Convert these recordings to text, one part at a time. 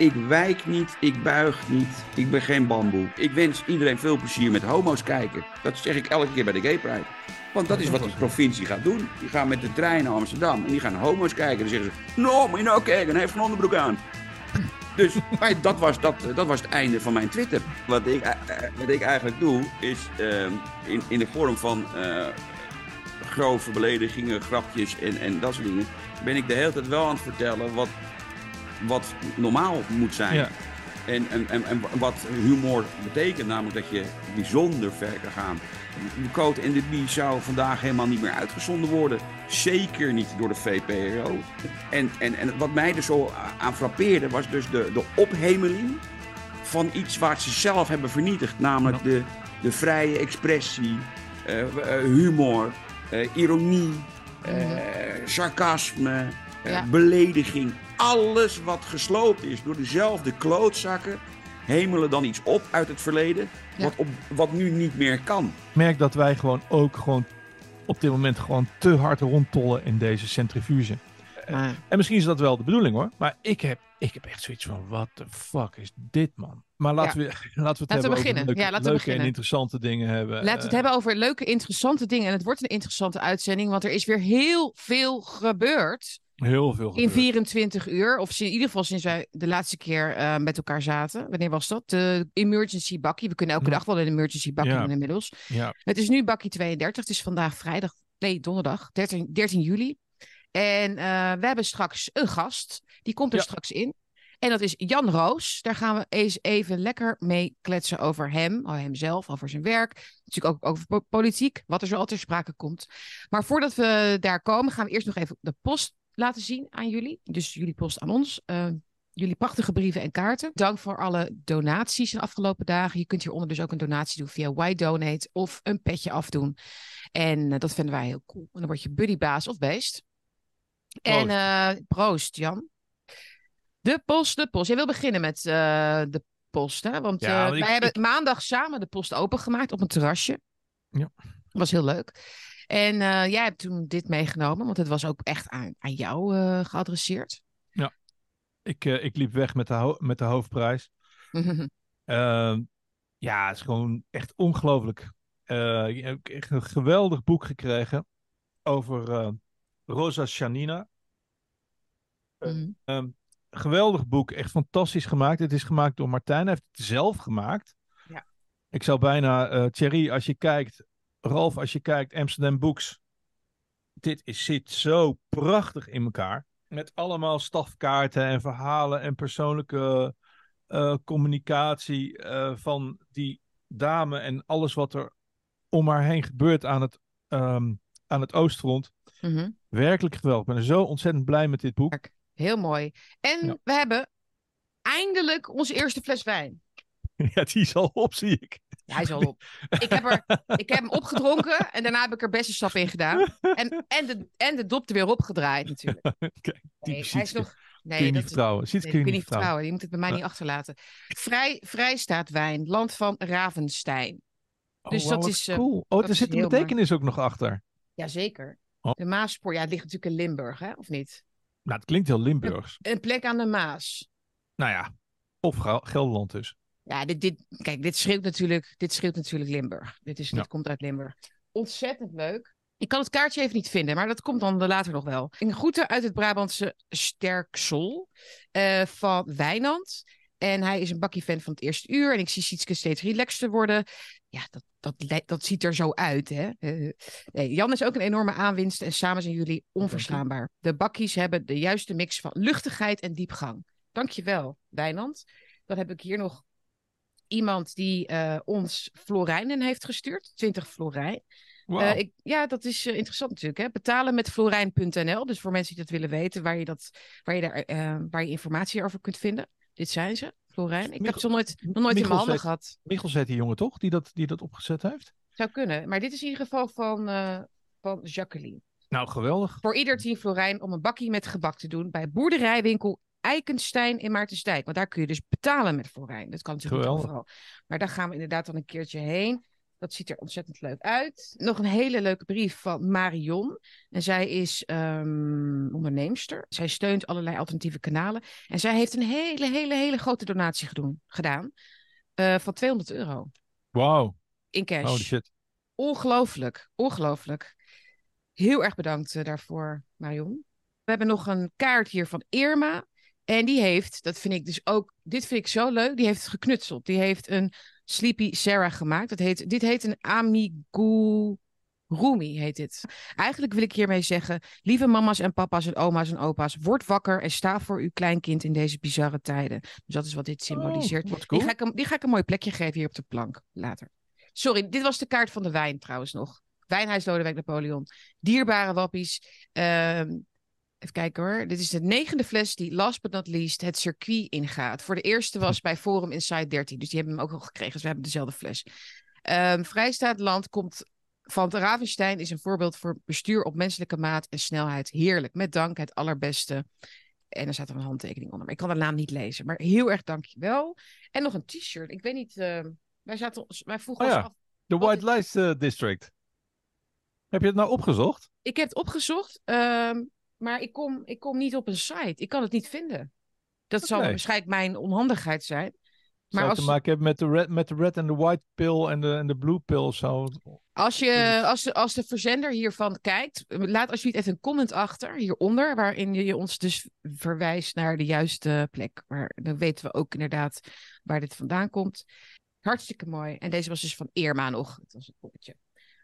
Ik wijk niet, ik buig niet, ik ben geen bamboe. Ik wens iedereen veel plezier met homo's kijken. Dat zeg ik elke keer bij de Gay Pride. Want dat is wat de provincie gaat doen. Die gaan met de trein naar Amsterdam en die gaan homo's kijken. En dan zeggen ze, no, moet je nou kijken, hij heeft een onderbroek aan. Dus maar dat, was, dat, dat was het einde van mijn Twitter. Wat ik, eh, eh, wat ik eigenlijk doe, is ehm, in, in de vorm van uh, grove beledigingen, grapjes en, en dat soort dingen... ben ik de hele tijd wel aan het vertellen wat, wat normaal moet zijn. Ja. En, en, en, en wat humor betekent, namelijk dat je bijzonder ver kan gaan. De Code en de Bie zou vandaag helemaal niet meer uitgezonden worden. Zeker niet door de VPRO. En, en, en wat mij er zo aan frappeerde was dus de, de ophemeling van iets waar ze zelf hebben vernietigd. Namelijk de, de vrije expressie, uh, humor, uh, ironie, uh, sarcasme, belediging. Alles wat gesloopt is door dezelfde klootzakken hemelen dan iets op uit het verleden. Ja. Wat, op, wat nu niet meer kan. Ik merk dat wij gewoon ook gewoon op dit moment gewoon te hard rondtollen in deze centrifuge. Maar- En misschien is dat wel de bedoeling hoor. Maar ik heb, ik heb echt zoiets van, what the fuck is dit man? Maar laten, we, laten we het Laten we hebben beginnen. over leuke, Ja, laten we beginnen. en interessante dingen hebben. Laten we het Eh, hebben over leuke, interessante dingen. En het wordt een interessante uitzending, want er is weer heel veel gebeurd Heel veel in gebeurd. 24 uur. Of in ieder geval sinds wij de laatste keer eh, met elkaar zaten. Wanneer was dat? De emergency bakkie. We kunnen elke dag wel een emergency bakkie Ja. doen inmiddels. Ja, Het is nu bakkie 32. Het is vandaag vrijdag, nee, donderdag, 13, 13 juli. En eh, we hebben straks een gast. Die komt er Ja. straks in. En dat is Jan Roos. Daar gaan we eens even lekker mee kletsen over hem, over hemzelf, over zijn werk. Natuurlijk ook over po- politiek, wat er zo altijd ter sprake komt. Maar voordat we daar komen, gaan we eerst nog even de post laten zien aan jullie. Dus jullie post aan ons. Eh, jullie prachtige brieven en kaarten. Dank voor alle donaties de afgelopen dagen. Je kunt hieronder dus ook een donatie doen via Why Donate of een petje afdoen. En eh, dat vinden wij heel cool. En dan word je buddybaas of beest. En Proost. eh, proost, Jan. De post, de post. Jij wil beginnen met de post, hè? Want Ja, want ik- wij hebben maandag samen de post opengemaakt op een terrasje. Ja. was heel leuk. En eh, jij hebt toen dit meegenomen, want het was ook echt aan, aan jou eh, geadresseerd. ik, eh, ik liep weg met de, met de hoofdprijs. Ehm, ja, het is gewoon echt ongelooflijk. Eh, ik heb echt een geweldig boek gekregen over Rosa Shanina. Mhm. Ehm, geweldig boek, echt fantastisch gemaakt. Het is gemaakt door Martijn, hij heeft het zelf gemaakt. Ja. Ik zou bijna, Thierry, als je kijkt, Ralf, als je kijkt, Amsterdam Books. Dit is, zit zo prachtig in elkaar. Met allemaal stafkaarten en verhalen en persoonlijke eh, communicatie eh, van die dame en alles wat er om haar heen gebeurt aan het, ehm, aan het Oostfront. Mhm. Werkelijk geweldig. Ik ben zo ontzettend blij met dit boek. Heel mooi. En Ja. we hebben eindelijk onze eerste fles wijn. Ja, die is al op, zie ik. Ja, hij is al op. Ik heb, er, ik heb hem opgedronken en daarna heb ik er bessensap in gedaan. En, en, de, en de dop er weer opgedraaid natuurlijk. Nee, hij is nog... kun je Nee, niet vertrouwen. Ziet nee, kun je kun niet je niet vertrouwen. Je moet het bij mij niet achterlaten. Vrij, Vrijstaatwijn, land van Ravenstein. Oh, Dus dat is, eh, cool. Oh, er is zit een betekenis ook nog achter. Jazeker. Oh. De Maaspoor, ja, het ligt natuurlijk in Limburg, hè? of niet? Nou, het klinkt heel Limburgs. Een plek aan de Maas. Nou ja, of Gel- Gelderland dus. Ja, dit, dit, kijk, dit schreeuwt natuurlijk, dit schreeuwt natuurlijk Limburg. Dit, is, Ja. dit komt uit Limburg. Ontzettend leuk. Ik kan het kaartje even niet vinden, maar dat komt dan later nog wel. Een groeten uit het Brabantse Sterksel eh, van Wijnand. En hij is een bakkie-fan van het eerste uur. En ik zie Sietske steeds relaxter worden. Ja, dat, dat, dat ziet er zo uit, hè. Eh, nee, Jan is ook een enorme aanwinst. En samen zijn jullie onverslaanbaar. De bakkies hebben de juiste mix van luchtigheid en diepgang. Dankjewel, Wijnand. Dan heb ik hier nog iemand die eh, ons florijnen heeft gestuurd. 20 florijn. Eh, ik, ja, dat is eh, interessant natuurlijk. Hè? Betalen met florijn.nl. Dus voor mensen die dat willen weten, waar je, dat, waar je, daar, waar je informatie over kunt vinden. Dit zijn ze, Florijn. Ik heb ze nog nooit, nog nooit in mijn handen gehad. Michel zet die jongen toch, die dat, die dat opgezet heeft? Zou kunnen. Maar dit is in ieder geval van, van Jacqueline. Nou, geweldig. Voor ieder 10 florijn om een bakkie met gebak te doen bij boerderijwinkel Eikenstein in Maartensdijk. Want daar kun je dus betalen met florijn. Dat kan natuurlijk niet Geweldig. overal. Maar daar gaan we inderdaad dan een keertje heen. Dat ziet er ontzettend leuk uit. Nog een hele leuke brief van Marion. En zij is ehm, onderneemster. Zij steunt allerlei alternatieve kanalen. En zij heeft een hele, hele, hele grote donatie gedoen, gedaan. eh, van 200 euro Wauw. in cash. Holy shit. Ongelooflijk, ongelooflijk. Heel erg bedankt eh, daarvoor, Marion. We hebben nog een kaart hier van Irma. En die heeft, dat vind ik dus ook, dit vind ik zo leuk, die heeft het geknutseld. Die heeft een Sleepy Sarah gemaakt. Dat heet, dit heet een amigurumi, heet dit. Eigenlijk wil ik hiermee zeggen, lieve mama's en papa's en oma's en opa's, word wakker en sta voor uw kleinkind in deze bizarre tijden. Dus dat is wat dit symboliseert. Oh, wat Die, ga ik die ga ik een mooi plekje geven hier op de plank later. Sorry, dit was de kaart van de wijn trouwens nog. Wijnhuis Lodewijk Napoleon. Dierbare wappies. Ehm, even kijken hoor. Dit is de negende fles die last but not least het circuit ingaat. Voor de eerste was bij Forum Inside 13. Dus die hebben hem ook al gekregen. Dus we hebben dezelfde fles. Ehm Vrijstaat Land komt van Ravenstein. Is een voorbeeld voor bestuur op menselijke maat en snelheid. Heerlijk. Met dank het allerbeste. En er staat er een handtekening onder. Maar ik kan de naam niet lezen. Maar heel erg dankjewel. En nog een t-shirt. Ik weet niet... ehm, wij, zaten, ons- wij vroegen Oh ons ja. af De White Lies eh, District. Heb je het nou opgezocht? Ik heb het opgezocht, ehm, maar ik kom, ik kom niet op een site. Ik kan het niet vinden. Dat zal waarschijnlijk mijn onhandigheid zijn. Maar Zou als, het te maken hebben met de red, met de red en de white pill en de, en de blue pill zo? als, je, als, de, als de verzender hiervan kijkt, laat alsjeblieft even een comment achter hieronder, waarin je ons dus verwijst naar de juiste plek. Maar dan weten we ook inderdaad waar dit vandaan komt. Hartstikke mooi. En deze was dus van Irma nog. Dat was het poppetje.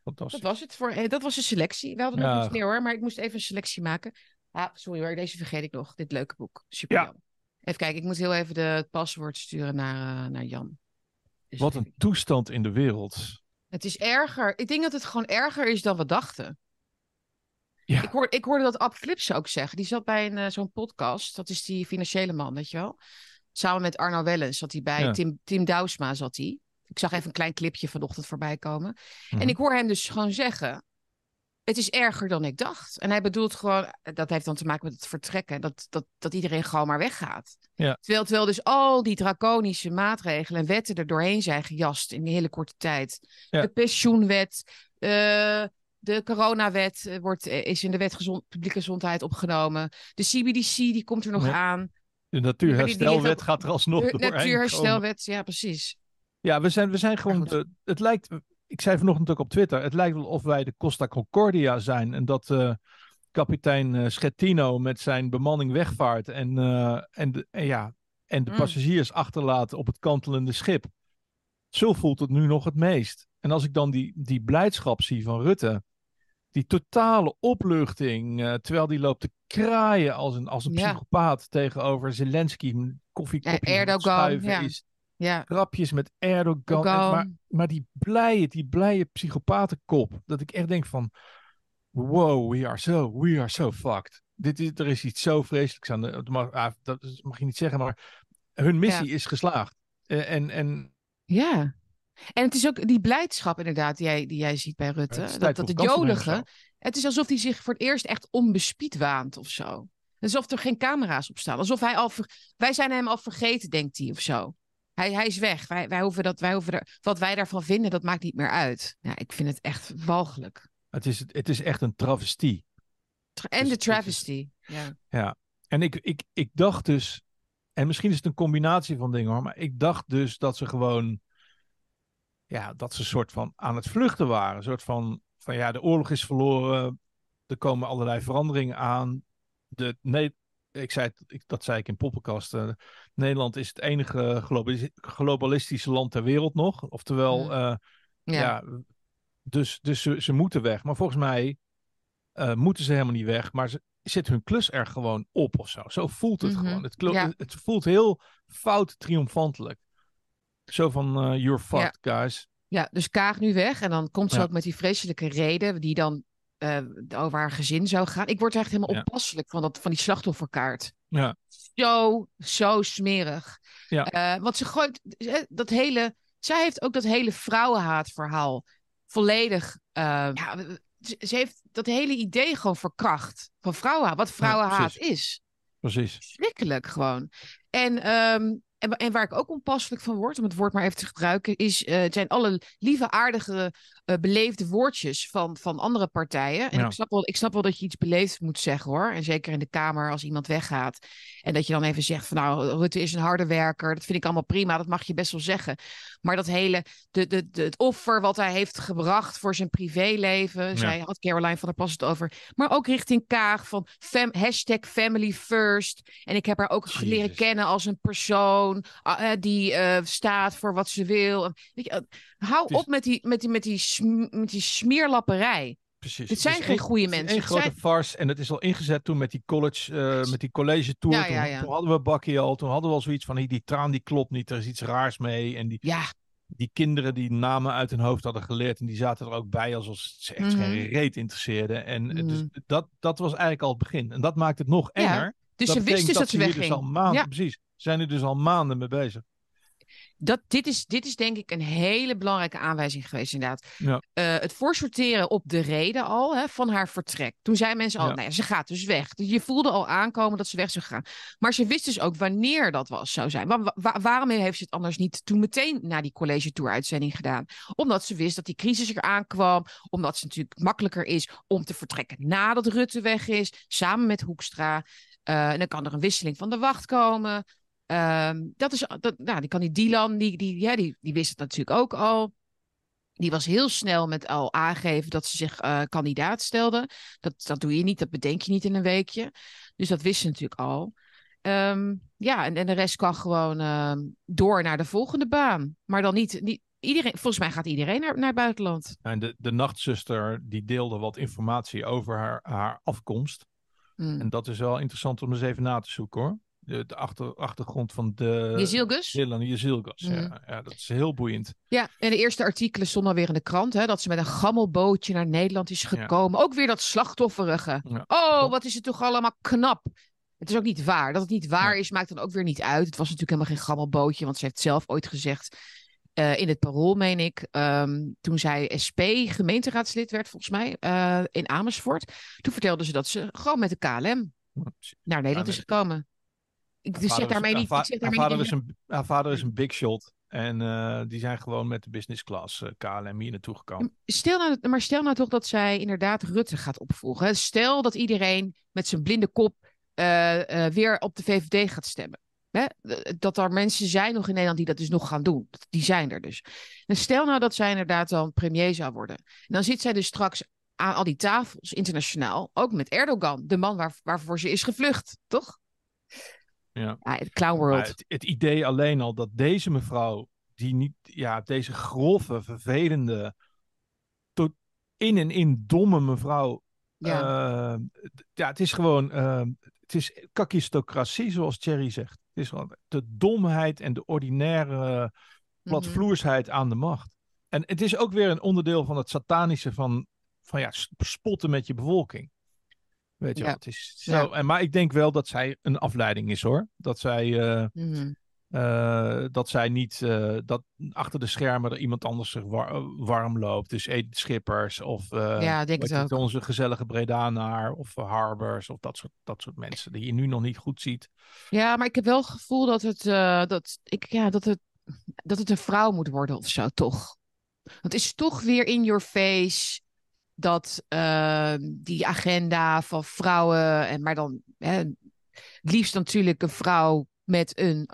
Dat Fantastisch. was het voor. eh, Dat was de selectie. We hadden nog iets meer hoor, maar ik moest even een selectie maken. Ah, sorry hoor, deze vergeet ik nog. Dit leuke boek. Super. Ja. Even kijken, ik moet heel even de, het paswoord sturen naar, eh, naar Jan. Dus Wat een toestand in de wereld. Het is erger. Ik denk dat het gewoon erger is dan we dachten. Ja. Ik, hoor, ik hoorde dat Ab Flips ook zeggen. Die zat bij een, eh, zo'n podcast. Dat is die financiële man, weet je wel. Samen met Arno Wellens zat hij bij. Ja. Tim, Tim Douwsma zat hij. Ik zag even een klein clipje vanochtend voorbij komen. Mhm. En ik hoor hem dus gewoon zeggen... Het is erger dan ik dacht. En hij bedoelt gewoon... Dat heeft dan te maken met het vertrekken. Dat, dat, dat iedereen gewoon maar weggaat. Ja. Terwijl, terwijl dus al die draconische maatregelen en wetten er doorheen zijn gejast... in een hele korte tijd. Ja. De pensioenwet... eh, de coronawet eh, wordt, eh, is in de wet gezond, publieke gezondheid opgenomen. De CBDC die komt er nog Ja. aan. De natuurherstelwet gaat er alsnog De doorheen komen. natuurherstelwet, ja precies. Ja, we zijn, we zijn gewoon. het lijkt. Ik zei vanochtend ook op Twitter. Het lijkt wel of wij de Costa Concordia zijn. En dat eh, kapitein eh, Schettino met zijn bemanning wegvaart. En, eh, en, de, en, ja, en de Mm. passagiers achterlaat op het kantelende schip. Zo voelt het nu nog het meest. En als ik dan die, die blijdschap zie van Rutte. Die totale opluchting. terwijl die loopt te kraaien als een, als een Ja. psychopaat tegenover Zelensky. Koffiekopje Ja, Erdogan, ja. is Ja, grapjes met Erdogan. En- maar, maar die blije, die blije psychopatenkop. Dat ik echt denk van... Wow, we are so, we are so fucked. Dit is, er is iets zo vreselijks aan de... Dat mag, ah, dat mag je niet zeggen, maar hun missie is geslaagd. En, en ja. En het is ook die blijdschap inderdaad die jij, die jij ziet bij Rutte. het dat, dat het jolige, het is alsof hij zich voor het eerst echt onbespied waant of zo. Alsof er geen camera's op staan. Alsof hij al, ver- wij zijn hem al vergeten, denkt hij of zo. Hij, hij is weg. Wij, wij hoeven dat, wij hoeven er, wat wij daarvan vinden, dat maakt niet meer uit. Ja, ik vind het echt walgelijk. het, is, het is echt een travestie. Tra- En Dus de is- travesty. Ja. En ik, ik, ik dacht dus... En misschien is het een combinatie van dingen hoor. Maar ik dacht dus dat ze gewoon... Ja, dat ze een soort van aan het vluchten waren. Een soort van... Van ja, de oorlog is verloren. Er komen allerlei veranderingen aan. De, nee, ik zei ik, dat zei ik in poppenkast. eh, Nederland is het enige globalis- globalistische land ter wereld nog. Oftewel, eh, Ja. ja. dus, dus ze, ze moeten weg. Maar volgens mij eh, moeten ze helemaal niet weg. Maar ze zit hun klus er gewoon op of zo. Zo voelt het Mhm, gewoon. Het, ja. het voelt heel fout triomfantelijk. Zo van, you're fucked, guys. Ja, dus Kaag nu weg. En dan komt ze ook met die vreselijke reden die dan eh, over haar gezin zou gaan. Ik word er echt helemaal Ja. oppasselijk van, dat, van die slachtofferkaart. Ja. Zo, zo smerig. Ja. Eh, want ze gooit dat hele... Zij heeft ook dat hele vrouwenhaatverhaal volledig... eh, ja, ze, heeft dat hele idee gewoon verkracht. Van vrouwenhaat. Wat vrouwenhaat precies. is Precies. verschrikkelijk gewoon. En, ehm, en, en waar ik ook onpasselijk van word, om het woord maar even te gebruiken, is, het zijn alle lieve, aardige, uh, beleefde woordjes van, van andere partijen. En Ja. ik, snap wel, ik snap wel dat je iets beleefd moet zeggen hoor. En zeker in de Kamer als iemand weggaat. En dat je dan even zegt van nou, Rutte is een harde werker. Dat vind ik allemaal prima, dat mag je best wel zeggen. Maar dat hele, de, de, de, het offer wat hij heeft gebracht voor zijn privéleven. Zij had Caroline van der Pas het over. Maar ook richting Kaag van fam, hashtag family first. En ik heb haar ook leren kennen als een persoon ah, eh, die eh, staat voor wat ze wil. En Weet je, eh, hou is- op met die, met, die, met, die met die smeerlapperij. Precies. Dit Het zijn geen goede mensen. Het grote zijn- farce. En het is al ingezet toen met die college, eh, met die college tour. Ja, toen, ja, ja. toen hadden we Bakkie al. Toen hadden we al zoiets van, die traan die klopt niet. Er is iets raars mee. En die, Ja, die kinderen die namen uit hun hoofd hadden geleerd. En die zaten er ook bij alsof ze echt Mhm. geen reet interesseerde. En eh, dus Mhm. dat, dat was eigenlijk al het begin. En dat maakt het nog enger. dus dat ze wist betekent dus dat ze wegging. Dus al maanden. Precies. Ze zijn er dus al maanden mee bezig. Dat, dit, is, dit is denk ik een hele belangrijke aanwijzing geweest inderdaad. Ja. Eh, het voorsorteren op de reden al hè, van haar vertrek. Toen zei mensen al, Ja. nou ja, ze gaat dus weg. Dus je voelde al aankomen dat ze weg zou gaan. Maar ze wist dus ook wanneer dat was, zou zijn. Wa- wa- waarom heeft ze het anders niet toen meteen na die college tour uitzending gedaan? Omdat ze wist dat die crisis eraan kwam. Omdat het natuurlijk makkelijker is om te vertrekken nadat Rutte weg is. Samen met Hoekstra. Eh, en dan kan er een wisseling van de wacht komen. Ehm, dat is, dat, nou, die kan die Dylan, die, die, ja, die, die wist het natuurlijk ook al. Die was heel snel met al aangeven dat ze zich eh, kandidaat stelde. Dat, dat doe je niet, dat bedenk je niet in een weekje. Dus dat wist ze natuurlijk al. Ehm, ja, en, en de rest kan gewoon ehm, door naar de volgende baan. Maar dan niet, niet iedereen, volgens mij gaat iedereen naar, naar het buitenland. En de, de nachtzuster die deelde wat informatie over haar, haar afkomst. Hmm. En dat is wel interessant om eens even na te zoeken hoor. De, de achter, achtergrond van de... Jezielgus? Dylan Jezilgas. Mhm. Ja, ja, dat is heel boeiend. Ja, en de eerste artikelen stonden alweer in de krant. Hè, dat ze met een gammelbootje naar Nederland is gekomen. Ook weer dat slachtofferige. Ja. Oh, wat is het toch allemaal knap. Het is ook niet waar. Dat het niet waar Ja. is, maakt dan ook weer niet uit. Het was natuurlijk helemaal geen gammelbootje. Want ze heeft zelf ooit gezegd, eh, in het parool meen ik, ehm, toen zij SP gemeenteraadslid werd volgens mij, eh, in Amersfoort. Toen vertelde ze dat ze gewoon met de KLM naar Nederland Ja, is gekomen. Ik dus zeg daarmee haar niet... va- Ik zeg haar daarmee vader niet is een, haar vader is een big shot. En eh, die zijn gewoon met de business class eh, KLM hier naartoe gekomen. Stel nou, maar stel nou toch dat zij inderdaad Rutte gaat opvolgen. Stel dat iedereen met zijn blinde kop eh, weer op de VVD gaat stemmen. Hè? Dat er mensen zijn nog in Nederland die dat dus nog gaan doen. Die zijn er dus. En stel nou dat zij inderdaad dan premier zou worden. En dan zit zij dus straks aan al die tafels internationaal. Ook met Erdogan, de man waar, waarvoor ze is gevlucht. Toch? Ja. het clown world. Maar het, het idee alleen al dat deze mevrouw, die niet, ja, deze grove, vervelende, tot in en in domme mevrouw. Ja. eh, ja, het is gewoon, eh, het is kakistocratie, zoals Thierry zegt. Het is gewoon de domheid en de ordinaire Mhm. platvloersheid aan de macht. En het is ook weer een onderdeel van het satanische van, van ja, spotten met je bevolking. Weet je Ja. wel, het is zo. En, maar ik denk wel dat zij een afleiding is hoor. Dat zij, eh, Mhm. eh, dat zij niet, eh, dat achter de schermen er iemand anders zich war- warm loopt. Dus Edith Schippers of Ja, ik denk weet het niet, ook. onze gezellige Bredanaar of Harbers of dat soort, dat soort mensen die je nu nog niet goed ziet. Ja, maar ik heb wel het gevoel dat het, dat, ik, ja, dat het, dat het een vrouw moet worden of zo, toch? Want het is toch weer in your face dat eh, die agenda van vrouwen, en maar dan hè, liefst natuurlijk een vrouw met een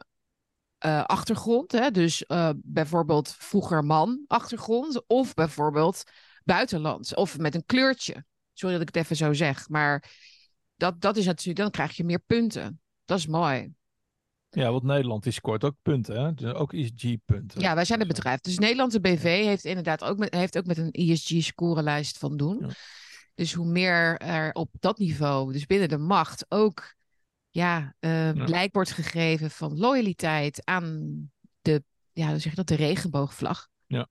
eh, achtergrond. Hè? Dus eh, bijvoorbeeld vroeger man achtergrond, of bijvoorbeeld buitenlands, of met een kleurtje. Sorry dat ik het even zo zeg, maar dat, dat is natuurlijk, dan krijg je meer punten. Dat is mooi. Ja, want Nederland die scoort ook punten, hè? Dus ook ESG-punten. Ja, wij zijn het bedrijf. Dus Nederlandse BV heeft inderdaad ook met, heeft ook met een ESG-scorelijst van doen. Ja. Dus hoe meer er op dat niveau, dus binnen de macht, ook ja, eh, Ja. blijk wordt gegeven van loyaliteit aan de, ja, hoe zeg je dat, de regenboogvlag. Ja.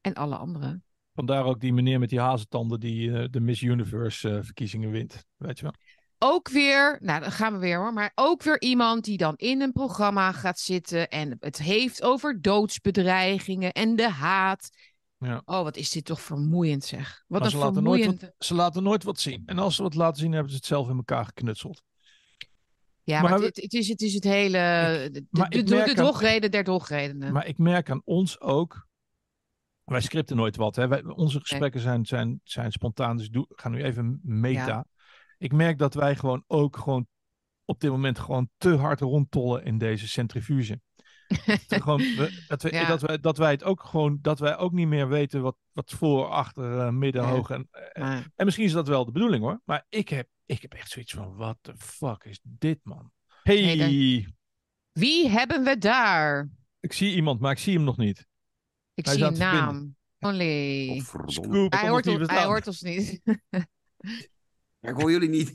En alle andere. Vandaar ook die meneer met die hazentanden die eh, de Miss Universe eh, verkiezingen wint. Weet je wel? Ook weer, nou dan gaan we weer hoor, maar ook weer iemand die dan in een programma gaat zitten en het heeft over doodsbedreigingen en de haat. Ja. Oh, wat is dit toch vermoeiend zeg. Wat Maar een ze laten, nooit vermoeiend... wat, ze laten nooit wat zien. En als ze wat laten zien, hebben ze het zelf in elkaar geknutseld. Ja, maar, Maar het, het is, het is het hele... de, maar de, ik de, drogreden der drogredenen. Maar ik merk aan ons ook. Wij scripten nooit wat. Hè? Wij, onze gesprekken zijn, zijn, zijn spontaan. Dus doe, gaan nu even meta. Ja. Ik merk dat wij gewoon ook gewoon op dit moment gewoon te hard rondtollen in deze centrifuge. Dat gewoon, we- dat, we, Ja. dat, wij, dat wij het ook gewoon, dat wij ook niet meer weten wat, wat voor, achter, eh, midden, hoog. En, en, Maar- en misschien is dat wel de bedoeling hoor. Maar ik heb, ik heb echt zoiets van: what the fuck is dit, man? Hey, Wie hebben we daar? ik zie iemand, maar ik zie hem nog niet. Ik Hij zie een naam. Only. Oh, Hij hoort, nog ons, niet hij hoort ons niet. Ja, ik hoor jullie niet.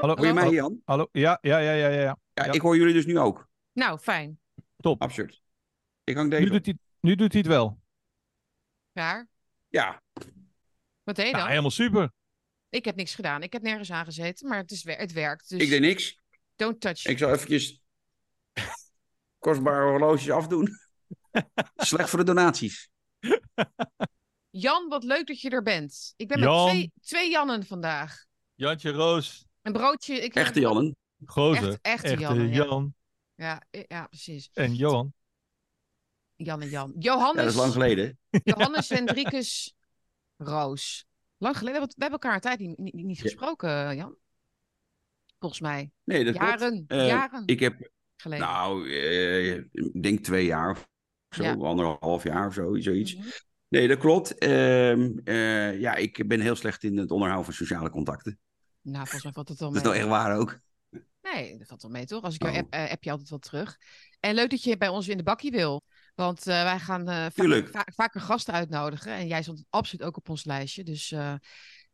Hallo, Hoor je mij, Jan? hallo? Ja, ja, ja, ja, ja. ja. Ja, Ja. ik hoor jullie dus nu ook. nou, fijn. Top. Absurd. Ik hang Nu deze. doet, hij, nu doet hij het wel. Raar. Ja, Wat deed je Nou, dan? helemaal super. Ik heb niks gedaan. Ik heb nergens aangezeten, maar het, is, wer- het werkt. Dus ik deed niks. don't touch. Ik zal eventjes kostbare horloges afdoen. Slecht voor de donaties. Jan, wat leuk dat je er bent. Ik ben Jan. met twee, twee Jannen vandaag. Jantje Roos, Een broodje. Ik Echte Jannen. Gozer, Echt- echte echte Janne, ja. Jan Ja, ja, precies. en Johan. Jan en Jan. Ja, Johannes, dat is lang geleden. Johannes Hendrikus Roos. Lang geleden. We hebben- we hebben elkaar een tijd niet, niet, niet Ja. gesproken, Jan. Volgens mij. Nee, dat klopt. Jaren. Eh, jaren Ik heb, geleden. nou, eh, ik denk twee jaar of zo. Ja. Anderhalf jaar of zo, zoiets. Mhm. Nee, dat klopt. Ehm, eh, ja, ik ben heel slecht in het onderhouden van sociale contacten. Nou, volgens mij valt het wel Dat mee. is nou echt waar ook. Nee, dat valt wel mee, toch? Als ik jou Oh. app, eh, app je altijd wel terug. En leuk dat je bij ons in de bakkie wil. Want eh, wij gaan eh, vaker, va- vaker gasten uitnodigen. En jij stond absoluut ook op ons lijstje. Dus eh,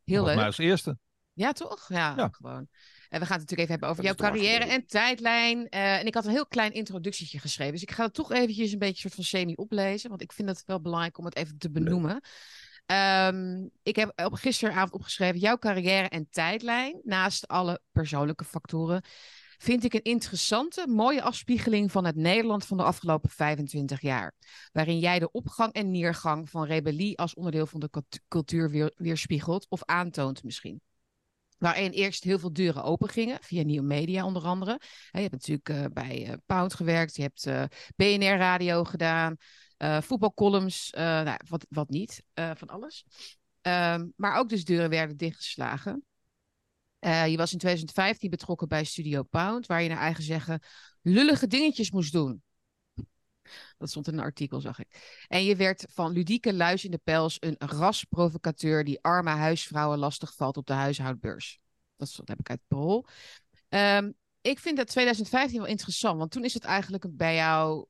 heel leuk. mij als eerste. Ja, toch? Ja, Ja. gewoon. En we gaan het natuurlijk even hebben over Dat jouw carrière en tijdlijn. Eh, en ik had een heel klein introductietje geschreven. Dus ik ga het toch eventjes een beetje soort van semi oplezen. Want ik vind het wel belangrijk om het even te benoemen. Ehm, ik heb op gisteravond opgeschreven jouw carrière en tijdlijn. Naast alle persoonlijke factoren. Vind ik een interessante, mooie afspiegeling van het Nederland van de afgelopen 25 jaar. Waarin jij de opgang en neergang van rebellie als onderdeel van de cult- cultuur weer, weerspiegelt of aantoont misschien. Waarin eerst heel veel deuren open gingen, via nieuwe media onder andere. Je hebt natuurlijk eh, bij eh, Pound gewerkt, je hebt eh, BNR Radio gedaan, voetbalcolumns, nou, wat, wat niet, van alles. Ehm, maar ook dus deuren werden dichtgeslagen. Je was in 2015 betrokken bij Studio Pound, waar je naar eigen zeggen lullige dingetjes moest doen. Dat stond in een artikel, zag ik. En je werd van ludieke luis in de pels een rasprovocateur die arme huisvrouwen lastig valt op de huishoudbeurs. Dat, dat heb ik uit parool. Ehm, ik vind dat 2015 wel interessant, want toen is het eigenlijk bij jou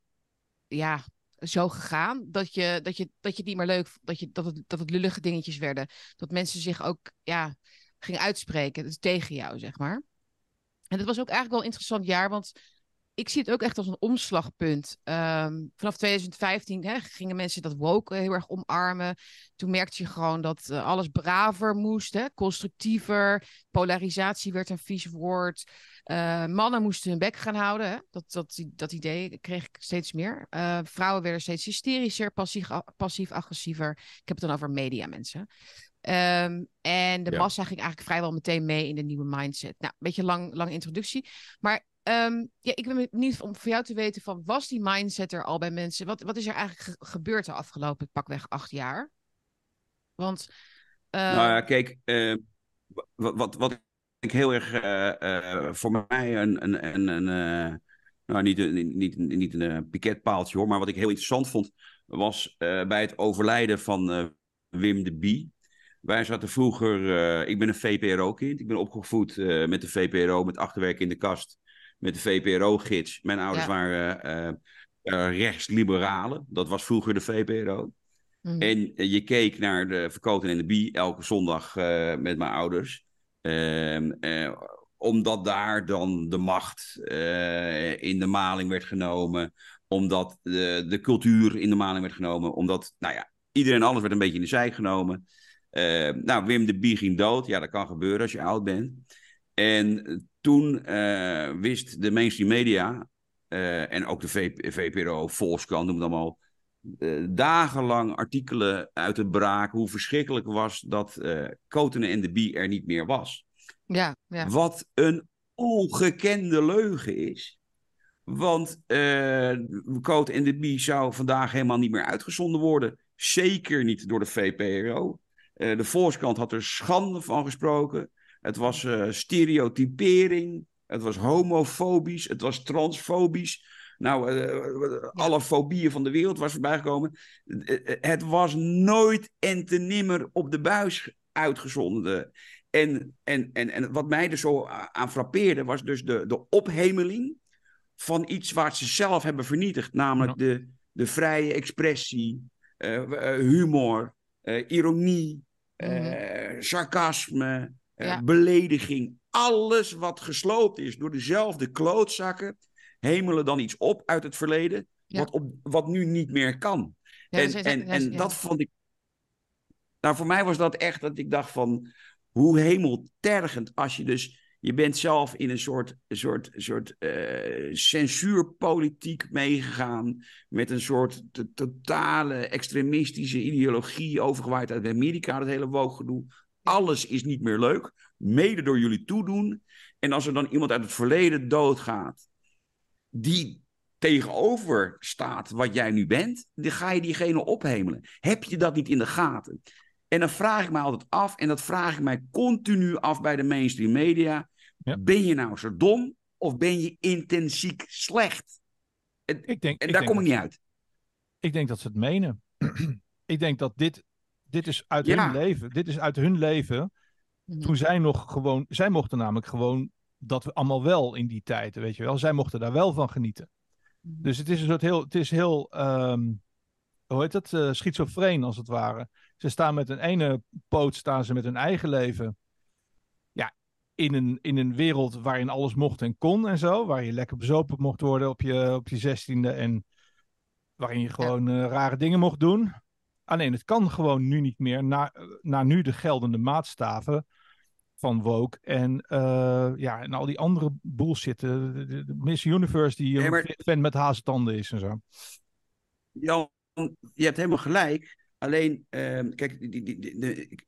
ja, zo gegaan dat je, dat je, dat je niet meer leuk dat, je, dat, het, dat het lullige dingetjes werden. Dat mensen zich ook ja, gingen uitspreken dus tegen jou, zeg maar. En dat was ook eigenlijk wel een interessant jaar, want ik zie het ook echt als een omslagpunt. Ehm, vanaf 2015 hè, gingen mensen dat woke heel erg omarmen. Toen merkte je gewoon dat eh, alles braver moest, hè, constructiever. Polarisatie werd een vies woord. Eh, mannen moesten hun bek gaan houden. Hè? Dat, dat, dat idee kreeg ik steeds meer. Eh, vrouwen werden steeds hysterischer, passief- passief-agressiever. ik heb het dan over media mensen. Ehm, en de Ja. massa ging eigenlijk vrijwel meteen mee in de nieuwe mindset. Nou, een beetje lang, lange introductie. Maar ehm, ja, ik ben benieuwd om voor jou te weten van, was die mindset er al bij mensen? Wat, wat is er eigenlijk ge- gebeurd de afgelopen pakweg acht jaar? Want eh, Nou ja, kijk, eh, wat, wat, wat ik heel erg eh, eh, voor mij een, een, een, een eh, nou niet, een- niet, niet, een piketpaaltje hoor, maar wat ik heel interessant vond, was bij het overlijden van Wim de Bie. Wij zaten vroeger, ik ben een VPRO-kind, ik ben opgevoed met de VPRO, met achterwerk in de kast, met de VPRO-gids. Mijn ouders Ja. waren eh, rechtsliberalen, dat was vroeger de VPRO. mhm. En eh, je keek naar de Verkoten en de Bie elke zondag met mijn ouders. Ehm, eh, omdat daar dan de macht in de maling werd genomen. Omdat de, de cultuur in de maling werd genomen. Omdat, nou ja, iedereen en alles werd een beetje in de zij genomen. Ehm, nou, Wim de Bie ging dood. Ja, dat kan gebeuren als je oud bent. En toen eh, wist de mainstream media... eh, en ook de VPRO, Volkskrant, noem het allemaal eh, dagenlang artikelen uit de braak hoe verschrikkelijk was dat uh, Kotenen en de Bie er niet meer was. Ja, ja. Wat een ongekende leugen is. Want uh, Cote en de Bie zou vandaag helemaal niet meer uitgezonden worden. Zeker niet door de VPRO. Uh, de Volkskrant had er schande van gesproken. Het was uh, stereotypering. Het was homofobisch. Het was transfobisch. Nou, ja. alle fobieën van de wereld was voorbij gekomen. Het was nooit en te nimmer op de buis uitgezonden. En, en, en, en wat mij er zo aan frappeerde, was dus de, de ophemeling van iets waar ze zelf hebben vernietigd. Namelijk de, de vrije expressie, uh, humor, uh, ironie, -hmm. sarcasme, ja. belediging. Alles wat gesloopt is door dezelfde klootzakken, hemelen dan iets op uit het verleden, ja. wat, op, wat nu niet meer kan. en en, en, en dat vond ik. Nou, voor mij was dat echt dat ik dacht van hoe hemeltergend als je dus. Je bent zelf in een soort, soort, soort uh, censuurpolitiek meegegaan. Met een soort totale extremistische ideologie overgewaaid uit Amerika. Dat hele wooggedoe. Alles is niet meer leuk. Mede door jullie toedoen. En als er dan iemand uit het verleden doodgaat. Die tegenover staat wat jij nu bent. Dan ga je diegene ophemelen. Heb je dat niet in de gaten? En dan vraag ik me altijd af, en dat vraag ik mij continu af bij de mainstream media. Ja. Ben je nou zo dom of ben je intensiek slecht? En, ik denk, en ik daar denk kom ik niet uit. Ik denk dat ze het menen. ik denk dat dit, dit is uit ja. hun leven. Dit is uit hun leven. Toen zij nog gewoon. Zij mochten namelijk gewoon. Dat we allemaal wel in die tijd, weet je wel. Zij mochten daar wel van genieten. Dus het is een soort heel. Het is heel. Um, hoe heet dat? Uh, schizofreen als het ware. Ze staan met een ene poot, staan ze met hun eigen leven. Ja, in een, in een wereld waarin alles mocht en kon en zo. Waar je lekker bezopen mocht worden op je, op je zestiende. En waarin je gewoon ja. uh, rare dingen mocht doen. Alleen het kan gewoon nu niet meer. Na, na nu de geldende maatstaven van Woke. En, uh, ja, en al die andere bullshit. De, de, de Miss Universe die Nee, maar- een fan met hazentanden is en zo. Jan, je hebt helemaal gelijk. Alleen, ehm, kijk, die, die, de, ik,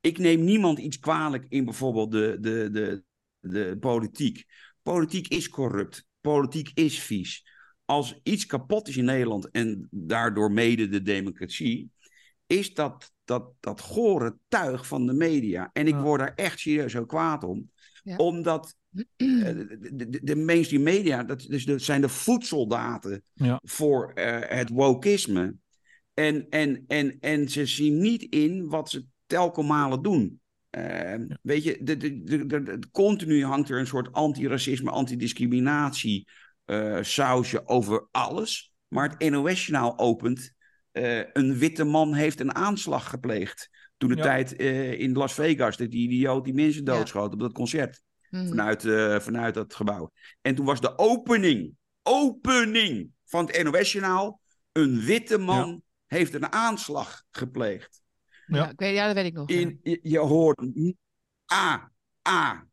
ik neem niemand iets kwalijk in bijvoorbeeld de, de, de, de politiek. Politiek is corrupt. Politiek is vies. Als iets kapot is in Nederland en daardoor mede de democratie, is dat dat, dat gore tuig van de media. En ik word daar echt serieus heel kwaad om. Ja. Omdat eh, de, de, de mainstream media, dat, dus dat zijn de voedsoldaten Ja. voor eh, het wokisme. En, en, en, en ze zien niet in wat ze telkomalen doen. Eh, Weet je, de, de, de, continu hangt er een soort antiracisme, antidiscriminatie eh sausje over alles. Maar het NOS-journaal opent. Eh, een witte man heeft een aanslag gepleegd. Toen de Ja. tijd eh, in Las Vegas, dat die idioot die mensen Ja. doodschoot op dat concert. Mhm. Vanuit, eh, vanuit dat gebouw. En toen was de opening, opening van het NOS-journaal. Een witte man heeft een aanslag gepleegd. Ja. Ja. ik weet, ja, dat weet ik nog. ja. In, je, je hoort A, A.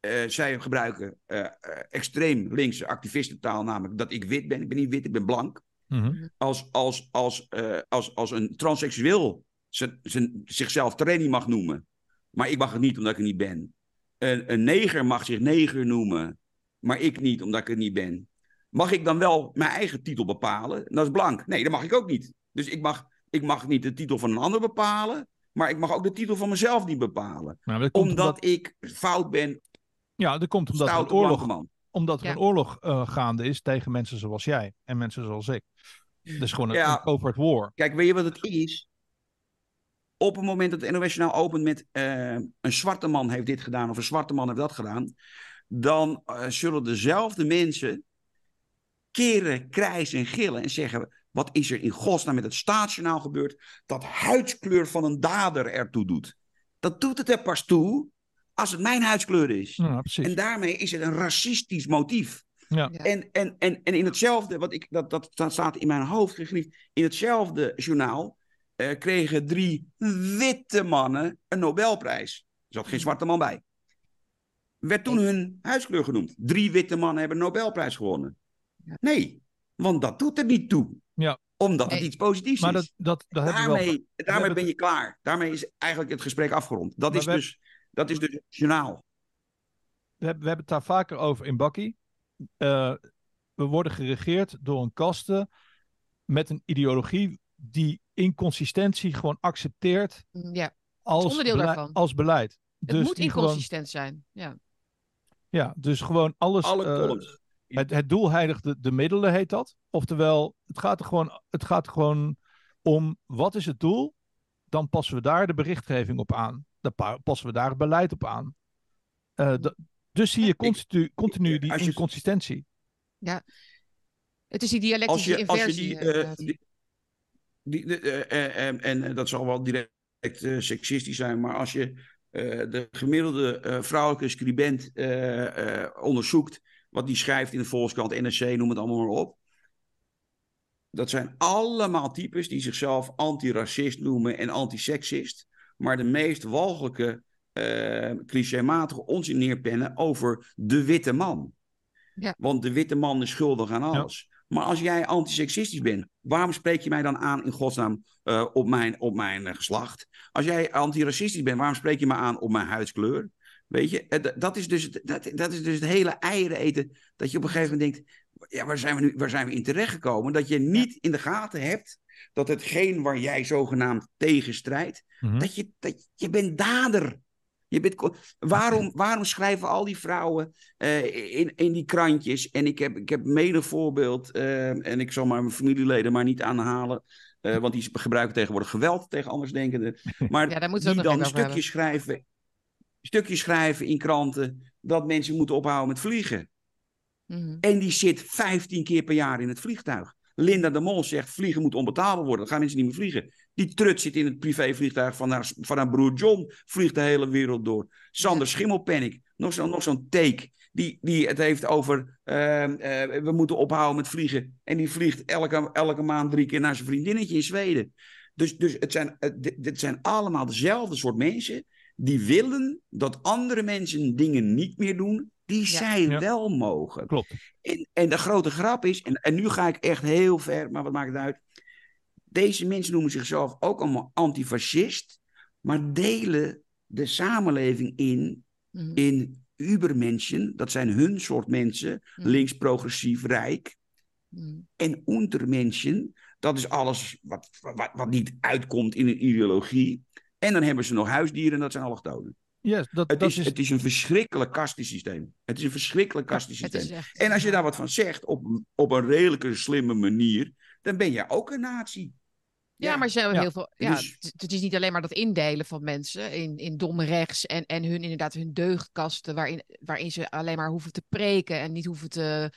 eh, zij gebruiken eh, eh, extreem linkse activistentaal, namelijk dat ik wit ben. Ik ben niet wit, ik ben blank. Mhm. Als, als, als, eh, als, als een transseksueel ze, ze- zichzelf tranny mag noemen, maar ik mag het niet omdat ik het niet ben. Een, een neger mag zich neger noemen, maar ik niet omdat ik het niet ben. Mag ik dan wel mijn eigen titel bepalen? En dat is blank. Nee, dat mag ik ook niet. Dus ik mag, ik mag niet de titel van een ander bepalen, maar ik mag ook de titel van mezelf niet bepalen. Nou, Omdat omdat, ik fout ben, ja, dat komt omdat blanke oorlog, man. Omdat er Ja. een oorlog eh, gaande is tegen mensen zoals jij en mensen zoals ik. Dus gewoon een, Ja. een covert war. Kijk, weet je wat het is? Op het moment dat het NOS Journaal opent met eh, een zwarte man heeft dit gedaan of een zwarte man heeft dat gedaan, dan eh, zullen dezelfde mensen keren, krijsen en gillen en zeggen: wat is er in godsnaam met het staatsjournaal gebeurd dat huidskleur van een dader ertoe doet? Dat doet het er pas toe als het mijn huidskleur is. Ja. En daarmee is het een racistisch motief. Ja. En, en, en, en in hetzelfde, wat ik, dat, dat, dat staat in mijn hoofd gegriefd, in hetzelfde journaal eh, kregen drie witte mannen een Nobelprijs. Er zat geen zwarte man bij. Werd toen hun huidskleur genoemd. Drie witte mannen hebben een Nobelprijs gewonnen. Ja. Nee, Want dat doet er niet toe. Ja. Omdat het iets positiefs Maar is. dat, dat, dat hebben we wel. daarmee daarmee ben je klaar. Daarmee is eigenlijk het gesprek afgerond. Dat Maar is we- dus, dat is dus het journaal. We hebben, we hebben het daar vaker over in Bakkie. Eh, we worden geregeerd door een kaste met een ideologie die inconsistentie gewoon accepteert Ja, als, onderdeel beleid, daarvan. als beleid. het dus moet gewoon, inconsistent zijn. Ja. ja, dus gewoon alles. Alle eh, het, het doel heiligt de, de middelen, heet dat. Oftewel, het gaat, er gewoon, het gaat er gewoon om wat is het doel? Dan passen we daar de berichtgeving op aan. Dan pa- passen we daar beleid op aan. Eh, dus zie je continu, continu die als je- Het inconsistentie. is die Als dialectische je, als je inversie. die, eh, eh, die, die- de- eh, en eh, dat zal wel direct eh, seksistisch zijn, maar als je eh, de gemiddelde eh, vrouwelijke scribent eh, eh, onderzoekt, wat die schrijft in de Volkskrant, NRC, noem het allemaal maar op. Dat zijn allemaal types die zichzelf antiracist noemen en antiseksist, maar de meest walgelijke, eh clichématige onzin neerpennen over de witte man. Ja. Want de witte man is schuldig aan alles. Maar als jij antiseksistisch bent, waarom spreek je mij dan aan in godsnaam eh, op mijn, op mijn eh, geslacht? Als jij antiracistisch bent, waarom spreek je me aan op mijn huidskleur? Weet je, dat is dus, het- dat, dat is dus het hele eieren eten. Dat je op een gegeven moment denkt, ja, waar zijn we nu waar zijn we in terechtgekomen? Dat je niet in de gaten hebt dat hetgeen waar jij zogenaamd tegen strijdt, Mhm. dat je, dat, je bent dader. Je bent, waarom, waarom schrijven al die vrouwen eh, in, in die krantjes? En ik heb, ik heb menig voorbeeld, eh, en ik zal maar mijn familieleden maar niet aanhalen, eh, want die gebruiken tegenwoordig geweld tegen andersdenkenden. Maar Ja, daar moeten we die dan stukjes schrijven, stukjes schrijven in kranten dat mensen moeten ophouden met vliegen. Mhm. En die zit 15 keer per jaar in het vliegtuig. Linda de Mol zegt vliegen moet onbetaalbaar worden. Dan gaan mensen niet meer vliegen. Die trut zit in het privévliegtuig van haar, van haar broer John. Vliegt de hele wereld door. Sander Schimmelpennik. Nog zo'n nog zo'n take. Die, die het heeft over ehm, eh, we moeten ophouden met vliegen. En die vliegt elke, elke maand drie keer naar zijn vriendinnetje in Zweden. Dus, dus het zijn, het, zijn allemaal dezelfde soort mensen. Die willen dat andere mensen dingen niet meer doen. Die Ja. zij Ja. wel mogen. Klopt. En, en de grote grap is, en, en nu ga ik echt heel ver, maar wat maakt het uit? Deze mensen noemen zichzelf ook allemaal antifascist, maar delen de samenleving in, Mhm. in ubermensen, dat zijn hun soort mensen, Mhm. links, progressief, rijk, Mhm. en untermensen, dat is alles wat, wat, wat niet uitkomt in een ideologie. En dan hebben ze nog huisdieren en dat zijn allochtonen. Yes, dat, Het dat is, is, het is een verschrikkelijk kastensysteem. Het is een verschrikkelijk kastensysteem. echt, En als je daar wat van zegt op, op een redelijke slimme manier, dan ben je ook een nazi. Ja, maar zijn Ja. heel veel. Ja, Dus- het, het is niet alleen maar dat indelen van mensen in, in dom rechts en, en hun inderdaad hun deugdkasten, waarin, waarin ze alleen maar hoeven te preken en niet hoeven te,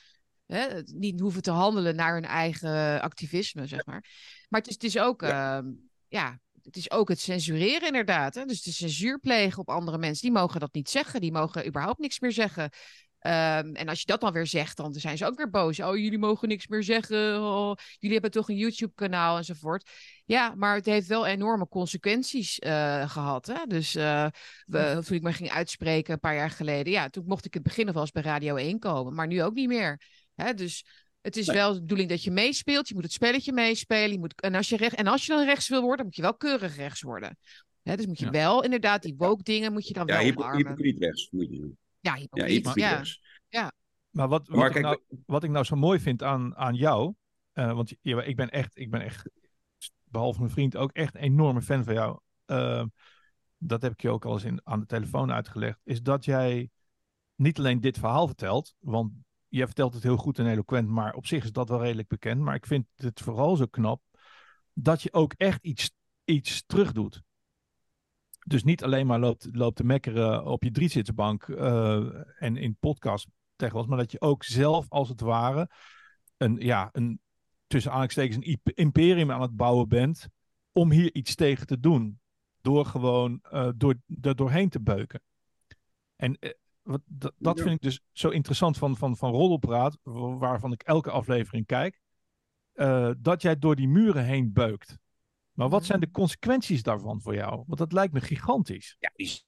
hè, niet hoeven te handelen naar hun eigen activisme, zeg maar. Maar het is, het is ook, ja. ja, het is ook het censureren inderdaad. Hè? Dus de censuur plegen op andere mensen, die mogen dat niet zeggen, die mogen überhaupt niks meer zeggen. Um, en als je dat dan weer zegt, dan zijn ze ook weer boos. Oh, jullie mogen niks meer zeggen. Oh, jullie hebben toch een YouTube-kanaal enzovoort. Ja, maar het heeft wel enorme consequenties uh, gehad. Hè? Dus uh, we, toen ik me ging uitspreken een paar jaar geleden, ja, toen mocht ik in het begin nog wel eens bij Radio 1 komen, maar nu ook niet meer. Hè? Dus het is nee. wel de bedoeling dat je meespeelt. Je moet het spelletje meespelen. Je moet, en, als je recht, en als je dan rechts wil worden, moet je wel keurig rechts worden. Hè? Dus moet je ja. wel inderdaad die woke dingen moet je dan ja, wel hypo, omarmen. hypocriet rechts moet je doen. Ja, hypocriet. Ja, ja, ja. ja. Maar wat, wat, maar ik kijk, nou, wat ik nou zo mooi vind aan, aan jou, uh, want ja, ik ben echt, ik ben echt, behalve mijn vriend, ook echt een enorme fan van jou. Uh, dat heb ik je ook al eens in, aan de telefoon uitgelegd. Is dat jij niet alleen dit verhaal vertelt, want jij vertelt het heel goed en eloquent, maar op zich is dat wel redelijk bekend. Maar ik vind het vooral zo knap dat je ook echt iets, iets terug doet. Dus niet alleen maar loopt, loopt te mekkeren op je driezitsbank uh, en in podcast tegen was, maar dat je ook zelf als het ware een, ja, een tussen aanhalingstekens een imperium aan het bouwen bent om hier iets tegen te doen. Door gewoon uh, door, er doorheen te beuken. En uh, wat, dat, dat ja. vind ik dus zo interessant van, van, van Roddelpraat, waarvan ik elke aflevering kijk. Uh, dat jij door die muren heen beukt. Maar wat zijn de consequenties daarvan voor jou? Want dat lijkt me gigantisch. Ja, die,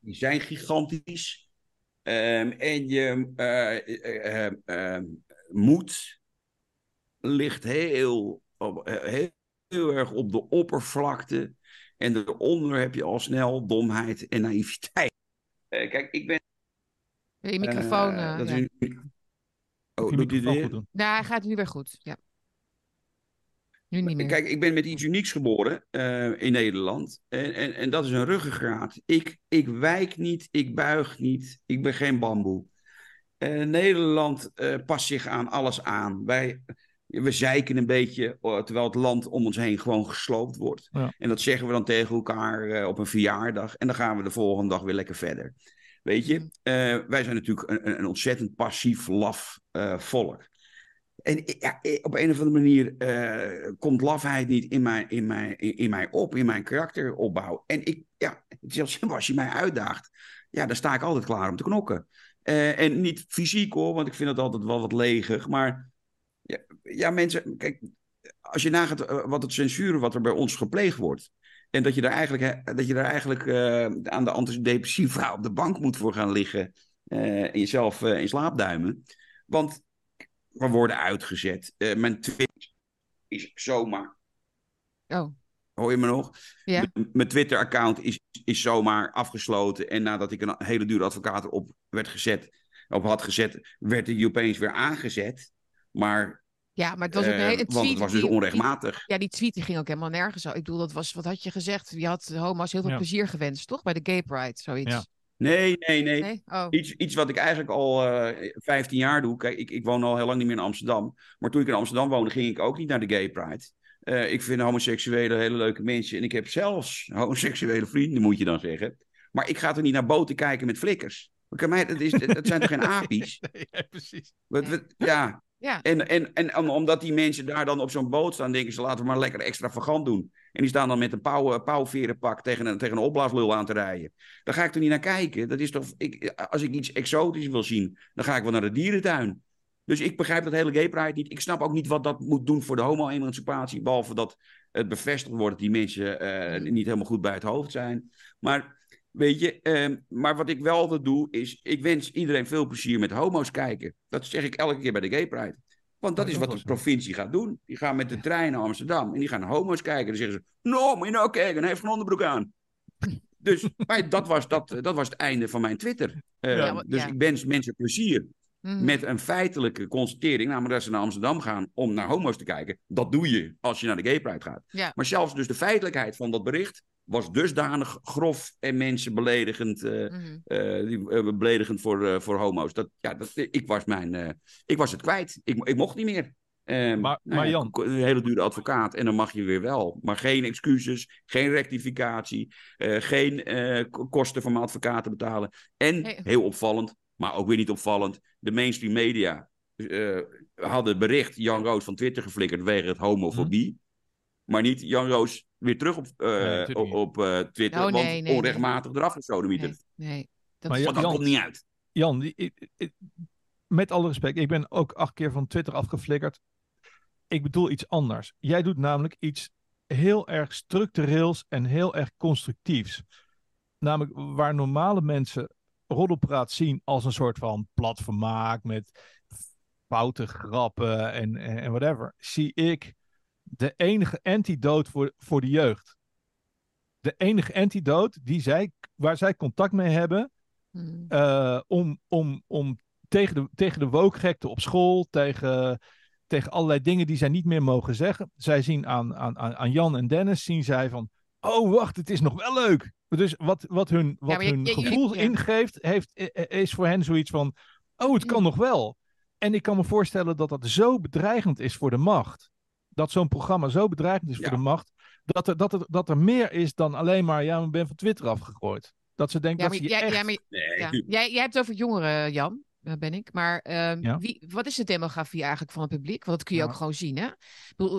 die zijn gigantisch. Um, en je uh, uh, moet ligt heel, heel, heel erg op de oppervlakte. En daaronder heb je al snel domheid en naïviteit. Eh, kijk, ik ben. Je microfoon. eh, eh, dat ja. is een- Oh, je doet hij het microfoon weer? goed doen. Nou, hij gaat nu weer goed. Ja. Nu niet meer. Kijk, ik ben met iets unieks geboren eh, in Nederland. En, en, en dat is een ruggengraat. Ik, ik wijk niet, ik buig niet, ik ben geen bamboe. Nederland eh, past zich aan alles aan. Wij, we zeiken een beetje, eh, terwijl het land om ons heen gewoon gesloopt wordt. Ja. En dat zeggen we dan tegen elkaar op een verjaardag. En dan gaan we de volgende dag weer lekker verder. Weet je, eh, wij zijn natuurlijk een, een- ontzettend passief, laf eh, volk. En ik- op een of andere manier eh, komt lafheid niet in mij, in, mij, in, mij op, in mijn karakteropbouw. En ik, ja, als je mij uitdaagt, ja, dan sta ik altijd klaar om te knokken. Eh, en niet fysiek hoor, want ik vind het altijd wel wat leger. Maar ja, ja mensen, kijk, als je nagaat eh, wat het censuur wat er bij ons gepleegd wordt. En dat je daar eigenlijk, dat je daar eigenlijk eh, aan de antidepressiva op de bank moet voor gaan liggen. eh, en jezelf eh, in slaap duimen. Want we worden uitgezet. Mijn Twitter is zomaar. Oh, Hoor je me nog? ja. Mijn Twitter-account is, is zomaar afgesloten. En nadat ik een hele dure advocaat erop werd gezet, op had gezet, werd hij opeens weer aangezet. Maar, Ja, maar het was ook een eh, hele want tweet. het was dus die- onrechtmatig. Ja, die tweet die ging ook helemaal nergens. Ik bedoel, dat was, wat had je gezegd? Je had homo's heel veel Ja. plezier gewenst, toch? Bij de Gay Pride, zoiets. Ja. Nee, nee, nee. Nee? Oh. Iets, iets wat ik eigenlijk al eh 15 jaar doe. Kijk, ik, ik woon al heel lang niet meer in Amsterdam. Maar toen ik in Amsterdam woonde, ging ik ook niet naar de Gay Pride. Eh, ik vind homoseksuelen hele leuke mensen. En ik heb zelfs homoseksuele vrienden, moet je dan zeggen. Maar ik ga er niet naar boten kijken met flikkers. Kijk, mij, dat, is, dat zijn toch geen apies? Nee, ja, precies. Wat, wat- ja. Ja. En, en, en om- omdat die mensen daar dan op zo'n boot staan, denken ze laten we maar lekker extravagant doen. En die staan dan met een pauw, pauwverenpak tegen een, tegen een opblaaslul aan te rijden. Daar ga ik er niet naar kijken. Dat is toch, ik, als ik iets exotisch wil zien, dan ga ik wel naar de dierentuin. Dus ik begrijp dat hele gay pride niet. Ik snap ook niet wat dat moet doen voor de homo-emancipatie. Behalve dat het bevestigd wordt dat die mensen eh, niet helemaal goed bij het hoofd zijn. Maar weet je, ehm, maar wat ik wel altijd doe, is ik wens iedereen veel plezier met homo's kijken. Dat zeg ik elke keer bij de gay pride. Want dat is wat de provincie gaat doen. Die gaan met de trein naar Amsterdam en die gaan homo's kijken. Dan zeggen ze, no, moet je nou kijken, hij heeft een onderbroek aan. Dus maar dat, was, dat, dat was het einde van mijn Twitter. Eh, Ja, wa- dus ja. ik wens mensen plezier Mhm. met een feitelijke constatering, namelijk dat ze naar Amsterdam gaan om naar homo's te kijken. Dat doe je als je naar de Gay Pride gaat. Ja. Maar zelfs dus de feitelijkheid van dat bericht was dusdanig grof en mensen beledigend, eh, Mhm. eh, eh, beledigend voor, eh, voor homo's. Dat, ja, dat, ik, was mijn, eh, ik was het kwijt. Ik, ik mocht niet meer. Ehm, Maar- nou maar ja, Jan- Een hele dure advocaat en dan mag je weer wel. Maar geen excuses, geen rectificatie, eh, geen eh, kosten van mijn advocaat te betalen. En, heel opvallend, maar ook weer niet opvallend, de mainstream media eh, hadden bericht Jan Roos van Twitter geflikkerd wegen het homofobie. Maar niet Jan Roos weer terug op, eh, op, eh, Twitter, Oh, nee, want nee, onrechtmatig eraf gesodemieterd. Nee, nee. Dat Maar is komt niet uit. Jan, die- ik- ik- met alle respect, ik ben ook acht keer van Twitter afgeflikkerd. Ik bedoel iets anders. Jij doet namelijk iets heel erg structureels en heel erg constructiefs. Namelijk waar normale mensen roddelpraat zien als een soort van plat vermaak met foute grappen en, en, en whatever, zie ik de enige antidote voor, voor de jeugd. De enige antidote die zij, waar zij contact mee hebben, Mhm. eh, om, om, om tegen de, tegen de woke-gekte op school, tegen, tegen allerlei dingen die zij niet meer mogen zeggen. Zij zien aan, aan, aan aan Jan en Dennis, zien zij van, oh wacht, het is nog wel leuk. Dus wat, wat hun, wat hun je- gevoel ingeeft, heeft, i- i- is voor hen zoiets van, oh het kan nog wel. En ik kan me voorstellen dat dat zo bedreigend is voor de macht. Dat zo'n programma zo bedreigend is Ja. voor de macht. Dat er, dat, er, dat er meer is dan alleen maar, ja, ik ben van Twitter afgegooid. Dat ze denken Ja, dat ze je echt... ja, maar Nee, ja. jij, jij hebt het over jongeren, Jan. Daar ben ik. Maar ehm, Ja. wie, wat is de demografie eigenlijk van het publiek? Want dat kun je Ja. ook gewoon zien, hè?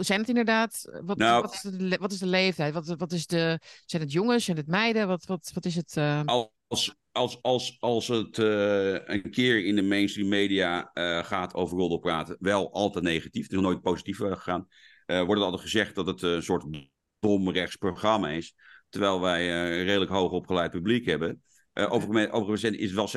Zijn het inderdaad... Wat, Nou- wat, is, de, wat is de leeftijd? Wat, wat is de, zijn het jongens? Zijn het meiden? Wat, wat, wat is het? eh, als, als, als, als het eh, een keer in de mainstream media eh, gaat over roddelpraten, wel altijd negatief, het is nog nooit positief eh, gegaan, eh, wordt het altijd gezegd dat het eh, een soort dom rechts programma is, terwijl wij eh, een redelijk hoog opgeleid publiek hebben. Eh overigens, overigens is het wel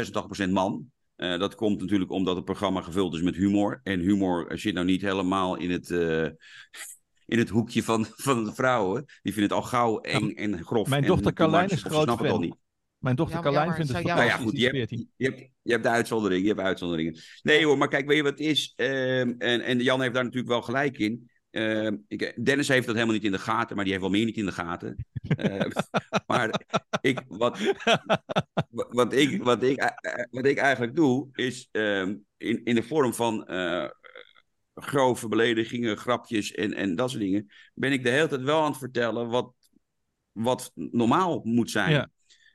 86% man. Eh, dat komt natuurlijk omdat het programma gevuld is met humor. En humor zit nou niet helemaal in het, eh, in het hoekje van, van de vrouwen. Die vinden het al gauw eng en grof. Mijn dochter Carlijn is groot snappen het al niet. Mijn dochter Jammer, Carlijn vindt het fantastisch. Nou ja, 14. Je hebt, je hebt de uitzonderingen, je hebt de uitzonderingen. Nee hoor, maar kijk, weet je wat het is? Ehm, en, en Jan heeft daar natuurlijk wel gelijk in. Ehm, ik, Dennis heeft dat helemaal niet in de gaten, maar die heeft wel meer niet in de gaten. Ehm, maar ik, wat, wat, ik, wat, ik, wat ik eigenlijk doe, is ehm, in, in de vorm van eh, grove beledigingen, grapjes en, en dat soort dingen, ben ik de hele tijd wel aan het vertellen wat, wat normaal moet zijn. Ja.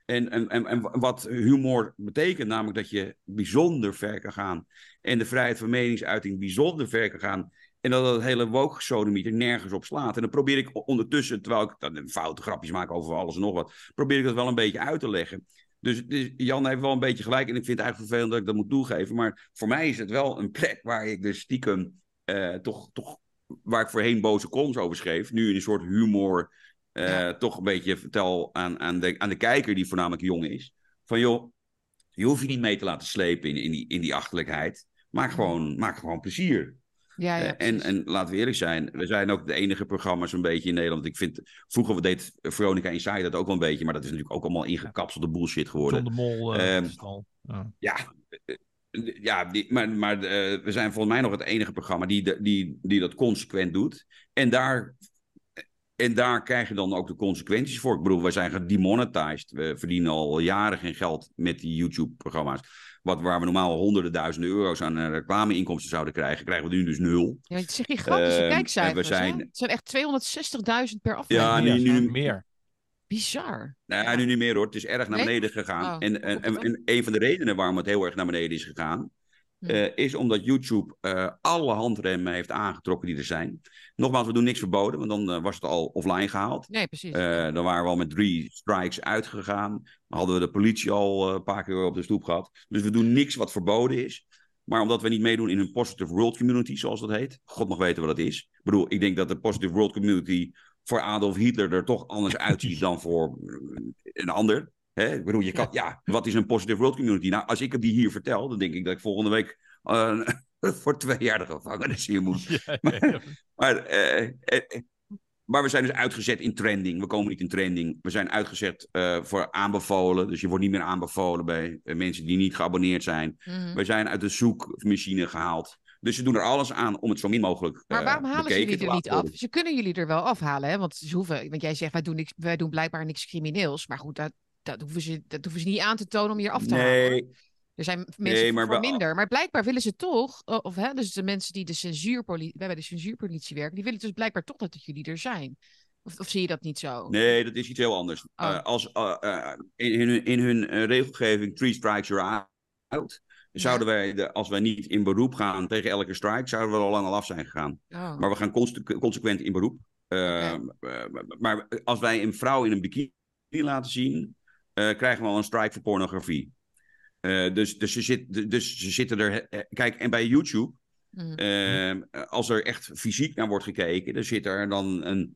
En, en, en, en wat humor betekent, namelijk dat je bijzonder ver kan gaan. En de vrijheid van meningsuiting bijzonder ver kan gaan. En dat het hele woke er nergens op slaat. En dan probeer ik ondertussen, terwijl ik dan foute grapjes maak over alles en nog wat, probeer ik dat wel een beetje uit te leggen. Dus, dus Jan heeft wel een beetje gelijk. En ik vind het eigenlijk vervelend dat ik dat moet toegeven. Maar voor mij is het wel een plek waar ik dus stiekem eh, toch, toch, waar ik voorheen boze columns over schreef. Nu in een soort humor eh, Ja. toch een beetje vertel aan, aan, de, aan de kijker, die voornamelijk jong is. Van joh, je hoeft je niet mee te laten slepen in, in, die, in die achterlijkheid. Maak gewoon, maak gewoon plezier. Ja, ja, Eh, en, en laten we eerlijk zijn, we zijn ook de enige programma's een beetje in Nederland. Ik vind, vroeger deed Veronica Inside dat ook wel een beetje, maar dat is natuurlijk ook allemaal ingekapselde bullshit geworden. De Mol. eh, Ehm. Ja. Ja, eh, ja die, maar, maar eh, we zijn volgens mij nog het enige programma die, de- die, die dat consequent doet. En daar, en daar krijg je dan ook de consequenties voor. Ik bedoel, wij zijn gedemonetized. We verdienen al jaren geen geld met die YouTube-programma's. Wat, waar we normaal honderden duizenden euro's aan eh, reclameinkomsten zouden krijgen, krijgen we nu dus nul. Ja, het zijn gigantische Ehm, kijkcijfers. we zijn- hè? Het zijn echt 260.000 per aflevering. Ja, Meer, nu- nu- meer. Bizar. Nou, Ja. nu niet meer hoor. Het is erg naar beneden gegaan. Oh, en, en, en, en een van de redenen waarom het heel erg naar beneden is gegaan, Hm. eh, is omdat YouTube eh, alle handremmen heeft aangetrokken die er zijn. Nogmaals, we doen niks verboden, want dan eh, was het al offline gehaald. Nee, precies. Dan waren we al met drie strikes uitgegaan. Dan hadden we de politie al een paar keer op de stoep gehad. Dus we doen niks wat verboden is. Maar omdat we niet meedoen in een positive world community, zoals dat heet. God mag weten wat dat is. Ik bedoel, ik denk dat de positive world community voor Adolf Hitler er toch anders uitziet dan voor een ander. Hè? Ik bedoel, je kan, ja, wat is een positive world community? Nou, als ik het die hier vertel, dan denk ik dat ik volgende week eh, voor twee jaar de gevangenis hier moet. Ja. Maar, eh, eh, maar we zijn dus uitgezet in trending. We komen niet in trending. We zijn uitgezet voor aanbevolen. Dus je wordt niet meer aanbevolen bij mensen die niet geabonneerd zijn. Mhm. We zijn uit de zoekmachine gehaald. Dus ze doen er alles aan om het zo min mogelijk Maar waarom halen ze jullie er niet af? Ze kunnen jullie er wel afhalen, hè? Want, ze hoeven, want jij zegt, wij doen, niks, wij doen blijkbaar niks crimineels. Maar goed, dat, dat, hoeven ze, dat hoeven ze niet aan te tonen om je af te halen. Nee, Er zijn mensen Nee, maar voor minder. Maar blijkbaar willen ze toch, of hè, dus de mensen die de censuurpolitie, bij de censuurpolitie werken, die willen dus blijkbaar toch dat jullie er zijn. Of, of zie je dat niet zo? nee, dat is iets heel anders. Oh. Eh, als, eh, eh, in, in hun, in hun regelgeving, three strikes you're out. Zouden wij, de, als wij niet in beroep gaan tegen elke strike, zouden we er al lang al af zijn gegaan. Oh. Maar we gaan conse- consequent in beroep. Eh, eh, maar als wij een vrouw in een bikini laten zien, krijgen we al een strike voor pornografie. Eh, dus, dus, ze zit, dus ze zitten er. eh, Kijk, en bij YouTube, Mhm. eh, als er echt fysiek naar wordt gekeken, dan zit er dan een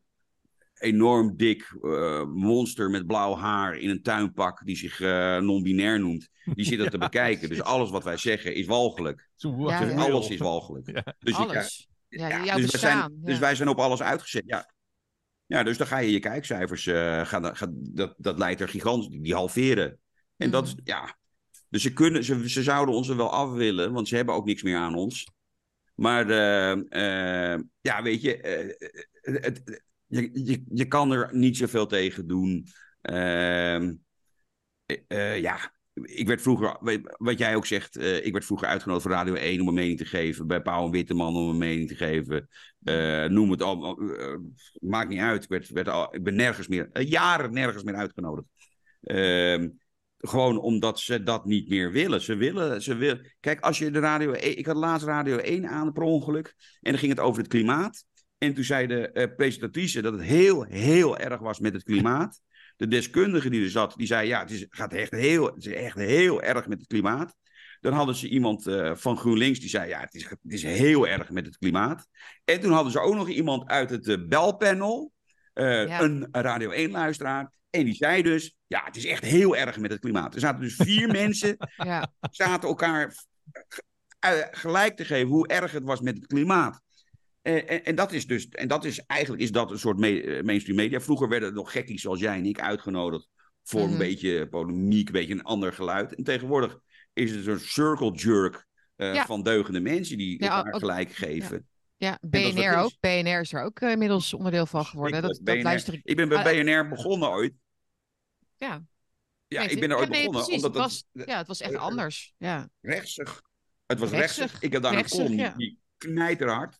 enorm dik eh, monster met blauw haar in een tuinpak die zich eh, non-binair noemt. Die zit dat te bekijken. Dus alles wat wij zeggen is walgelijk. Ja, Dus ja. alles is walgelijk. Ja. Dus Alles. Ja, ja, jouw dus, wij zijn, dus wij zijn op alles uitgezet. Ja, ja dus dan ga je je kijkcijfers, eh, gaan, gaan, dat, dat leidt er gigantisch, die halveren. En dat is, Mhm. ja. Dus ze, kunnen, ze, ze zouden ons er wel af willen, want ze hebben ook niks meer aan ons. Maar eh, eh, ja, weet je, eh, het, je, je, je kan er niet zoveel tegen doen. Ehm, eh, eh, ja, ik werd vroeger, wat jij ook zegt, eh, ik werd vroeger uitgenodigd voor Radio 1 om een mening te geven. Bij Pauw en Witteman om een mening te geven. Eh, noem het allemaal. eh, maakt niet uit. Ik, werd, werd al, ik ben nergens meer, jaren nergens meer uitgenodigd. Ehm, gewoon omdat ze dat niet meer willen. Ze willen, ze willen. Kijk, als je de radio. 1 Ik had laatst Radio 1 aan per ongeluk. En dan ging het over het klimaat. En toen zei de presentatrice dat het heel, heel erg was met het klimaat. De deskundige die er zat, die zei: Ja, het is, gaat echt heel, het is echt heel erg met het klimaat. Dan hadden ze iemand eh, van GroenLinks die zei: Ja, het is, het is heel erg met het klimaat. En toen hadden ze ook nog iemand uit het eh, belpanel, eh, Ja. een Radio 1-luisteraar. En die zei dus, ja, het is echt heel erg met het klimaat. Er zaten dus vier mensen, Ja. zaten elkaar gelijk te geven hoe erg het was met het klimaat. En, en, dat is dus, en dat is eigenlijk is dat een soort me- eh, mainstream media. Vroeger werden er nog gekkies zoals jij en ik uitgenodigd voor Mhm. een beetje polemiek, een beetje een ander geluid. En tegenwoordig is het een circle jerk eh, Ja. van deugende mensen die Ja, elkaar ook- gelijk geven. Ja, dat BNR ook. BNR is er ook eh, inmiddels onderdeel van geworden. Dat, Ik, dat BNR luister ik. ik ben bij Ah, BNR begonnen ooit. Ja, Ja, ik ben er ja, ooit nee, begonnen. precies. omdat het was, ja, het was echt anders. Ja. rechtsig. Het was Rechtsig. rechtsig. Ik heb daar Rechtsig, een column ja. die knijterhard.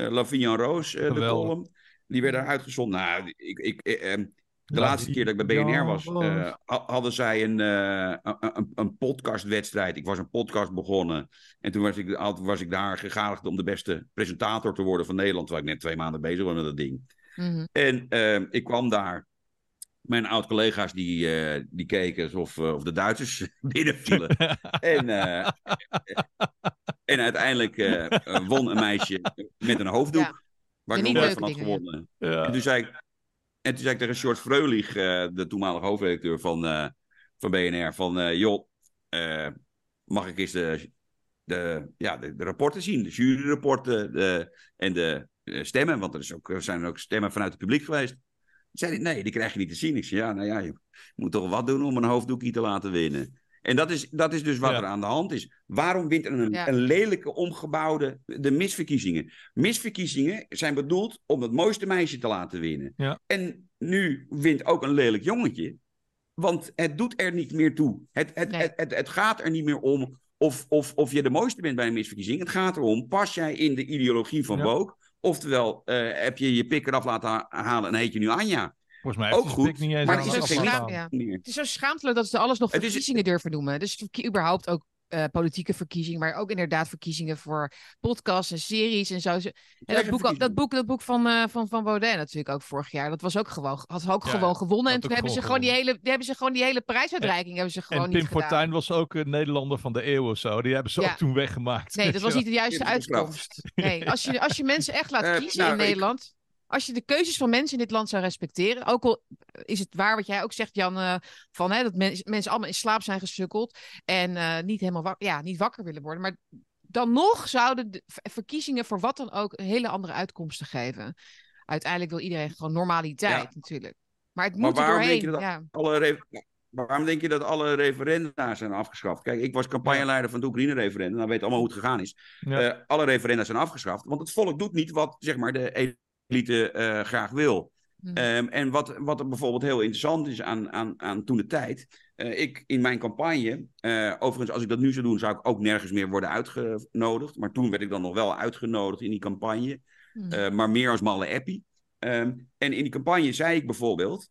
Uh, Lavinia Roos, eh, de column. Die werd er uitgezonden. Nou, ik, ik, eh, ehm, de Lavinia laatste keer dat ik bij BNR was, eh, hadden zij een, eh, een, een, podcastwedstrijd. Ik was een podcast begonnen. En toen was ik, was ik daar gegadigd om de beste presentator te worden van Nederland. Terwijl ik net twee maanden bezig was met dat ding. Mhm. En ehm, ik kwam daar. Mijn oud-collega's die, eh, die keken alsof eh, of de Duitsers binnenvielen. en, eh, en uiteindelijk won een meisje met een hoofddoek. Ja. Waar ik nog nooit van had gewonnen. Ja. En toen zei ik, en toen zei ik tegen Short Freulich, de toenmalige hoofdredacteur van, eh, van BNR, van eh, joh, eh, mag ik eens de, de, ja, de, de rapporten zien, de juryrapporten de, en de stemmen, want er, is ook, er zijn ook stemmen vanuit het publiek geweest. Zei hij, nee, die krijg je niet te zien. Ik zei, ja, nou ja, je moet toch wat doen om een hoofddoekje te laten winnen. En dat is, dat is dus wat Ja. er aan de hand is. Waarom wint er een, Ja. een lelijke, omgebouwde, de misverkiezingen? Misverkiezingen zijn bedoeld om het mooiste meisje te laten winnen. Ja. En nu wint ook een lelijk jongetje. Want het doet er niet meer toe. Het, het, Nee. het, het, het gaat er niet meer om of, of, of je de mooiste bent bij een misverkiezing. Het gaat erom, pas jij in de ideologie van Ja. Woke? Oftewel, eh, heb je je pik eraf laten ha- halen en heet je nu Anja? Volgens mij Ook goed, niet eens maar het is ja. Het is zo schaamtelijk dat ze alles nog Het is- verkiezingen durven noemen. Dus überhaupt ook eh, politieke verkiezingen, maar ook inderdaad verkiezingen voor podcasts en series en zo. En dat boek, dat boek, dat boek van, eh, van, van Baudet natuurlijk ook vorig jaar. Dat was ook gewoon, had ook Ja, gewoon gewonnen. En toen hebben ze, gewoon die hele, die hebben ze gewoon die hele prijsuitreiking hebben ze gewoon En niet Pim gedaan. Fortuyn was ook een Nederlander van de eeuw of zo. Die hebben ze Ja. ook toen weggemaakt. Nee, dat was niet de juiste uitkomst. Nee, als je, als je mensen echt laat Eh, kiezen nou, in ik- Nederland. Als je de keuzes van mensen in dit land zou respecteren. Ook al is het waar wat jij ook zegt, Jan. eh, van, hè, dat mens- mensen allemaal in slaap zijn gesukkeld. En eh, niet helemaal wak- ja, niet wakker willen worden. Maar dan nog zouden de verkiezingen voor wat dan ook hele andere uitkomsten geven. Uiteindelijk wil iedereen gewoon normaliteit Ja. natuurlijk. Maar het Maar moet er waarom denk doorheen. je dat- Ja. Alle Waarom denk je dat alle referenda zijn afgeschaft? Kijk, ik was campagneleider van het Oekraïne-referendum. Nou weet allemaal hoe het gegaan is. Ja. Eh, alle referenda zijn afgeschaft. Want het volk doet niet wat zeg maar, de elite eh, graag wil. Hm. Ehm, en wat, wat er bijvoorbeeld heel interessant is aan, aan, aan toen de tijd. eh, ik in mijn campagne, eh, overigens als ik dat nu zou doen, zou ik ook nergens meer worden uitgenodigd. Maar toen werd ik dan nog wel uitgenodigd in die campagne. Hm. Eh, maar meer als malle appie. Ehm, en in die campagne zei ik bijvoorbeeld...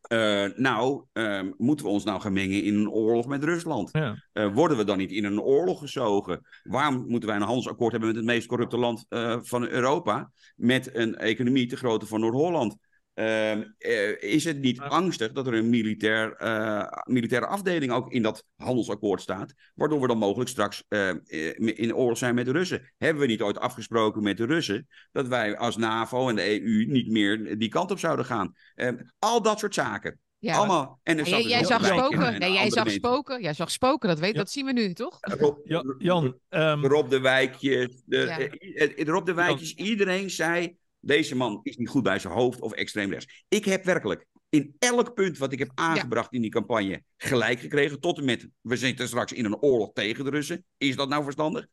eh, nou, ehm, moeten we ons nou gaan mengen in een oorlog met Rusland? Ja. Eh, worden we dan niet in een oorlog gezogen? Waarom moeten wij een handelsakkoord hebben met het meest corrupte land eh, van Europa? Met een economie te grootte van Noord-Holland? Ehm, eh, is het niet angstig dat er een militair, eh, militaire afdeling ook in dat handelsakkoord staat? Waardoor we dan mogelijk straks eh, in oorlog zijn met de Russen. Hebben we niet ooit afgesproken met de Russen dat wij als NAVO en de EU niet meer die kant op zouden gaan? Ehm, al dat soort zaken. ja. Allemaal. En er zat jij, dus zag spoken. en Nee, jij zag mensen. spoken. Jij zag spoken. Dat, weet, Ja. dat zien we nu, toch? Rob, Ja, Jan, ehm, Rob de Wijkjes. De, Ja. Rob de Wijkjes, iedereen zei... Deze man is niet goed bij zijn hoofd of extreem rechts. Ik heb werkelijk in elk punt wat ik heb aangebracht in die campagne gelijk gekregen. Tot en met, we zitten straks in een oorlog tegen de Russen. Is dat nou verstandig?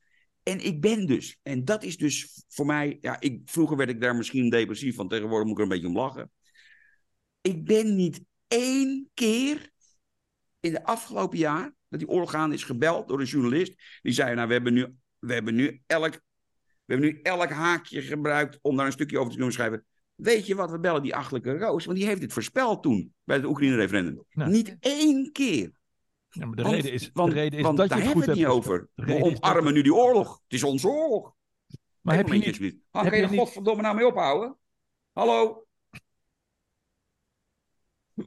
En ik ben dus, en dat is dus voor mij... Ja, ik, vroeger werd ik daar misschien depressief van. Tegenwoordig moet ik er een beetje om lachen. Ik ben niet één keer in de afgelopen jaar... dat die oorlog aan is gebeld door een journalist. Die zei, nou, we hebben nu, we hebben nu elk we hebben nu elk haakje gebruikt om daar een stukje over te kunnen schrijven. Weet je wat, we bellen die achtelijke Roos, want die heeft dit voorspeld toen bij het Oekraïne-referendum. Nou. Niet één keer. ja, maar de Want- reden is, want, de reden is want dat je daar het goed hebben we hebt het niet over. We dat omarmen nu die oorlog. Het is onze oorlog. Maar heb je niet... alsjeblieft. Ah, heb je je niet- godverdomme nou mee ophouden? Hallo?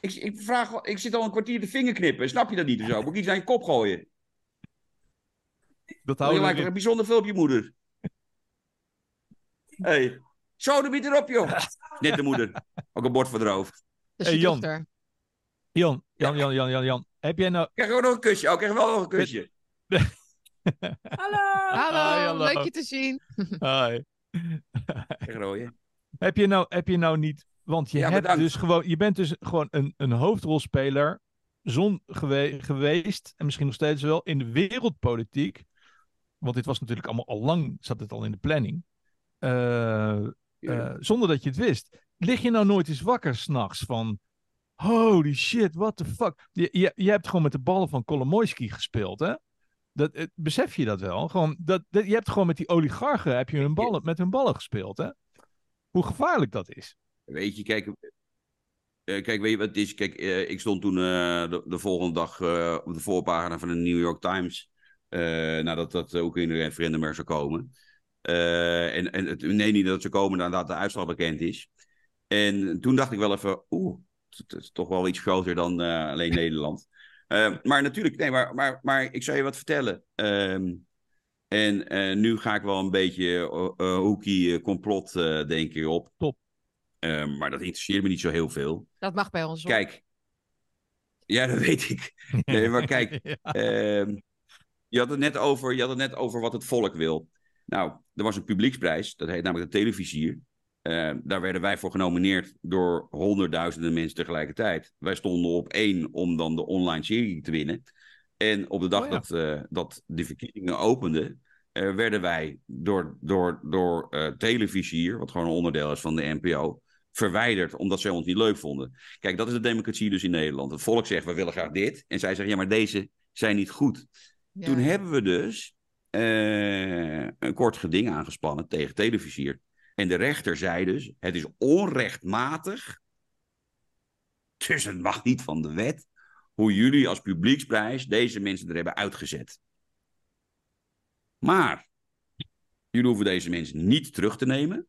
ik, ik, vraag, ik zit al een kwartier te vingerknippen. Snap je dat niet of zo? Moet ik iets aan je kop gooien? Dat je we er een bijzonder veel op je moeder. Hé, hey. zo de bied erop, joh. Net de moeder. Ook een bord voor de hoofd. Dat is Hey, Jan. Jan, Jan, Jan, Jan, Jan, Jan. Heb jij nou... Krijg ook nog een kusje? Oh, krijg je wel nog een kusje. Hallo! Hallo, Hi, hallo. leuk je te zien. Rooie. Heb je nou, heb je nou niet... Want je, Ja, hebt bedankt. dus gewoon, je bent dus gewoon een, een hoofdrolspeler zon gewe- geweest, en misschien nog steeds wel, in de wereldpolitiek. Want dit was natuurlijk allemaal al lang, zat het al in de planning. Eh, eh, zonder dat je het wist. Lig je nou nooit eens wakker s'nachts van... Holy shit, what the fuck. Je, je, je hebt gewoon met de ballen van Kolomoisky gespeeld, hè? Dat, eh, besef je dat wel? Gewoon, dat, dat, je hebt gewoon met die oligarchen heb je hun ballen, met hun ballen gespeeld, hè? Hoe gevaarlijk dat is. Weet je, kijk, kijk, weet je wat het is? Kijk, ik stond toen de, de volgende dag op de voorpagina van de New York Times. Eh, nadat dat ook in een referendum er zou komen. Eh, en en het, nee, niet dat het zou komen nadat de uitslag bekend is. En toen dacht ik wel even, oeh, het is toch wel iets groter dan eh, alleen Nederland. Eh, maar natuurlijk, nee, maar, maar, maar ik zou je wat vertellen. Ehm, en eh, nu ga ik wel een beetje uh, hoekie eh, complot eh denken op. Top. Eh, maar dat interesseert me niet zo heel veel. Dat mag bij ons. hoor. Kijk. Ja, dat weet ik. Nee, maar kijk, Ja. Je, had het net over, je had het net over wat het volk wil. Nou, er was een publieksprijs, dat heet namelijk de Televisier. Eh, daar werden wij voor genomineerd door honderdduizenden mensen tegelijkertijd. Wij stonden op één om dan de online serie te winnen. En op de dag Oh ja. dat, eh, dat de verkiezingen openden, eh, werden wij door, door, door Televisier, wat gewoon een onderdeel is van de NPO, verwijderd omdat zij ons niet leuk vonden. Kijk, dat is de democratie dus in Nederland. Het volk zegt, we willen graag dit. En zij zeggen, ja, maar deze zijn niet goed. Toen hebben we dus eh, een kort geding aangespannen tegen televisier. En de rechter zei dus, het is onrechtmatig, dus het mag niet van de wet, hoe jullie als publieksprijs deze mensen er hebben uitgezet. Maar, jullie hoeven deze mensen niet terug te nemen.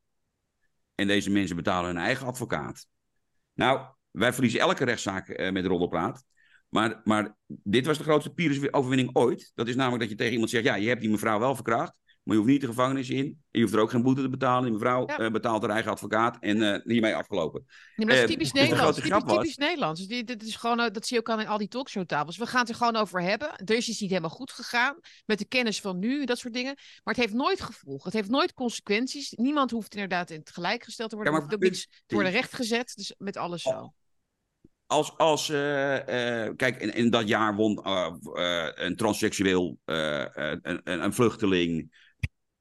En deze mensen betalen hun eigen advocaat. Nou, wij verliezen elke rechtszaak eh, met roddelpraat. Maar, maar dit was de grootste Pyrrhus-overwinning ooit. Dat is namelijk dat je tegen iemand zegt: ja, je hebt die mevrouw wel verkracht. Maar je hoeft niet de gevangenis in. En je hoeft er ook geen boete te betalen. Die mevrouw Ja. eh, betaalt haar eigen advocaat. En eh, hiermee afgelopen. Maar dat is Eh, typisch dus de Nederlands. Typisch, typisch Nederlands. Dus dit is gewoon, dat zie je ook aan in al die talkshowtafels. We gaan het er gewoon over hebben. Er is iets niet helemaal goed gegaan. Met de kennis van nu, dat soort dingen. Maar het heeft nooit gevolgen. Het heeft nooit consequenties. Niemand hoeft inderdaad in het gelijk gesteld te worden. Ja, maar het niks te worden rechtgezet. Dus met alles zo. Als, als eh, eh, kijk, in, in dat jaar won eh, een transseksueel, eh, eh, een, een, een vluchteling,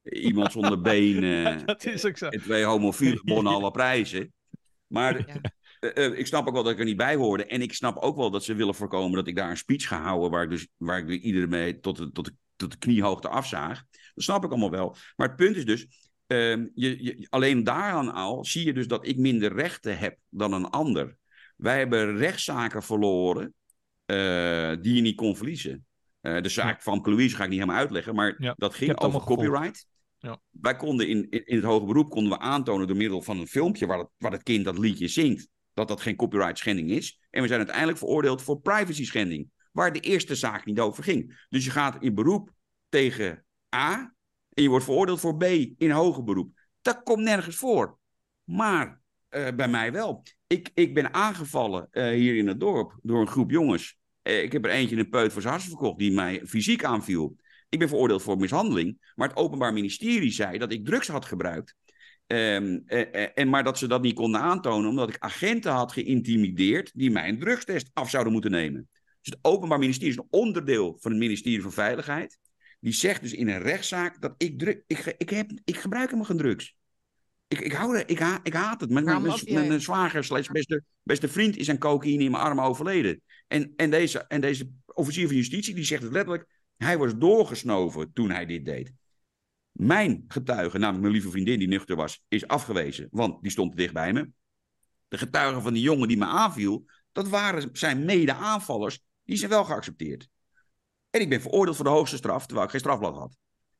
iemand zonder benen. dat is ook zo. En twee homofielen wonnen alle prijzen. Maar Ja. ik snap ook wel dat ik er niet bij hoorde. En ik snap ook wel dat ze willen voorkomen dat ik daar een speech ga houden. waar ik dus, waar ik iedereen mee tot de, tot, de, tot de kniehoogte afzaag. Dat snap ik allemaal wel. Maar het punt is dus. ehm, je, je, alleen daaraan al zie je dus dat ik minder rechten heb dan een ander. Wij hebben rechtszaken verloren. eh, die je niet kon verliezen. Eh, de zaak van Louise ga ik niet helemaal uitleggen. Maar Ja, dat ging over copyright. Ja. Wij konden in, in, in het hoge beroep konden we aantonen door middel van een filmpje waar het, waar het kind dat liedje zingt, dat dat geen copyright schending is. En we zijn uiteindelijk veroordeeld voor privacy schending, waar de eerste zaak niet over ging. Dus je gaat in beroep tegen A en je wordt veroordeeld voor B in hoger beroep. Dat komt nergens voor. Maar eh, bij mij wel. Ik, ik ben aangevallen eh, hier in het dorp door een groep jongens. Eh, ik heb er eentje een peut voor zijn harsen verkocht die mij fysiek aanviel. Ik ben veroordeeld voor mishandeling. Maar het Openbaar Ministerie zei dat ik drugs had gebruikt. Ehm, eh, eh, en maar dat ze dat niet konden aantonen omdat ik agenten had geïntimideerd die mij een drugstest af zouden moeten nemen. Dus het Openbaar Ministerie is een onderdeel van het ministerie van Veiligheid. Die zegt dus in een rechtszaak dat ik druk. Ik, ik, heb, ik gebruik helemaal geen drugs. Ik, ik, hou er, ik, ha, ik haat het. Mijn, mijn, mijn, mijn zwager, slash beste, beste vriend, is aan cocaïne in mijn armen overleden. En, en, deze, en deze officier van justitie die zegt het letterlijk. Hij was doorgesnoven toen hij dit deed. Mijn getuige, namelijk mijn lieve vriendin die nuchter was, is afgewezen. Want die stond te dicht bij me. De getuigen van die jongen die me aanviel, dat waren zijn mede-aanvallers. Die zijn wel geaccepteerd. En ik ben veroordeeld voor de hoogste straf, terwijl ik geen strafblad had.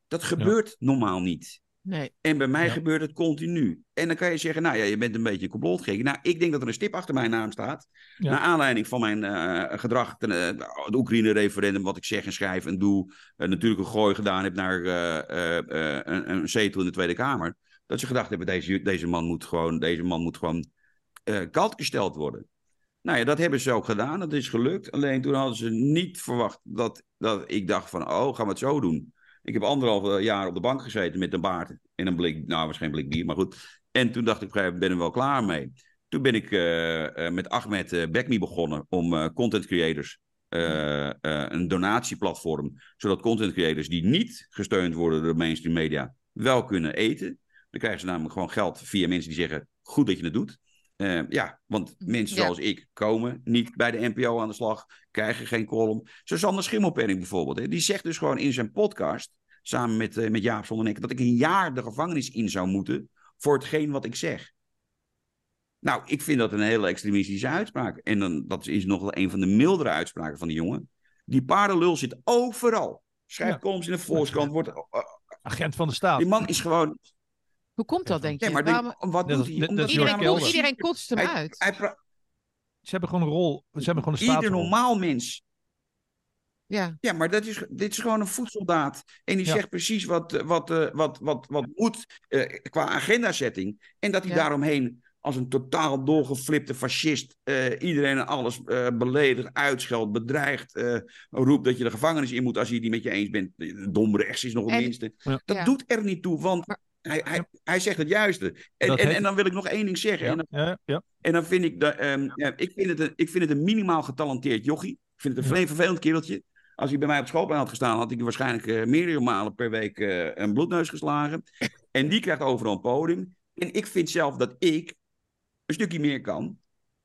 Dat gebeurt normaal niet. Nee. En bij mij Ja. gebeurt het continu. En dan kan je zeggen, nou ja, je bent een beetje een complotgek. Nou, ik denk dat er een stip achter mijn naam staat. Ja. Naar aanleiding van mijn eh, gedrag ten eh, het Oekraïne-referendum, wat ik zeg en schrijf en doe. eh, natuurlijk een gooi gedaan heb naar eh, eh, eh, een, een zetel in de Tweede Kamer. Dat ze gedacht hebben, deze, deze man moet gewoon, deze man moet gewoon eh, kalt gesteld worden. Nou ja, dat hebben ze ook gedaan. Dat is gelukt. Alleen toen hadden ze niet verwacht dat, dat ik dacht van, oh, gaan we het zo doen. Ik heb anderhalf jaar op de bank gezeten met een baard en een blik, nou, waarschijnlijk blik bier, maar goed. En toen dacht ik, ben er wel klaar mee. Toen ben ik uh, met Ahmed uh, Bekmi begonnen om content creators een donatieplatform, zodat content creators die niet gesteund worden door de mainstream media wel kunnen eten. Dan krijgen ze namelijk gewoon geld via mensen die zeggen: goed dat je het doet. Ja, want mensen zoals ik komen niet bij de NPO aan de slag, krijgen geen column. Susanne Schimmelpenning bijvoorbeeld, hè, die zegt dus gewoon in zijn podcast, samen met, uh, met Jaap Zondernek, dat ik een jaar de gevangenis in zou moeten voor hetgeen wat ik zeg. Nou, ik vind dat een hele extremistische uitspraak. En dan, dat is nog wel een van de mildere uitspraken van die jongen. Die paardenlul zit overal. Schrijft ja. columns in de Volkskrant. Wordt, uh, Agent van de staat. Die man is gewoon... Hoe komt dat, denk je? Ja, maar Waarom... die, wat doet hij? Omdat iedereen, iedereen, iedereen kotst hem hij, uit. Hij ze hebben gewoon een rol. Ze hebben gewoon een staat. Ieder normaal mens ja. ja, maar dat is, dit is gewoon een voedsoldaat. En die Ja. zegt precies wat, wat, eh, wat, wat, wat moet eh, qua agendasetting. En dat hij Ja. daaromheen als een totaal doorgeflipte fascist eh, iedereen en alles eh, beledigt, uitscheldt, bedreigt, eh, roept dat je de gevangenis in moet als je het niet met je eens bent. Dom rechts is nog het En- minste. Ja. Dat Ja. doet er niet toe, want Maar- hij, hij, hij zegt het juiste. En, en, en dan wil ik nog één ding zeggen. En Ja, ja, ja. en dan vind ik, dat, ehm, ja, ik, vind het een, ik vind het een minimaal getalenteerd jochie. Ik vind het een Ja. vreemd vervelend kereltje. Als hij bij mij op schoolplein had gestaan, had ik waarschijnlijk eh, meerdere malen per week eh, een bloedneus geslagen. En die krijgt overal een podium. En ik vind zelf dat ik een stukje meer kan.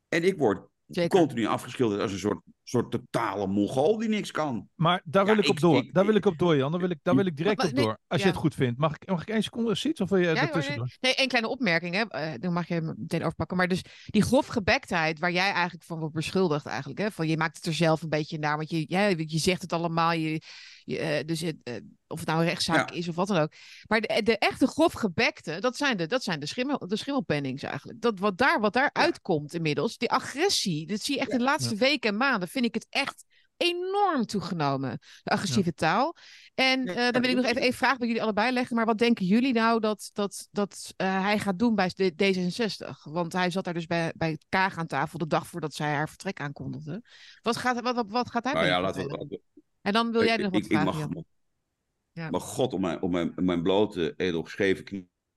En ik word Zeker. continu afgeschilderd als een soort, soort totale mongool die niks kan. Maar daar Ja, wil ik op ik- door. ik- daar wil ik op door, Jan. Daar wil ik, daar wil ik direct Maar- op nee, door. Als ja. je het goed vindt. Mag ik, mag ik één seconde iets of wil je Ja, ertussen door? Nee, één kleine opmerking, hè. Eh, dan mag je hem meteen overpakken. Maar dus die grofgebektheid waar jij eigenlijk van wordt beschuldigd eigenlijk. Hè? Van je maakt het er zelf een beetje naar. Want je, ja, je zegt het allemaal. Je, je, eh, dus het, eh, of het nou een rechtszaak Ja. is of wat dan ook. Maar de, de echte grofgebekte, dat zijn de, dat zijn de, schimmel, de schimmelpennings eigenlijk. Dat wat daar, wat daar uitkomt inmiddels. Die agressie, dat zie je echt de laatste weken en maanden. Vind ik het echt enorm toegenomen. De agressieve taal. En Ja, eh, dan wil ik nog even één vraag bij jullie allebei leggen. Maar wat denken jullie nou dat, dat, dat eh, hij gaat doen bij D- D66? Want hij zat daar dus bij, bij Kaag aan tafel de dag voordat zij haar vertrek aankondigde. Wat gaat, wat, wat, wat gaat hij Nou ja, laten we het En dan wil jij ik, nog wat ik, ik vragen, mag, Jan. Ja. mag God op mijn, op mijn, mijn blote, edelgeschreven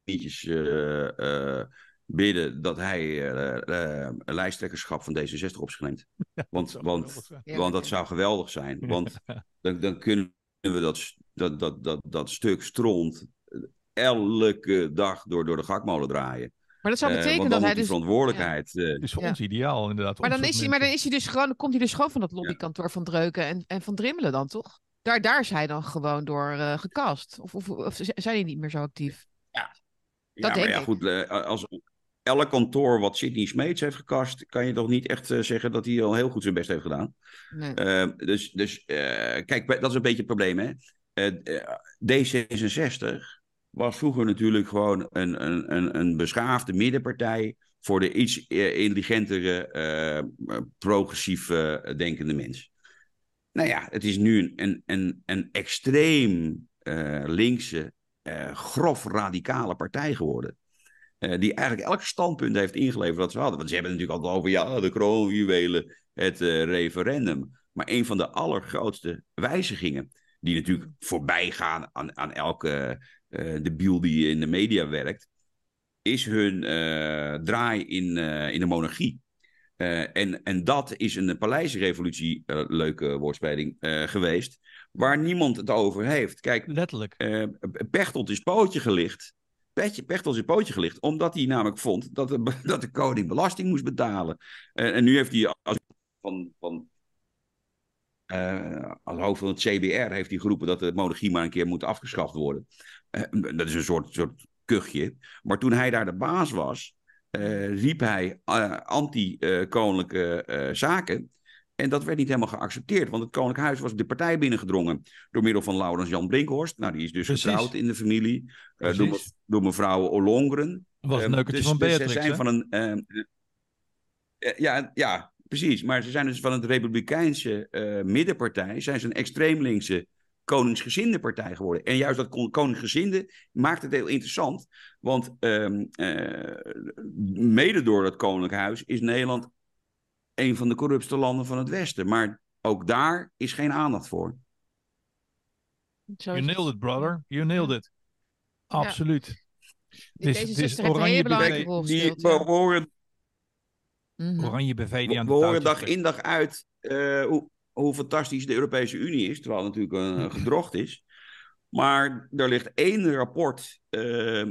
knietjes eh, eh, bidden dat hij eh, eh, lijsttrekkerschap van D66 op zich neemt. Want, zou want. Ja, want dat zou geweldig zijn. Want dan, dan kunnen we dat, dat, dat, dat, dat stuk stront elke dag door, door de gakmolen draaien. Maar dat zou Eh, betekenen dat hij dus... verantwoordelijkheid... eh, Het is voor Ja. ons ideaal, inderdaad. Maar dan, is hij, maar dan is hij dus gewoon, komt hij dus gewoon van dat lobbykantoor van Dreuken en, en van Drimmelen dan, toch? Daar, daar is hij dan gewoon door eh, gecast. Of, of, of zijn die niet meer zo actief? Ja, Dat maar denk ja, ik. goed. Als elk kantoor wat Sidney Smeets heeft gekast, kan je toch niet echt eh, zeggen dat hij al heel goed zijn best heeft gedaan. Nee. Eh, dus dus eh, kijk, dat is een beetje het probleem, hè. Eh, D66 was vroeger natuurlijk gewoon een, een, een, een beschaafde middenpartij voor de iets intelligentere, progressief eh, denkende mens. Nou ja, het is nu een, een, extreem linkse, grof radicale partij geworden. Eh, die eigenlijk elk standpunt heeft ingeleverd dat ze hadden. Want ze hebben natuurlijk altijd over ja, de kroonjuwelen, het eh, referendum. Maar een van de allergrootste wijzigingen, die natuurlijk voorbij gaan aan, aan elke eh debiel die in de media werkt, is hun draai in, in de monarchie. En, en dat is een paleisrevolutie, leuke woordspeling, geweest, waar niemand het over heeft. Kijk, Letterlijk. Pechtold is pootje gelicht. Petje, Pechtold is pootje gelicht, omdat hij namelijk vond dat de, dat de koning belasting moest betalen. En nu heeft hij als, van, van, als hoofd van het CBR heeft hij geroepen dat de monarchie maar een keer moet afgeschaft worden. Eh, dat is een soort, soort kuchje. Maar toen hij daar de baas was, eh, riep hij anti-koninklijke zaken. En dat werd niet helemaal geaccepteerd, want het Koninklijk Huis was de partij binnengedrongen door middel van Laurens Jan Brinkhorst. Nou, die is dus Precies. getrouwd in de familie. eh, door, me- door mevrouw Ollongren. Was een Ehm, neukertje dus- van dus Beatrix, Ze zijn hè? van een. ehm, eh, ja, ja, precies. Maar ze zijn dus van het Republikeinse eh, middenpartij. Zijn ze een extreem linkse koningsgezinde partij geworden. En juist dat kon- koningsgezinde maakt het heel interessant. Want ehm, eh, mede door dat koninklijk huis is Nederland een van de corruptste landen van het Westen. Maar ook daar is geen aandacht voor. You nailed it, brother. You nailed it. Absoluut. Die Het is- het is D66 heeft een oranje hele belangrijke beweging. rol Die, we, horen, Mhm. Oranje BV die aan we de horen touwtjes dag in dag uit eh, hoe, hoe fantastisch de Europese Unie is. Terwijl het natuurlijk een, een gedrocht is. Maar er ligt één rapport eh,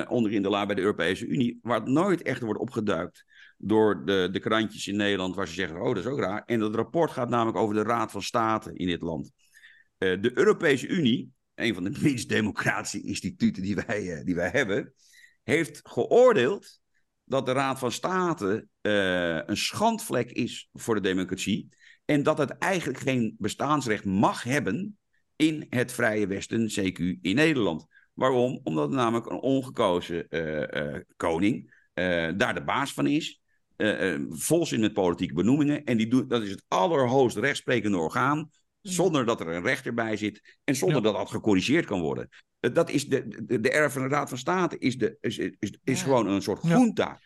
eh, onderin de la bij de Europese Unie. waar het nooit echt wordt opgeduikt. Door de, de krantjes in Nederland. waar ze zeggen: Oh, dat is ook raar. En dat rapport gaat namelijk over de Raad van State in dit land. Eh, de Europese Unie, een van de minst democratische instituten die wij, eh, die wij hebben. heeft geoordeeld dat de Raad van State eh, een schandvlek is voor de democratie. En dat het eigenlijk geen bestaansrecht mag hebben in het Vrije Westen, CQ in Nederland. Waarom? Omdat namelijk een ongekozen koning daar de baas van is. Eh, eh, volzin met politieke benoemingen. En die doet, dat is het allerhoogst rechtsprekende orgaan. Zonder dat er een rechter bij zit. En zonder Ja. dat dat gecorrigeerd kan worden. Eh, Dat is de, de, de erf van de Raad van State is, de, is, is, is Ja. gewoon een soort junta.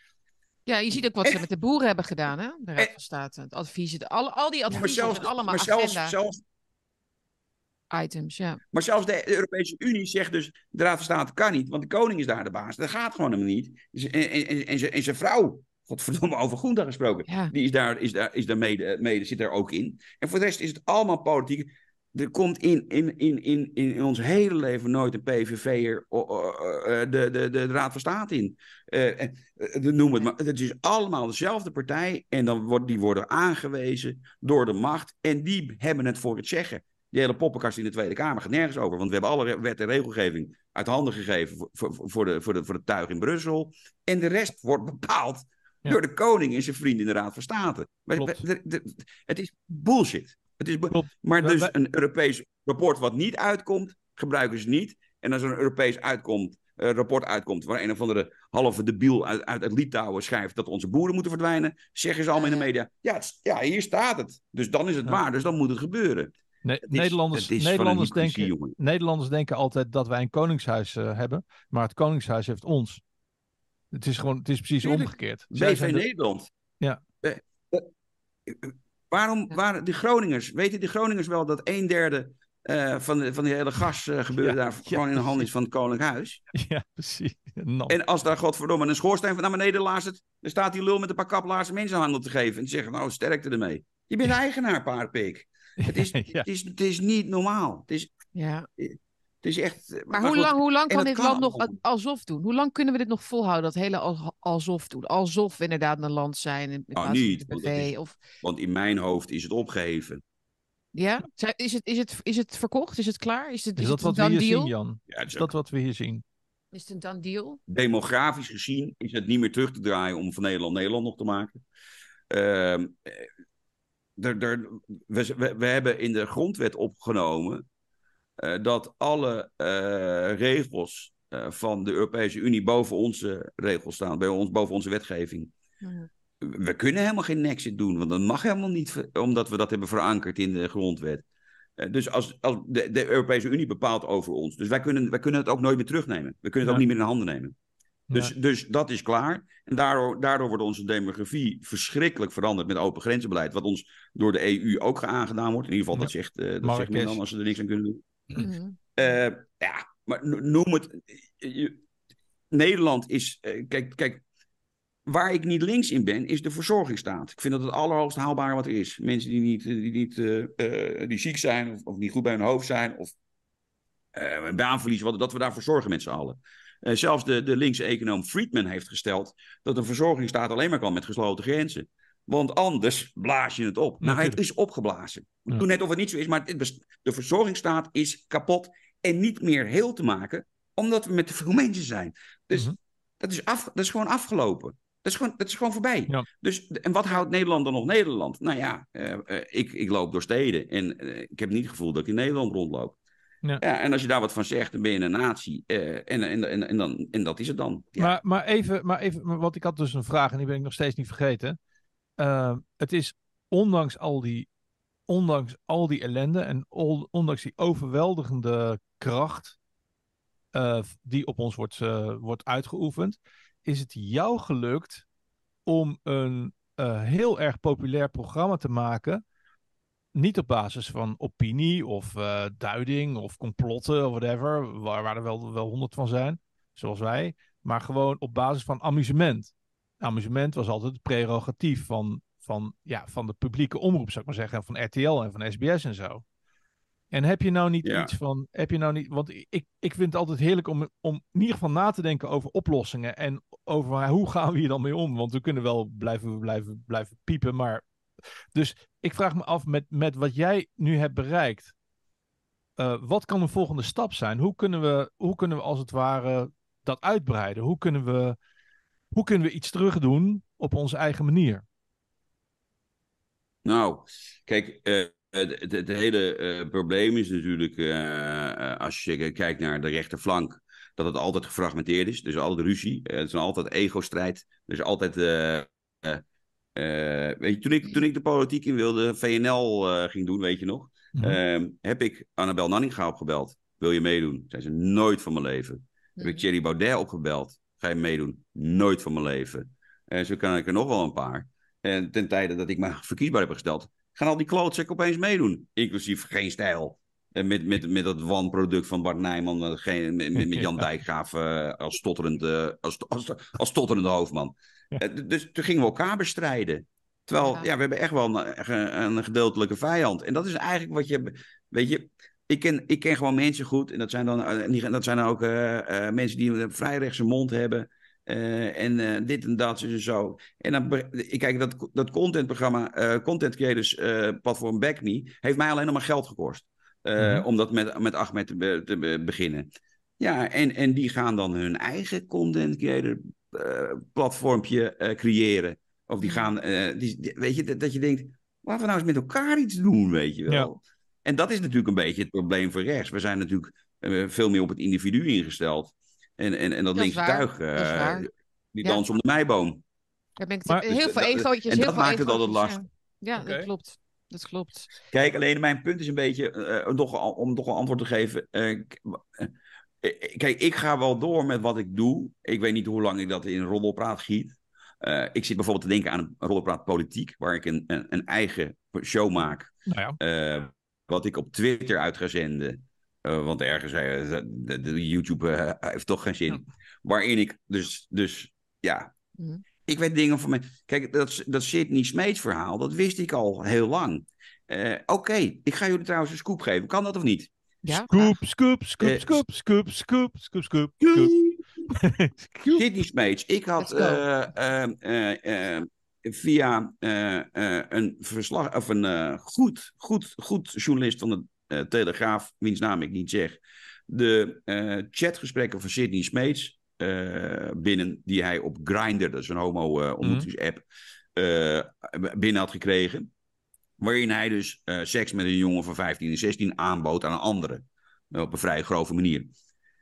Ja, je ziet ook wat ze met de boeren hebben gedaan, hè? De Raad van State. Het advies, het- al, al die Ja, maar adviezen zelfs, zijn allemaal maar zelfs, zelfs, ja. maar zelfs de Europese Unie zegt dus: de Raad van State kan niet, want de koning is daar de baas. Dat gaat gewoon helemaal niet. En, en, en, en, zijn- en zijn vrouw, godverdomme over Groenta gesproken, Ja. die is daar, is daar, is daar mede, mede, zit daar ook in. En voor de rest is het allemaal politiek. Er komt in, in, in, in, in ons hele leven nooit een PVV'er eh, de, de, de, de Raad van State in. Eh, eh, noem het maar. Het is allemaal dezelfde partij. En dan wordt, die worden aangewezen door de macht. En die hebben het voor het zeggen. Die hele poppenkast in de Tweede Kamer gaat nergens over. Want we hebben alle wet en regelgeving uit handen gegeven voor, voor, voor, de, voor, de, voor de tuig in Brussel. En de rest wordt bepaald Ja. door de koning en zijn vrienden in de Raad van State. Maar het is bullshit. Het is bu- maar dus wij- een Europees rapport wat niet uitkomt, gebruiken ze niet. En als er een Europees uitkomt, eh, rapport uitkomt waar een of andere halve debiel uit, uit, uit Litouwen schrijft dat onze boeren moeten verdwijnen, zeggen ze allemaal in de media, ja, het ja hier staat het. Dus dan is het Ja. waar, dus dan moet het gebeuren. Nee, Het is- Nederlanders, het Nederlanders, denken, jongen. Nederlanders denken altijd dat wij een koningshuis eh, hebben, maar het koningshuis heeft ons. Het is gewoon, het is precies Tuurlijk. omgekeerd. Zij BV zijn de- Nederland. Ja. Eh, eh, waarom waren de Groningers, weten de Groningers wel dat een derde eh, van, de, van die hele gas eh, gebeuren Ja, daar ja, gewoon in de hand is van het Koninklijk Huis? Ja, precies. Nou, En als daar godverdomme een schoorsteen van naar beneden laat, dan staat die lul met een paar kaplaarzen mensenhandel te geven. En die zeggen, nou, sterkte ermee. Je bent eigenaar, paardpik. Het is, Ja. het, is, het is niet normaal. Het is, ja. Is echt... Maar, goed, hoe lang, hoe lang kan dit kan land nog alsof doen? Hoe lang kunnen we dit nog volhouden, dat hele al- alsof doen? Alsof we inderdaad een land zijn in, in Nou, niet, want is- Of, Want in mijn hoofd is het opgeheven. ja? Is het, is, het, is het verkocht? Is het klaar? Is het, is is dat het wat we hier deal? zien, Jan? Ja, Is is dat wat we hier zien? Is het een done deal? demografisch gezien is het niet meer terug te draaien om van Nederland Nederland nog te maken. Ehm, eh, er, er, we, we, we hebben in de grondwet opgenomen eh, dat alle eh, regels eh, van de Europese Unie boven onze regels staan, bij ons, boven onze wetgeving. We kunnen helemaal geen nexit doen, want dat mag helemaal niet, omdat we dat hebben verankerd in de grondwet. Eh, Dus als, als de, de Europese Unie bepaalt over ons. Dus wij kunnen, wij kunnen het ook nooit meer terugnemen. We kunnen het Ja. ook niet meer in handen nemen. Dus, Ja. dus dat is klaar. En daardoor, daardoor wordt onze demografie verschrikkelijk veranderd met open grenzenbeleid. Wat ons door de EU ook aangedaan wordt. In ieder geval, dat zegt, eh dat zegt men dan als ze er niks aan kunnen doen. Mhm. Eh, ja, maar no- noem het. je- Nederland is. eh, kijk, kijk, waar ik niet links in ben, is de verzorgingsstaat. Ik vind dat het allerhoogst haalbare wat er is. Mensen die niet, die, niet eh, eh, die ziek zijn of, of niet goed bij hun hoofd zijn of eh, een baan verliezen, dat we daarvoor zorgen met z'n allen. Eh, zelfs de, de linkse econoom Friedman heeft gesteld dat een verzorgingsstaat alleen maar kan met gesloten grenzen. Want anders blaas je het op. Nou, het is opgeblazen. Ja. Doe net of het niet zo is, maar de verzorgingsstaat is kapot en niet meer heel te maken, omdat we met te veel mensen zijn. Dus Mhm. dat, is af, dat is gewoon afgelopen. Dat is gewoon, dat is gewoon voorbij. Ja. Dus, en wat houdt Nederland dan nog Nederland? Nou ja, eh, eh, ik, ik loop door steden en eh, ik heb niet het gevoel dat ik in Nederland rondloop. Ja. Ja, en als je daar wat van zegt, dan ben je een natie. en, en, en, en, dan, en dat is het dan. Ja. Maar, maar, even, maar even, maar want ik had dus een vraag en die ben ik nog steeds niet vergeten. Uh, het is ondanks al die, ondanks al die ellende en on, ondanks die overweldigende kracht uh, die op ons wordt, uh, wordt uitgeoefend, is het jou gelukt om een eh, heel erg populair programma te maken. Niet op basis van opinie of eh, duiding of complotten of whatever, waar, waar er wel, wel honderd van zijn, zoals wij. Maar gewoon op basis van amusement. Amusement was altijd het prerogatief van, van, ja, van de publieke omroep, zou ik maar zeggen. Van RTL en van SBS en zo. En heb je nou niet Ja. iets van. Heb je nou niet. Want ik, ik vind het altijd heerlijk om, om in ieder geval na te denken over oplossingen. En over hoe gaan we hier dan mee om? Want we kunnen wel blijven, blijven, blijven piepen. Maar. Dus ik vraag me af met, met wat jij nu hebt bereikt. eh, wat kan een volgende stap zijn? Hoe kunnen, we, hoe kunnen we als het ware dat uitbreiden? Hoe kunnen we, hoe kunnen we iets terugdoen op onze eigen manier? Nou, kijk, eh, het, hele eh, probleem is natuurlijk, eh, eh, als je kijkt naar de rechterflank, dat het altijd gefragmenteerd is. Dus altijd ruzie. Het is altijd ego-strijd. Er is altijd. eh, eh, eh, weet je, toen, ik, toen ik de politiek in wilde, VNL eh, ging doen, weet je nog, Mhm. ehm, heb ik Annabel Nanninga opgebeld. Wil je meedoen? Zei ze nooit van mijn leven. Heb ik Thierry Baudet opgebeld. Ga je meedoen? Nooit van mijn leven. En zo kan ik er nog wel een paar. En ten tijde dat ik me verkiesbaar heb gesteld, gaan al die klootzakken opeens meedoen. Inclusief geen stijl. En met, met, met dat wanproduct van Bart Nijman, eh, geen, met, met Jan Ja. Dijkgraaf eh, als, stotterend, eh, als, als, als stotterende hoofdman. Dus toen gingen we elkaar bestrijden. Terwijl, Ja. ja, we hebben echt wel een, een, een gedeeltelijke vijand. En dat is eigenlijk wat je, weet je, ik ken, ik ken gewoon mensen goed. En dat zijn dan, eh, dat zijn dan ook eh, eh, mensen die een vrij rechtse mond hebben. en dit en dat en zo. En dan, ik kijk, dat, dat contentprogramma, eh Content Creators Platform Back Me, heeft mij alleen nog maar geld gekost. Mhm. Om dat met, met Ahmed te, be- te be- beginnen. Ja, en, en die gaan dan hun eigen content creator platformpje creëren. Of die Mhm. gaan, die, weet je, dat, dat je denkt, laten we nou eens met elkaar iets doen, weet je wel. En dat is natuurlijk een beetje het probleem voor rechts. We zijn natuurlijk eh, veel meer op het individu ingesteld. En, en, en dat, Dat linkse tuig, eh, die Ja. dansen om de meiboom. Daar ben ik Maar- heel Dus veel egootjes. en heel dat veel maakt het altijd lastig. Ja, dat klopt. Dat klopt. Kijk, alleen mijn punt is een beetje, eh, om nog een antwoord te geven. kijk, ik ga wel door met wat ik doe. Ik weet niet hoe lang ik dat in roddelpraat giet. Eh, ik zit bijvoorbeeld te denken aan een roddelpraat politiek, waar ik een, een, een eigen show maak. Nou ja. Wat ik op Twitter uit ga zenden. Eh, want ergens, eh, de, de- de YouTube eh, heeft toch geen zin. Waarin ik dus, dus ja, Mhm. ik weet dingen van mij. Kijk, dat, dat Sidney Smeets verhaal, dat wist ik al heel lang. Eh, Oké, ik ga jullie trouwens een scoop geven. Kan dat of niet? Ja, Scoop, scoop, scoop, scoop, scoop, scoop, scoop, scoop, scoop. Sidney Smeets. Ik had Via eh, eh, een verslag of een eh, goed, goed, goed journalist van de Telegraaf, wiens naam ik niet zeg, de chatgesprekken van Sidney Smeets binnen, die hij op Grindr, dat is een homo-ontmoetingsapp, eh, binnen had gekregen. Waarin hij dus seks met een jongen van 15 en 16 aanbood aan een andere. Op een vrij grove manier.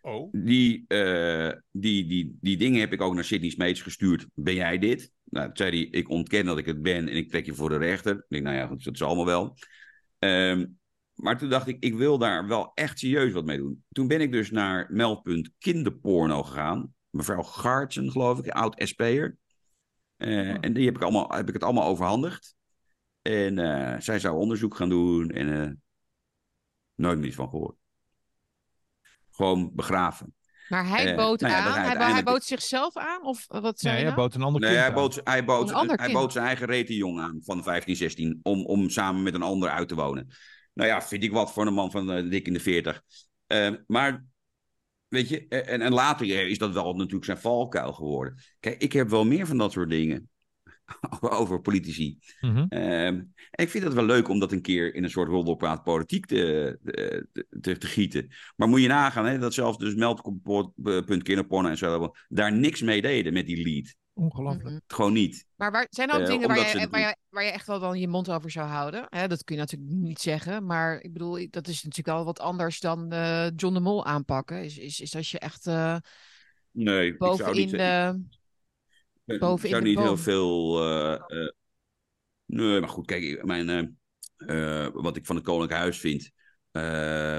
Oh. Die, eh, die, die, die dingen heb ik ook naar Sidney Smeets gestuurd. Ben jij dit? Nou, toen zei hij, ik ontken dat ik het ben en ik trek je voor de rechter. Ik denk, nou ja, goed, dat is allemaal wel. Ehm, maar toen dacht ik, ik wil daar wel echt serieus wat mee doen. Toen ben ik dus naar meldpunt kinderporno gegaan. Mevrouw Gaartsen, geloof ik, oud SP'er. Eh, En die heb ik, allemaal, heb ik het allemaal overhandigd. En eh, zij zou onderzoek gaan doen en nooit meer iets van gehoord. Gewoon begraven. Maar hij Eh, bood nou ja, aan. dat hij, uiteindelijk- bood zichzelf aan? Of wat zei Nee, hij nou? bood een ander Nee, kind hij bood, hij, bood, Een ander hij bood zijn eigen rete jong aan van 15, 16 om, om samen met een ander uit te wonen. Nou ja, vind ik wat voor een man van eh, dik in de 40. Eh, maar weet je, en, en later is dat wel natuurlijk zijn valkuil geworden. Kijk, ik heb wel meer van dat soort dingen over politici. Mhm. Ehm, en ik vind het wel leuk om dat een keer in een soort roddelpraat politiek te, te, te, te gieten. Maar moet je nagaan, hè, dat zelfs dus meldpunt kinderporno en zo daar niks mee deden met die lead. Ongelooflijk. Mhm. Gewoon niet. Maar waar, zijn er ook Eh, dingen waar je, waar, je, waar je echt wel dan je mond over zou houden? Hè, dat kun je natuurlijk niet zeggen. Maar ik bedoel, dat is natuurlijk wel wat anders dan eh, John de Mol aanpakken. Is, is, is als je echt eh, Nee, ik zou bovenin niet, de... ik boven zou in niet heel veel. eh, eh, nee, maar goed, kijk, mijn, eh, eh, wat ik van het Koninklijk Huis vind, eh,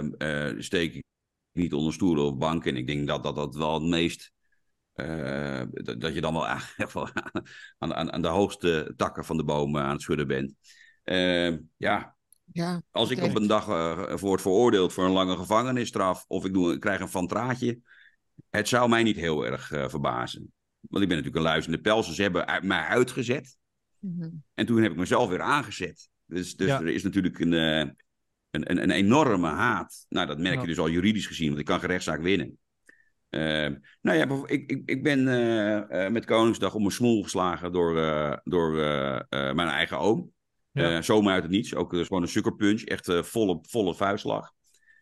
eh, steek ik niet onder stoelen of banken. En ik denk dat dat, dat wel het meest eh, dat, dat je dan wel aan, aan, aan, aan de hoogste takken van de boom aan het schudden bent. Eh, ja, Ja, als ik op een dag eh, word veroordeeld voor een lange gevangenisstraf of ik, doe, krijg een fantraatje, het zou mij niet heel erg eh, verbazen. Want ik ben natuurlijk een luizende pels, dus ze hebben uit- mij uitgezet. Mhm. En toen heb ik mezelf weer aangezet. Dus, dus Ja. er is natuurlijk een, eh, een, een, een enorme haat. Nou, dat merk Ja. je dus al juridisch gezien, want ik kan geen rechtszaak winnen. Ehm, nou ja, ik, ik, ik ben eh, eh, met Koningsdag om mijn smoel geslagen door, eh, door eh, eh, mijn eigen oom. Ja. Eh, zomaar uit het niets. Ook dus gewoon een sukkerpunch. Echt eh, volle, volle vuistslag.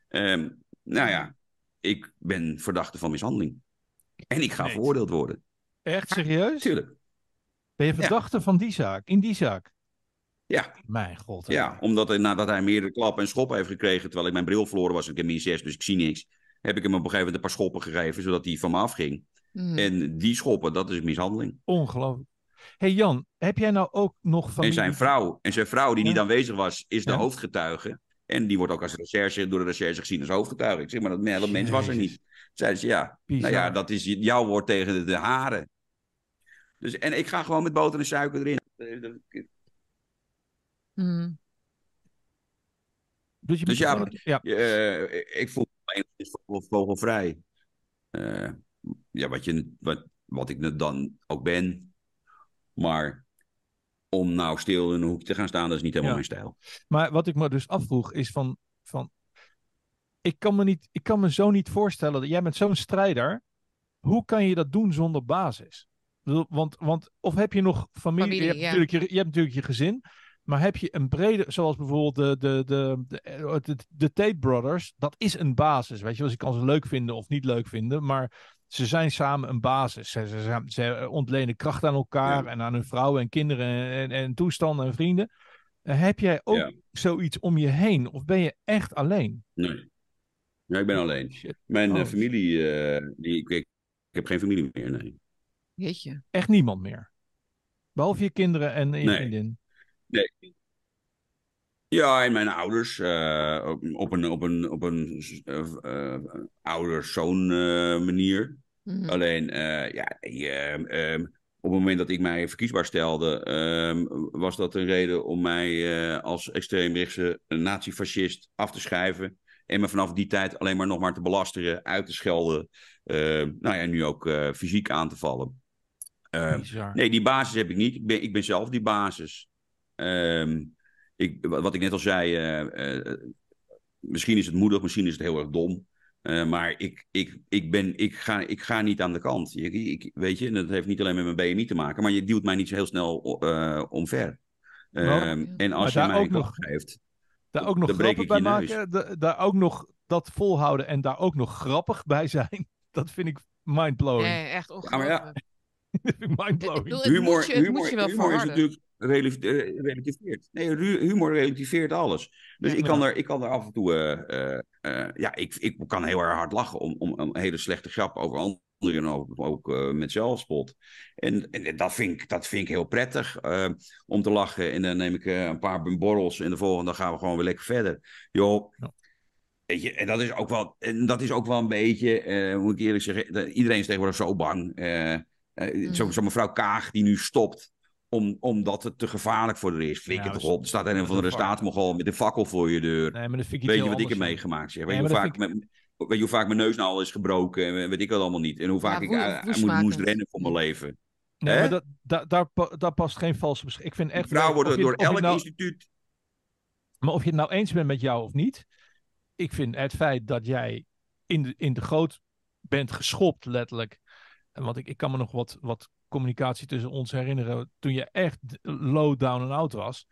Ehm, nou ja, ik ben verdachte van mishandeling. En ik ga Nee. veroordeeld worden. Echt serieus? Tuurlijk. Ben je verdachte van die zaak? In die zaak? Ja, Mijn god. hè. Ja, omdat hij, nadat hij meerdere klappen en schoppen heeft gekregen, terwijl ik mijn bril verloren was, ik heb min 6, dus ik zie niks, heb ik hem op een gegeven moment een paar schoppen gegeven, zodat hij van me afging. Mhm. En die schoppen, dat is mishandeling. Ongelooflijk. hey Jan, heb jij nou ook nog En familie? zijn vrouw, en zijn vrouw die Ja. niet aanwezig was, is de Ja. hoofdgetuige. En die wordt ook als recherche, door de recherche gezien als hoofdgetuige. Ik zeg maar, dat, dat mens was er niet. Zeiden ze, ja, Bizar. nou ja, dat is jouw woord tegen de, de haren. Dus, en ik ga gewoon met boter en suiker erin. Mhm. Dus, je Dus ja, ja. Eh, ik voel me enigszins vogel- vogelvrij. Eh, ja, wat, je, wat, wat ik dan ook ben. Maar om nou stil in een hoek te gaan staan, dat is niet helemaal Ja. mijn stijl. Maar wat ik me dus afvroeg is van, van ik, kan me niet, ik kan me zo niet voorstellen dat jij bent zo'n strijder. Hoe kan je dat doen zonder basis? Ik bedoel, Want, want of heb je nog familie? Familie, je, hebt ja. natuurlijk je, je hebt natuurlijk je gezin. Maar heb je een brede, zoals bijvoorbeeld de, de, de, de, de, de Tate Brothers, dat is een basis. Weet je, wel, je kan ze leuk vinden of niet leuk vinden, maar ze zijn samen een basis. Ze, ze, ze, ze ontlenen kracht aan elkaar Ja. en aan hun vrouwen en kinderen en, en toestanden en vrienden. Eh, Heb jij ook Ja. zoiets om je heen of ben je echt alleen? Nee. Ja, ik ben alleen. Shit. Mijn eh, Oh. familie, eh, die, ik, ik, ik heb geen familie meer, nee. Jeetje. Echt niemand meer. Behalve je kinderen en je Nee. vriendin. Nee. Ja, en mijn ouders uh, op, op een, op een, op een uh, uh, ouder-zoon manier. Mhm. Alleen, uh, ja, uh, um, op het moment dat ik mij verkiesbaar stelde, um, was dat een reden om mij uh, als extreemrechtse nazi-fascist af te schrijven. En me vanaf die tijd alleen maar nog maar te belasteren, uit te schelden. nou ja, nu ook uh, fysiek aan te vallen. Nee, die basis heb ik niet. Ik ben, ik ben zelf die basis. Um, ik, wat ik net al zei, uh, misschien is het moedig, misschien is het heel erg dom. Uh, maar ik, ik, ik, ben, ik, ga, ik ga niet aan de kant. Ik, ik, weet je, dat heeft niet alleen met mijn BMI te maken, maar je duwt mij niet zo heel snel uh, omver. Uh, Nou, en als je mij ook een nog, geeft, daar ook nog ik bij maken, da, daar ook nog dat volhouden en daar ook nog grappig bij zijn, dat vind ik mindblowing. Nee, echt Ja, maar ongelooflijk. ja, mindblowing. bedoel, humor, moet je, het humor, moet je wel humor is natuurlijk eh, relativeert. Nee, humor relativeert alles. Dus Ja. ik, kan er, ik kan er af en toe... eh, eh, eh, ja, ik, ik kan heel erg hard lachen om, om een hele slechte grap over anderen. En ook, ook eh, met zelfspot. En, en dat, vind ik, dat vind ik heel prettig eh, om te lachen. En dan neem ik eh, een paar borrels. En de volgende gaan we gewoon weer lekker verder. Joh. Ja. Weet je, en dat is ook wel, en dat is ook wel een beetje, eh, moet ik eerlijk zeggen, iedereen is tegenwoordig zo bang. Eh, eh, Zo'n Mm. zo mevrouw Kaag die nu stopt om, omdat het te gevaarlijk voor haar is. Flikker Ja, toch is- op. Er staat een of andere gevaarlijk. staatsmogol met een fakkel voor je deur. Nee, maar dat vind ik iets weet je wat ik heb meegemaakt? Zeg. Weet, Nee, je hoe vaak mijn, weet je hoe vaak mijn neus nou al is gebroken en weet ik dat allemaal niet. En hoe vaak Ja, ik woe- eh, moet, woestmakend. moest rennen voor mijn leven. Nee, maar dat, da- daar, daar past geen valse beschikking. Ik vind echt Die vrouw leuk wordt of je- door elk nou- instituut... Maar of je het nou eens bent met jou of niet, ik vind het feit dat jij in de, in de goot bent geschopt, letterlijk. En Want ik, ik kan me nog wat, wat communicatie tussen ons herinneren toen je echt low down en out was.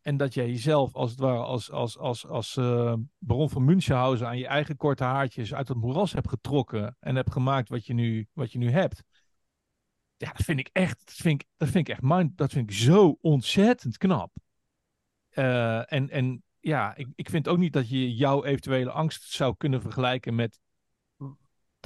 En dat jij jezelf als het ware als, als, als, als eh, baron van Münchhausen aan je eigen korte haartjes uit het moeras hebt getrokken en hebt gemaakt wat je nu, wat je nu hebt. Ja, dat vind ik echt, dat vind ik, dat vind ik echt mind, dat vind ik zo ontzettend knap. Eh, en, en ja, ik, ik vind ook niet dat je jouw eventuele angst zou kunnen vergelijken met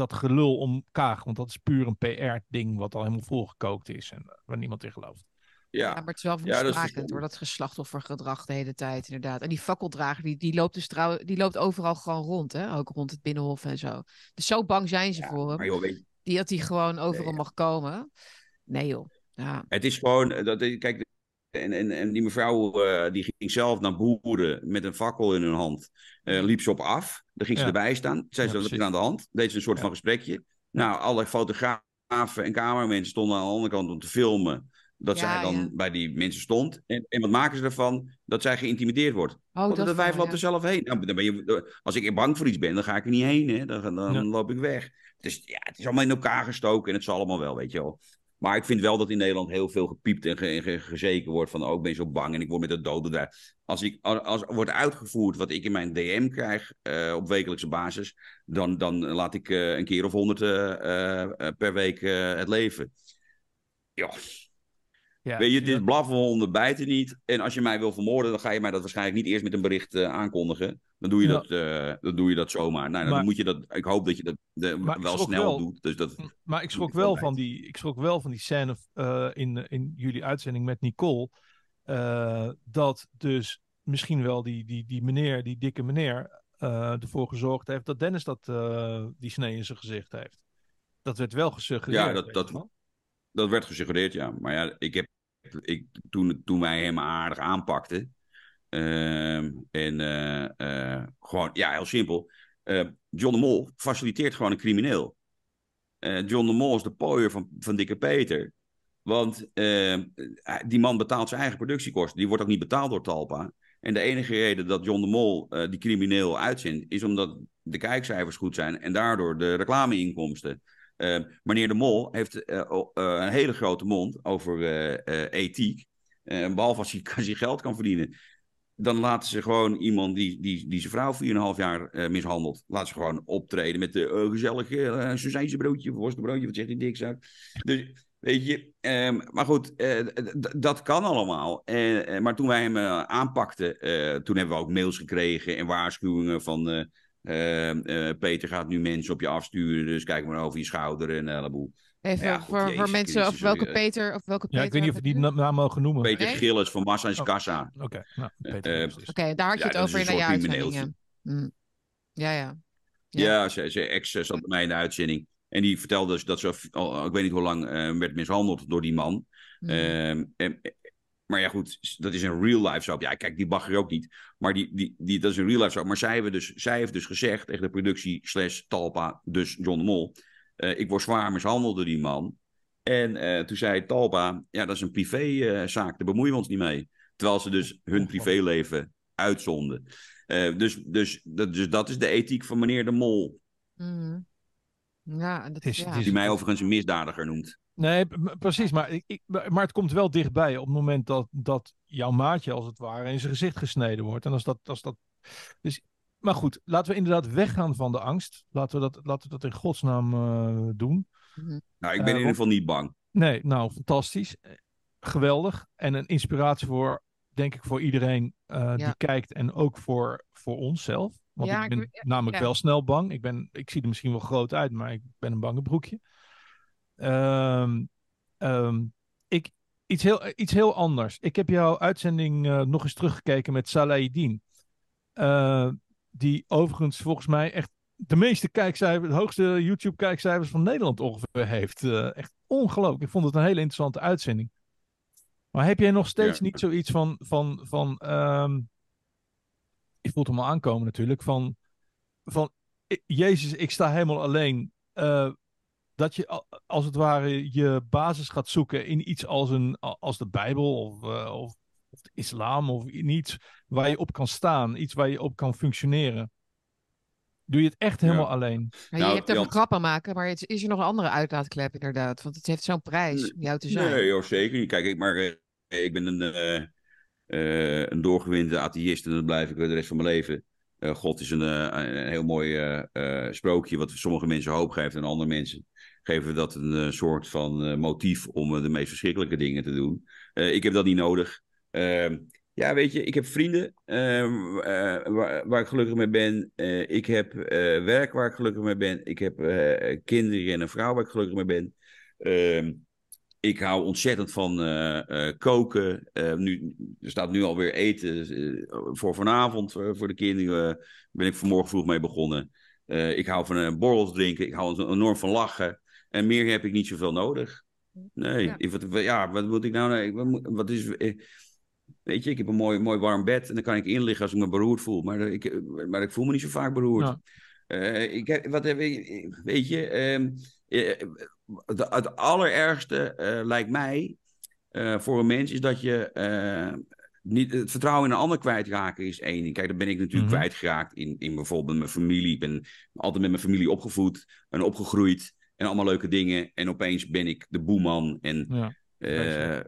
dat gelul om Kaag. Want dat is puur een PR-ding wat al helemaal volgekookt is en eh, waar niemand in gelooft. Ja, Ja, maar het is wel Ja, woestmakend verstandig. hoor, dat geslachtoffergedrag de hele tijd, inderdaad. En die fakkeldrager, die, die, loopt dus trouw, die loopt overal gewoon rond, hè? Ook rond het Binnenhof en zo. Dus zo bang zijn ze voor hem. maar joh, weet, Die dat hij gewoon overal mag komen. Nee joh. Ja. Het is gewoon, eh, dat, kijk, en, en, en die mevrouw uh, die ging zelf naar boeren met een fakkel in hun hand. Uh, liep ze op af. Daar ging ze Ja. erbij staan. Zei ze, Ja, wat er aan de hand? Deed ze een soort Ja. van gesprekje. Nou, alle fotografen en cameramensen stonden aan de andere kant om te filmen. Dat Ja, zij dan ja. bij die mensen stond. En, en wat maken ze ervan? Dat zij geïntimideerd wordt. Oh, Want dat wijf loopt ja. er zelf heen. Nou, dan ben je, als ik bang voor iets ben, dan ga ik er niet heen. Hè. Dan, dan Ja. loop ik weg. Dus ja, het is allemaal in elkaar gestoken en het zal allemaal wel, weet je wel. Maar ik vind wel dat in Nederland heel veel gepiept en, ge- en ge- gezeken wordt van... oh, ik ben zo bang en ik word met de doden daar. Als, ik, als, als wordt uitgevoerd wat ik in mijn DM krijg eh, op wekelijkse basis... dan, dan laat ik eh, een keer of honderd eh, per week het leven. Ja, Ja, weet je, dit blaffen honden bijten niet. En als je mij wil vermoorden, dan ga je mij dat waarschijnlijk niet eerst met een bericht aankondigen. Dan doe je, dat, eh, dan doe je dat zomaar. Nou, dan Maar- moet je dat, ik hoop dat je dat de, wel snel wel. doet. Dus dat, Maar ik schrok wel van die, ik schrok wel van die scène eh, in, in jullie uitzending met Nicole. eh, dat dus misschien wel die, die, die meneer, die dikke meneer, ervoor gezorgd heeft dat Dennis dat, die snee in zijn gezicht heeft. Dat werd wel gesuggereerd. Ja, dat- dat-. Dat werd gesuggereerd, ja. Maar ja, ik heb, ik, toen, toen wij hem aardig aanpakten. Ehm, en eh, eh, gewoon, ja, heel simpel. eh, John de Mol faciliteert gewoon een crimineel. John de Mol is de pooier van, van Dikke Peter. Want eh, die man betaalt zijn eigen productiekosten. Die wordt ook niet betaald door Talpa. En de enige reden dat John de Mol die crimineel uitzendt, is omdat de kijkcijfers goed zijn en daardoor de reclameinkomsten. Eh, meneer de Mol heeft een hele grote mond over ethiek. Eh, behalve als hij, als hij geld kan verdienen. Dan laten ze gewoon iemand die, die, die zijn vrouw 4,5 jaar eh, mishandelt. Laten ze gewoon optreden met de uh, gezellige uh, broodje, worstenbroodje, wat zegt die dikzak. Dus weet je, ehm, maar goed, eh, dat kan allemaal. Eh, eh, maar toen wij hem eh, aanpakten, eh, toen hebben we ook mails gekregen en waarschuwingen van... eh, eh, eh, Peter gaat nu mensen op je afsturen, dus kijk maar over je schouder en een heleboel. Even Ja, goed, voor, voor mensen, Christus, of welke sorry, Peter, of welke Ja, Peter ik weet niet of we die naam mogen noemen. Peter Nee? Gillis van Massa en Oh. Kassa. Oké, nou, eh, precies. Oké, daar had je Ja, het over een in je soort uitzending. crimineeltje. Ja. Ja, ja. Ja. Ja, ze, ze ex eh, zat bij mij in de uitzending. En die vertelde dus dat ze, al, ik weet niet hoe lang, eh, werd mishandeld door die man. Hm. Ehm, en, maar ja, goed, dat is een real life soap. Ja, kijk, die bagger ook niet. Maar die, die, die, dat is een real life soap. Maar zij, hebben dus, zij heeft dus gezegd tegen de productie slash Talpa, dus John de Mol. Eh, ik word zwaar mishandeld door die man. En eh, toen zei Talpa, ja, dat is een privézaak, daar bemoeien we ons niet mee. Terwijl ze dus hun privéleven uitzonden. Eh, dus, dus, dat, dus dat is de ethiek van meneer de Mol. Hm. Ja, en dat is- ja. Die mij overigens een misdadiger noemt. Nee, precies. Maar, ik, ik- maar het komt wel dichtbij op het moment dat, dat jouw maatje, als het ware, in zijn gezicht gesneden wordt. En als dat, als dat... Dus, maar goed, laten we inderdaad weggaan van de angst. Laten we dat, laten we dat in godsnaam eh, doen. Nou, ik ben Eh, in ieder geval niet bang. Nee, nou, fantastisch. Eh, Geweldig. En een inspiratie voor, denk ik, voor iedereen eh, die Ja. kijkt. En ook voor, voor onszelf. Want Ja, ik ben namelijk ja. wel snel bang. Ik, ben, ik zie er misschien wel groot uit, maar ik ben een bange broekje. Ehm, ehm, ik, iets, heel, iets heel anders. Ik heb jouw uitzending eh, nog eens teruggekeken met Salahidin. Eh, die overigens volgens mij echt de meeste kijkcijfers, de hoogste YouTube-kijkcijfers van Nederland ongeveer heeft. Eh, echt ongelooflijk. Ik vond het een hele interessante uitzending. Maar heb jij nog steeds Ja. niet zoiets van, van, van ehm, je voelt hem al aankomen natuurlijk, van, van Jezus, ik sta helemaal alleen. Eh, dat je als het ware je basis gaat zoeken in iets als, een, als de Bijbel of, eh, of, of de islam of iets waar je op kan staan, iets waar je op kan functioneren. Doe je het echt helemaal Ja. alleen? Ja, Nou, je hebt over Jan- grappen maken, maar het, is er nog een andere uitlaatklep inderdaad? Want het heeft zo'n prijs om jou te zijn. Nee, joh, zeker. Kijk, ik, maar, eh, ik ben een, eh, eh, een doorgewinde atheïst en dat blijf ik de rest van mijn leven. Eh, God is een, eh, een heel mooi eh, eh, sprookje wat sommige mensen hoop geeft en andere mensen geven dat een soort van eh, motief om de meest verschrikkelijke dingen te doen. Eh, ik heb dat niet nodig. Ehm, ja, weet je, ik heb vrienden ehm, eh, waar, waar ik gelukkig mee ben. Eh, ik heb eh, werk waar ik gelukkig mee ben. Ik heb kinderen en een vrouw waar ik gelukkig mee ben. Ehm, ik hou ontzettend van koken. Nu, er staat nu alweer eten voor vanavond voor de kinderen. Ben ik vanmorgen vroeg mee begonnen. Ik hou van borrels drinken. Ik hou enorm van lachen. En meer heb ik niet zoveel nodig. Nee, Ja. Ik, wat, ja, wat moet ik nou... wat is... eh, Weet je, ik heb een mooi, mooi warm bed en dan kan ik in liggen als ik me beroerd voel. Maar ik, eh, maar ik voel me niet zo vaak beroerd. Ja. Eh, ik heb, wat, heb ik- weet je, ehm, eh, het, allerergste eh, lijkt mij eh, voor een mens is dat je eh, niet, het vertrouwen in een ander kwijtraken is één ding. Kijk, dat ben ik natuurlijk Mhm. kwijtgeraakt in, in bijvoorbeeld mijn familie. Ik ben altijd met mijn familie opgevoed en opgegroeid en allemaal leuke dingen. En opeens ben ik de boeman en Ja. Eh,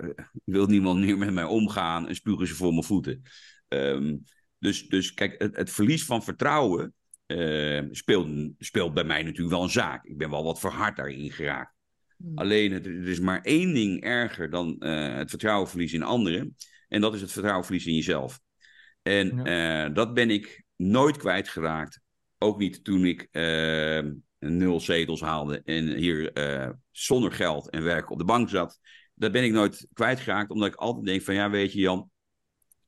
wil niemand meer met mij omgaan en spugen ze voor mijn voeten. Ehm, dus, dus kijk, het, het verlies van vertrouwen eh, speelt, speelt bij mij natuurlijk wel een zaak. Ik ben wel wat verhard daarin geraakt. Hmm. Alleen, het, er is maar één ding erger dan eh, het vertrouwen verliezen in anderen. En dat is het vertrouwen verliezen in jezelf. En dat ben ik nooit kwijtgeraakt. Ook niet toen ik nul zetels haalde en hier zonder geld en werk op de bank zat. Dat ben ik nooit kwijtgeraakt, omdat ik altijd denk van ja, weet je Jan,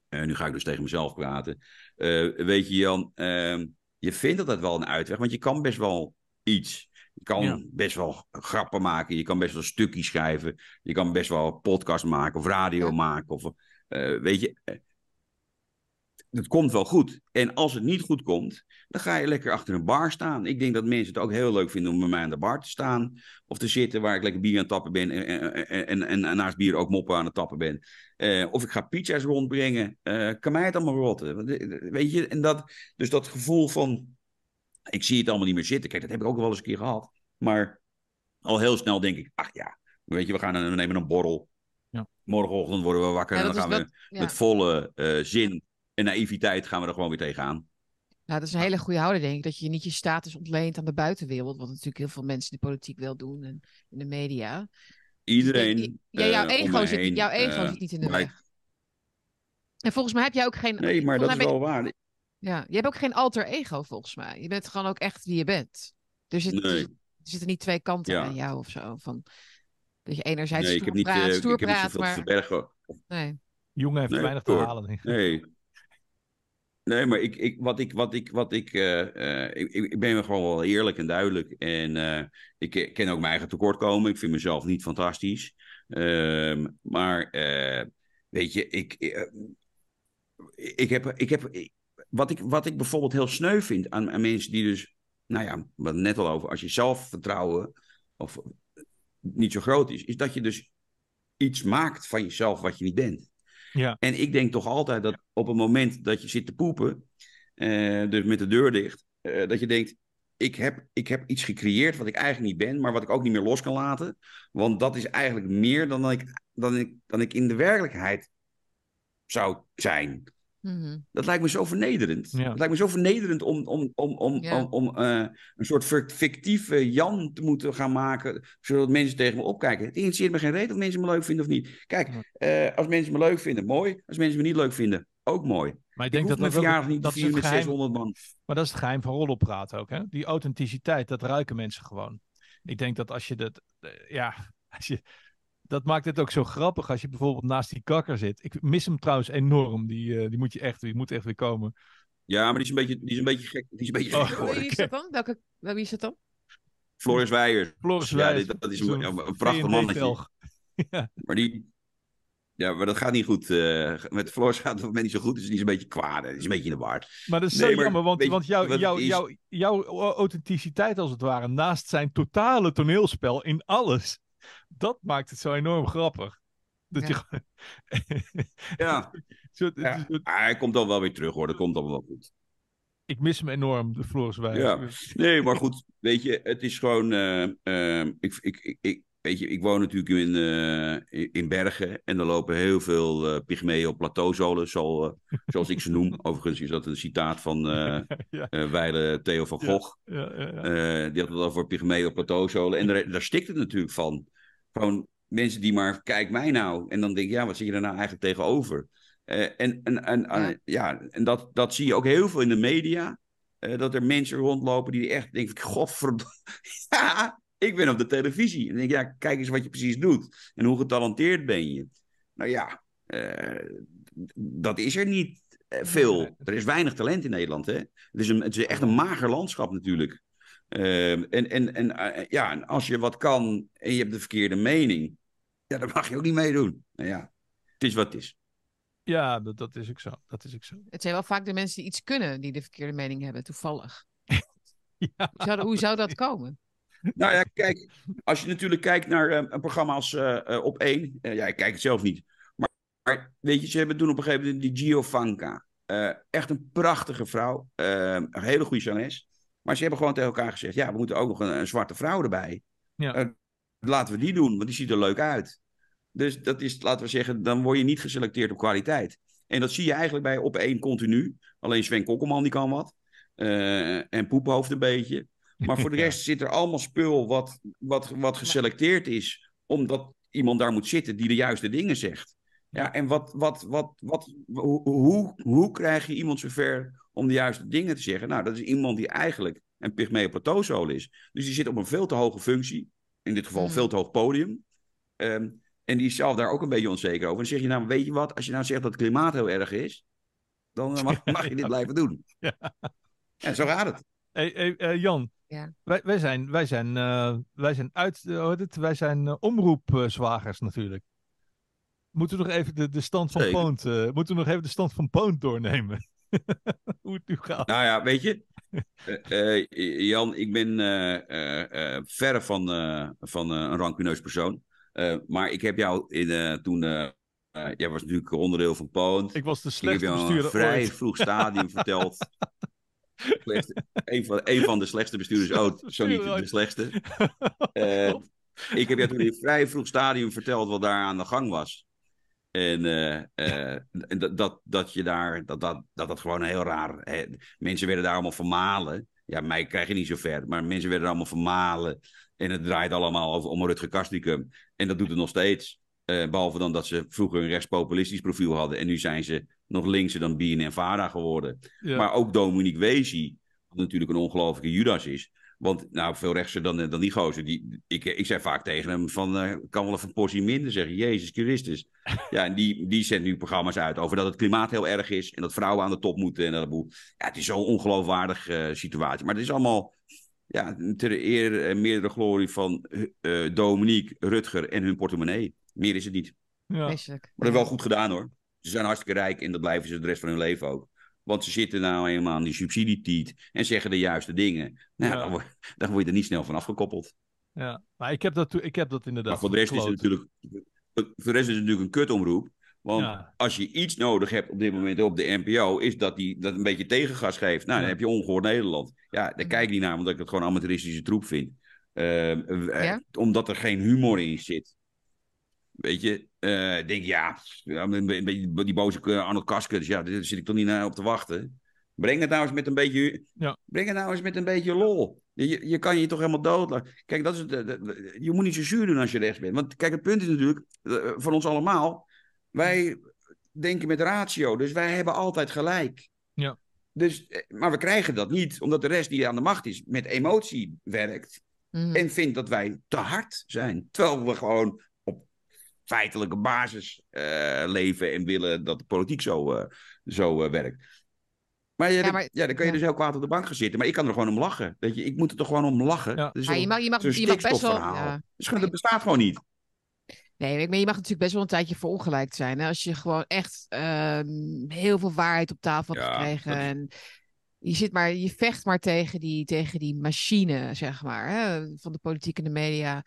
eh, nu ga ik dus tegen mezelf praten. Eh, weet je Jan, ehm, je vindt altijd wel een uitweg, want je kan best wel iets. Je kan Ja. best wel grappen maken, je kan best wel stukjes schrijven, je kan best wel podcast maken of radio maken. Of, eh, weet je, het komt wel goed. En als het niet goed komt, dan ga je lekker achter een bar staan. Ik denk dat mensen het ook heel leuk vinden om bij mij aan de bar te staan. Of te zitten waar ik lekker bier aan het tappen ben. En, en, en, en, en naast bier ook moppen aan het tappen ben. Eh, of ik ga pizza's rondbrengen. Eh, kan mij het allemaal rotten. Want, eh, Weet je, en dat, dus dat gevoel van. Ik zie het allemaal niet meer zitten. Kijk, dat heb ik ook wel eens een keer gehad. Maar al heel snel denk ik, ach ja, weet je, we, gaan, we nemen een borrel. Ja. Morgenochtend worden we wakker Ja, en dan gaan we ja. met volle eh, zin en naïviteit gaan we er gewoon weer tegenaan. Nou, dat is een hele goede houding, denk ik. Dat je niet je status ontleent aan de buitenwereld. Wat natuurlijk heel veel mensen in de politiek wel doen en in de media. Iedereen. Ja, jouw eh, om ego, me zit, heen, jouw ego eh, zit niet in de maar- weg. En volgens mij heb jij ook geen... Nee, maar dat is wel waar. Ja, je hebt ook geen alter ego, volgens mij. Je bent gewoon ook echt wie je bent. Er, zit, Nee. er zitten niet twee kanten Ja. aan jou of zo. Van, dat je enerzijds Nee, ik stoer heb niet, praat, eh, stoer ik heb niet praat, zoveel te maar... verbergen. Nee. Jongen heeft Nee, weinig te halen. Nee. Nee, maar ik, ik, wat ik, wat ik, wat ik, eh, eh, ik, ik ben gewoon wel eerlijk en duidelijk. En eh, ik ken ook mijn eigen tekortkomen. Ik vind mezelf niet fantastisch. Ehm, maar weet je, ik, ik heb, ik heb wat, ik, wat ik bijvoorbeeld heel sneu vind aan, mensen die dus, nou ja, het net al over, als je zelfvertrouwen of niet zo groot is, is dat je dus iets maakt van jezelf wat je niet bent. Ja. En ik denk toch altijd dat op het moment dat je zit te poepen, eh, dus met de deur dicht, eh, dat je denkt, ik heb, ik heb iets gecreëerd wat ik eigenlijk niet ben, maar wat ik ook niet meer los kan laten. Want dat is eigenlijk meer dan ik, dan ik, dan ik in de werkelijkheid zou zijn. Mhm. Dat lijkt me zo vernederend. Ja. Het lijkt me zo vernederend om, om, om, om, Ja. om, om eh, een soort fic- fictieve Jan te moeten gaan maken, zodat mensen tegen me opkijken. Het interesseert me geen reet of mensen me leuk vinden of niet. Kijk, Ja. eh, als mensen me leuk vinden, mooi. Als mensen me niet leuk vinden, ook mooi. Maar ik Ik denk hoef dat mijn dat, verjaardag niet dat is vieren het met geheim. 600 man. Maar dat is het geheim van rollenpraten ook. Hè? Die authenticiteit, dat ruiken mensen gewoon. Ik denk dat als je dat. eh, ja, als je, dat maakt het ook zo grappig als je bijvoorbeeld naast die kakker zit. Ik mis hem trouwens enorm. Die, eh, die moet je echt, die moet echt weer komen. Ja, maar die is een beetje, die is een beetje gek. Die is een beetje Oh. gek Wie is dat dan? Welke, wie is dat dan? Floris Weijers. Floris Ja, Wijs, dit- dat is een, zo'n een, een prachtig mannetje. V&D-velg. Maar die... Ja, maar dat gaat niet goed. eh, met Floris gaat het niet zo goed, dus die is een beetje kwaad. Die is een beetje in de war. Maar dat is Nee, zo maar jammer, want, want jouw jouw authenticiteit als het ware, naast zijn totale toneelspel in alles, dat maakt het zo enorm grappig. Dat Ja. je. Ja, Zo- ja. Ah, hij komt dan wel weer terug hoor, dat komt dan wel goed. ik mis hem enorm, de Floris Wijs. Ja. Nee, maar goed, weet je, het is gewoon. eh, eh, ik, ik, ik, ik- weet je, ik woon natuurlijk in, eh, in- Bergen en er lopen heel veel eh pygmeeën op plateauzolen, zo, eh, zoals ik ze noem. Overigens is dat een citaat van eh Ja. eh, Weile Theo van. Gogh. Ja, ja, ja. Eh, die had het over pygmeeën op plateauzolen. En daar, daar stikt het natuurlijk van. Gewoon mensen die maar, kijk mij nou. En dan denk je, ja, wat zit je er nou eigenlijk tegenover? Eh, en en, en eh, Ja. ja, en dat, dat zie je ook heel veel in de media. eh, dat er mensen rondlopen die echt denken, godverdomme. ja, ik ben op de televisie. En denk ik, ja, kijk eens wat je precies doet. En hoe getalenteerd ben je. Nou ja, dat is er niet veel. Er is weinig talent in Nederland, hè. Het is, een, het is echt een mager landschap natuurlijk. Ehm, en en, en eh, ja, en als je wat kan en je hebt de verkeerde mening, ja, dan mag je ook niet meedoen. Nou ja, het is wat het is. Ja, dat, dat is ook zo. Dat is ook zo. Het zijn wel vaak de mensen die iets kunnen die de verkeerde mening hebben, toevallig. Ja. Hoe zou, hoe zou dat komen? Nou ja, kijk, als je natuurlijk kijkt naar eh, een programma als eh, Op 1, ja, ik kijk het zelf niet. Maar, maar weet je, ze hebben toen op een gegeven moment die Giovanka. Eh, echt een prachtige vrouw, een hele goede zangeres. Maar ze hebben gewoon tegen elkaar gezegd, ja, we moeten ook nog een, een zwarte vrouw erbij. Ja. Eh, laten we die doen, want die ziet er leuk uit. Dus dat is, laten we zeggen, dan word je niet geselecteerd op kwaliteit. En dat zie je eigenlijk bij Op 1 continu. Alleen Sven Kokkelman die kan wat. Eh, en Poephoofd een beetje. Maar voor de Ja. rest zit er allemaal spul wat, wat, wat geselecteerd is. Omdat iemand daar moet zitten die de juiste dingen zegt. Ja, en wat, wat, wat, wat, hoe, hoe, hoe krijg je iemand zover om de juiste dingen te zeggen? Nou, dat is iemand die eigenlijk een pygmeo plateauzool is. Dus die zit op een veel te hoge functie. In dit geval een Mhm. veel te hoog podium. Ehm, en die is zelf daar ook een beetje onzeker over. Dan zeg je nou, weet je wat? Als je nou zegt dat het klimaat heel erg is, dan eh, mag, mag je dit blijven doen. Ja. En zo gaat het. Hey, hey, eh, Jan, Ja. wij, wij zijn, wij zijn, eh, wij zijn uit? Wij zijn omroepzwagers natuurlijk. Moeten we nog even de, de stand van Zeker. Poont, eh, moeten we nog even de stand van Poont doornemen? Hoe het nu gaat. Nou ja, weet je, eh, eh, Jan, ik ben verre van, van een rancuneus persoon. Maar ik heb jou in, toen, jij was natuurlijk onderdeel van Poont. Ik was de Ik heb slechtste jou een bestuurder vrij ooit. vroeg stadium verteld. Een, van, een van de slechtste bestuurders ooit, zo niet de slechtste. Ik heb jou toen in een vrij vroeg stadium verteld wat daar aan de gang was. En en dat, dat, dat je daar, dat dat, dat, dat gewoon heel raar. Hè. Mensen werden daar allemaal vermalen. Ja, mij krijg je niet zo ver, maar mensen werden allemaal vermalen. En het draait allemaal over, om Rutger Kastricum. En dat doet het nog steeds. Eh, behalve dan dat ze vroeger een rechtspopulistisch profiel hadden. En nu zijn ze nog linkser dan BNN Vara geworden. Ja. Maar ook Dominique Wezi, wat natuurlijk een ongelofelijke Judas is. Want nou, veel rechtser dan, dan die gozer. Die, ik, ik zei vaak tegen hem van, eh, kan wel even een portie minder zeggen. Jezus Christus. ja, en die, die zendt nu programma's uit over dat het klimaat heel erg is. En dat vrouwen aan de top moeten. En dat boel. Ja, het is zo'n ongeloofwaardig eh, situatie. Maar het is allemaal ja, ter eer en meerdere glorie van eh, Dominique, Rutger en hun portemonnee. Meer is het niet. ja. Maar dat is wel goed gedaan hoor. Ze zijn hartstikke rijk en dat blijven ze de rest van hun leven ook. Want ze zitten nou eenmaal aan die subsidietiet en zeggen de juiste dingen. Nou, Ja. dan, word, dan word je er niet snel van afgekoppeld. Ja, maar ik heb dat, ik heb dat inderdaad. Maar voor de rest is het natuurlijk, voor de rest is het natuurlijk een kutomroep. Want Ja. als je iets nodig hebt op dit moment op de NPO, is dat die dat een beetje tegengas geeft. Nou, dan heb je ongehoord Nederland. Ja, daar kijk ik niet naar, omdat ik het gewoon amateuristisch troep vind. Ehm, eh, Ja? Omdat er geen humor in zit. Weet je, eh, ik denk ja, een be- een beetje die boze eh, Arnold Kaskers, ja, daar zit ik toch niet naar op te wachten. Breng het nou eens met een beetje, Ja. breng het nou eens met een beetje lol. Je, je kan je toch helemaal dood laten. Kijk, dat is het, de- je moet niet zo zuur doen als je rechts bent. Want kijk, het punt is natuurlijk, eh, van ons allemaal, wij denken met ratio, dus wij hebben altijd gelijk. Ja. Dus, eh, maar we krijgen dat niet, omdat de rest die aan de macht is, met emotie werkt. Mhm. En vindt dat wij te hard zijn. Terwijl we gewoon feitelijke basis eh, leven en willen dat de politiek zo, eh, zo eh, werkt. Maar, ja, Ja, dan- maar- ja, dan kun je ja. dus heel kwaad op de bank gaan zitten. Maar ik kan er gewoon om lachen. Weet je, ik moet er toch gewoon om lachen. Ja. Dat is Maar je mag, je mag, je mag best wel. Dus gewoon, dat bestaat gewoon niet. Nee, maar je mag natuurlijk best wel een tijdje verongelijkt zijn. Hè? Als je gewoon echt ehm, heel veel waarheid op tafel hebt Ja, gekregen. dat En je, zit maar, je vecht maar tegen die, tegen die machine, zeg maar, hè? van de politiek en de media.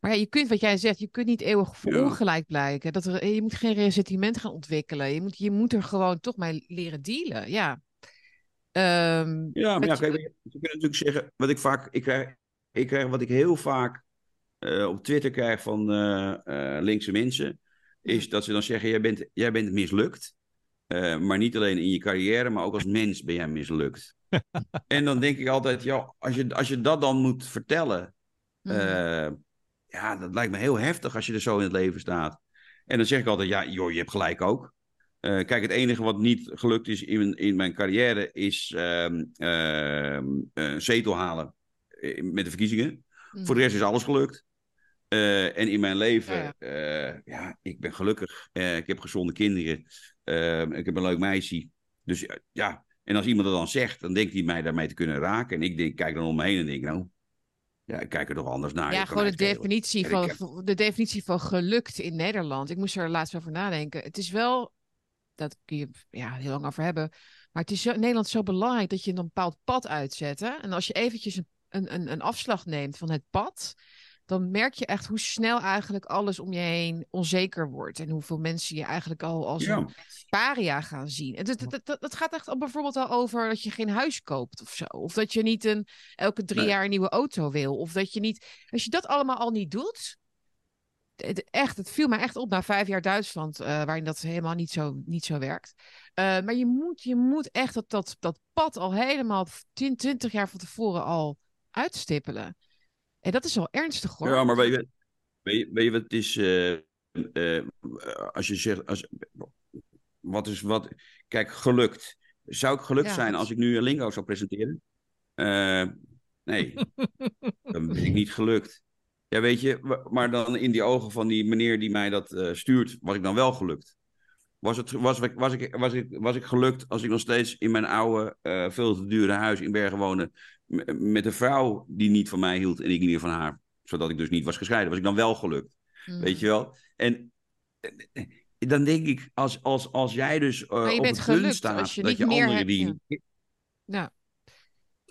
Maar ja, je kunt, wat jij zegt, je kunt niet eeuwig verongelijkt blijken. Dat er, je moet geen ressentiment gaan ontwikkelen. Je moet, je moet er gewoon toch mee leren dealen. Ja. Ehm, Ja, maar ja, je- kijk, je je kunt natuurlijk zeggen, wat ik vaak, ik krijg, ik krijg wat ik heel vaak eh, op Twitter krijg van eh, eh, linkse mensen, is dat ze dan zeggen, jij bent, jij bent mislukt. Eh, maar niet alleen in je carrière, maar ook als mens ben jij mislukt. en dan denk ik altijd, ja, als je, als je dat dan moet vertellen, mhm. eh, ja, dat lijkt me heel heftig als je er zo in het leven staat. En dan zeg ik altijd, ja, joh, je hebt gelijk ook. Eh, kijk, het enige wat niet gelukt is in, in mijn carrière is ehm, ehm, een zetel halen eh, met de verkiezingen. Mhm. Voor de rest is alles gelukt. Eh, en in mijn leven, Ja, ja, ja ik ben gelukkig. Eh, ik heb gezonde kinderen. Ehm, ik heb een leuk meisje. Dus ja, En als iemand het dan zegt, dan denkt hij mij daarmee te kunnen raken. En ik denk, kijk dan om me heen en denk, nou, ja, ik kijk er toch anders naar. ja, gewoon de definitie, van, de definitie van gelukt in Nederland. Ik moest er laatst over nadenken. Het is wel, dat kun je ja, heel lang over hebben. Maar het is zo, in Nederland zo belangrijk dat je een bepaald pad uitzet. Hè? En als je eventjes een, een, een, een afslag neemt van het pad, dan merk je echt hoe snel eigenlijk alles om je heen onzeker wordt. En hoeveel mensen je eigenlijk al als Ja. een paria gaan zien. En dat, dat, dat, dat gaat echt al bijvoorbeeld al over dat je geen huis koopt of zo. Of dat je niet een, elke drie Nee. jaar een nieuwe auto wil. Of dat je niet... Als je dat allemaal al niet doet... het- Echt, het viel mij echt op na vijf jaar Duitsland, eh, waarin dat helemaal niet zo, niet zo werkt. Eh, maar je moet, je moet echt dat, dat, dat pad al helemaal 10, 20 jaar van tevoren al uitstippelen. En dat is wel ernstig hoor. Ja, maar weet je, weet je, weet je wat het is? eh, eh, als je zegt, als, wat is wat? Kijk, gelukt. Zou ik gelukt Ja, zijn als ik nu een lingo zou presenteren? Eh, nee, dan ben ik niet gelukt. Ja, weet je, maar dan in die ogen van die meneer die mij dat stuurt, was ik dan wel gelukt. Was, het, was, ik- was, ik, was, ik, was ik gelukt als ik nog steeds in mijn oude, veel te dure huis in Bergen woonde, met een vrouw die niet van mij hield en ik niet van haar, zodat ik dus niet was gescheiden, was ik dan wel gelukt. Mm. Weet je wel? En eh, dan denk ik, als, als, als jij dus eh, op het punt staat dat je meer anderen hebt, die... ja.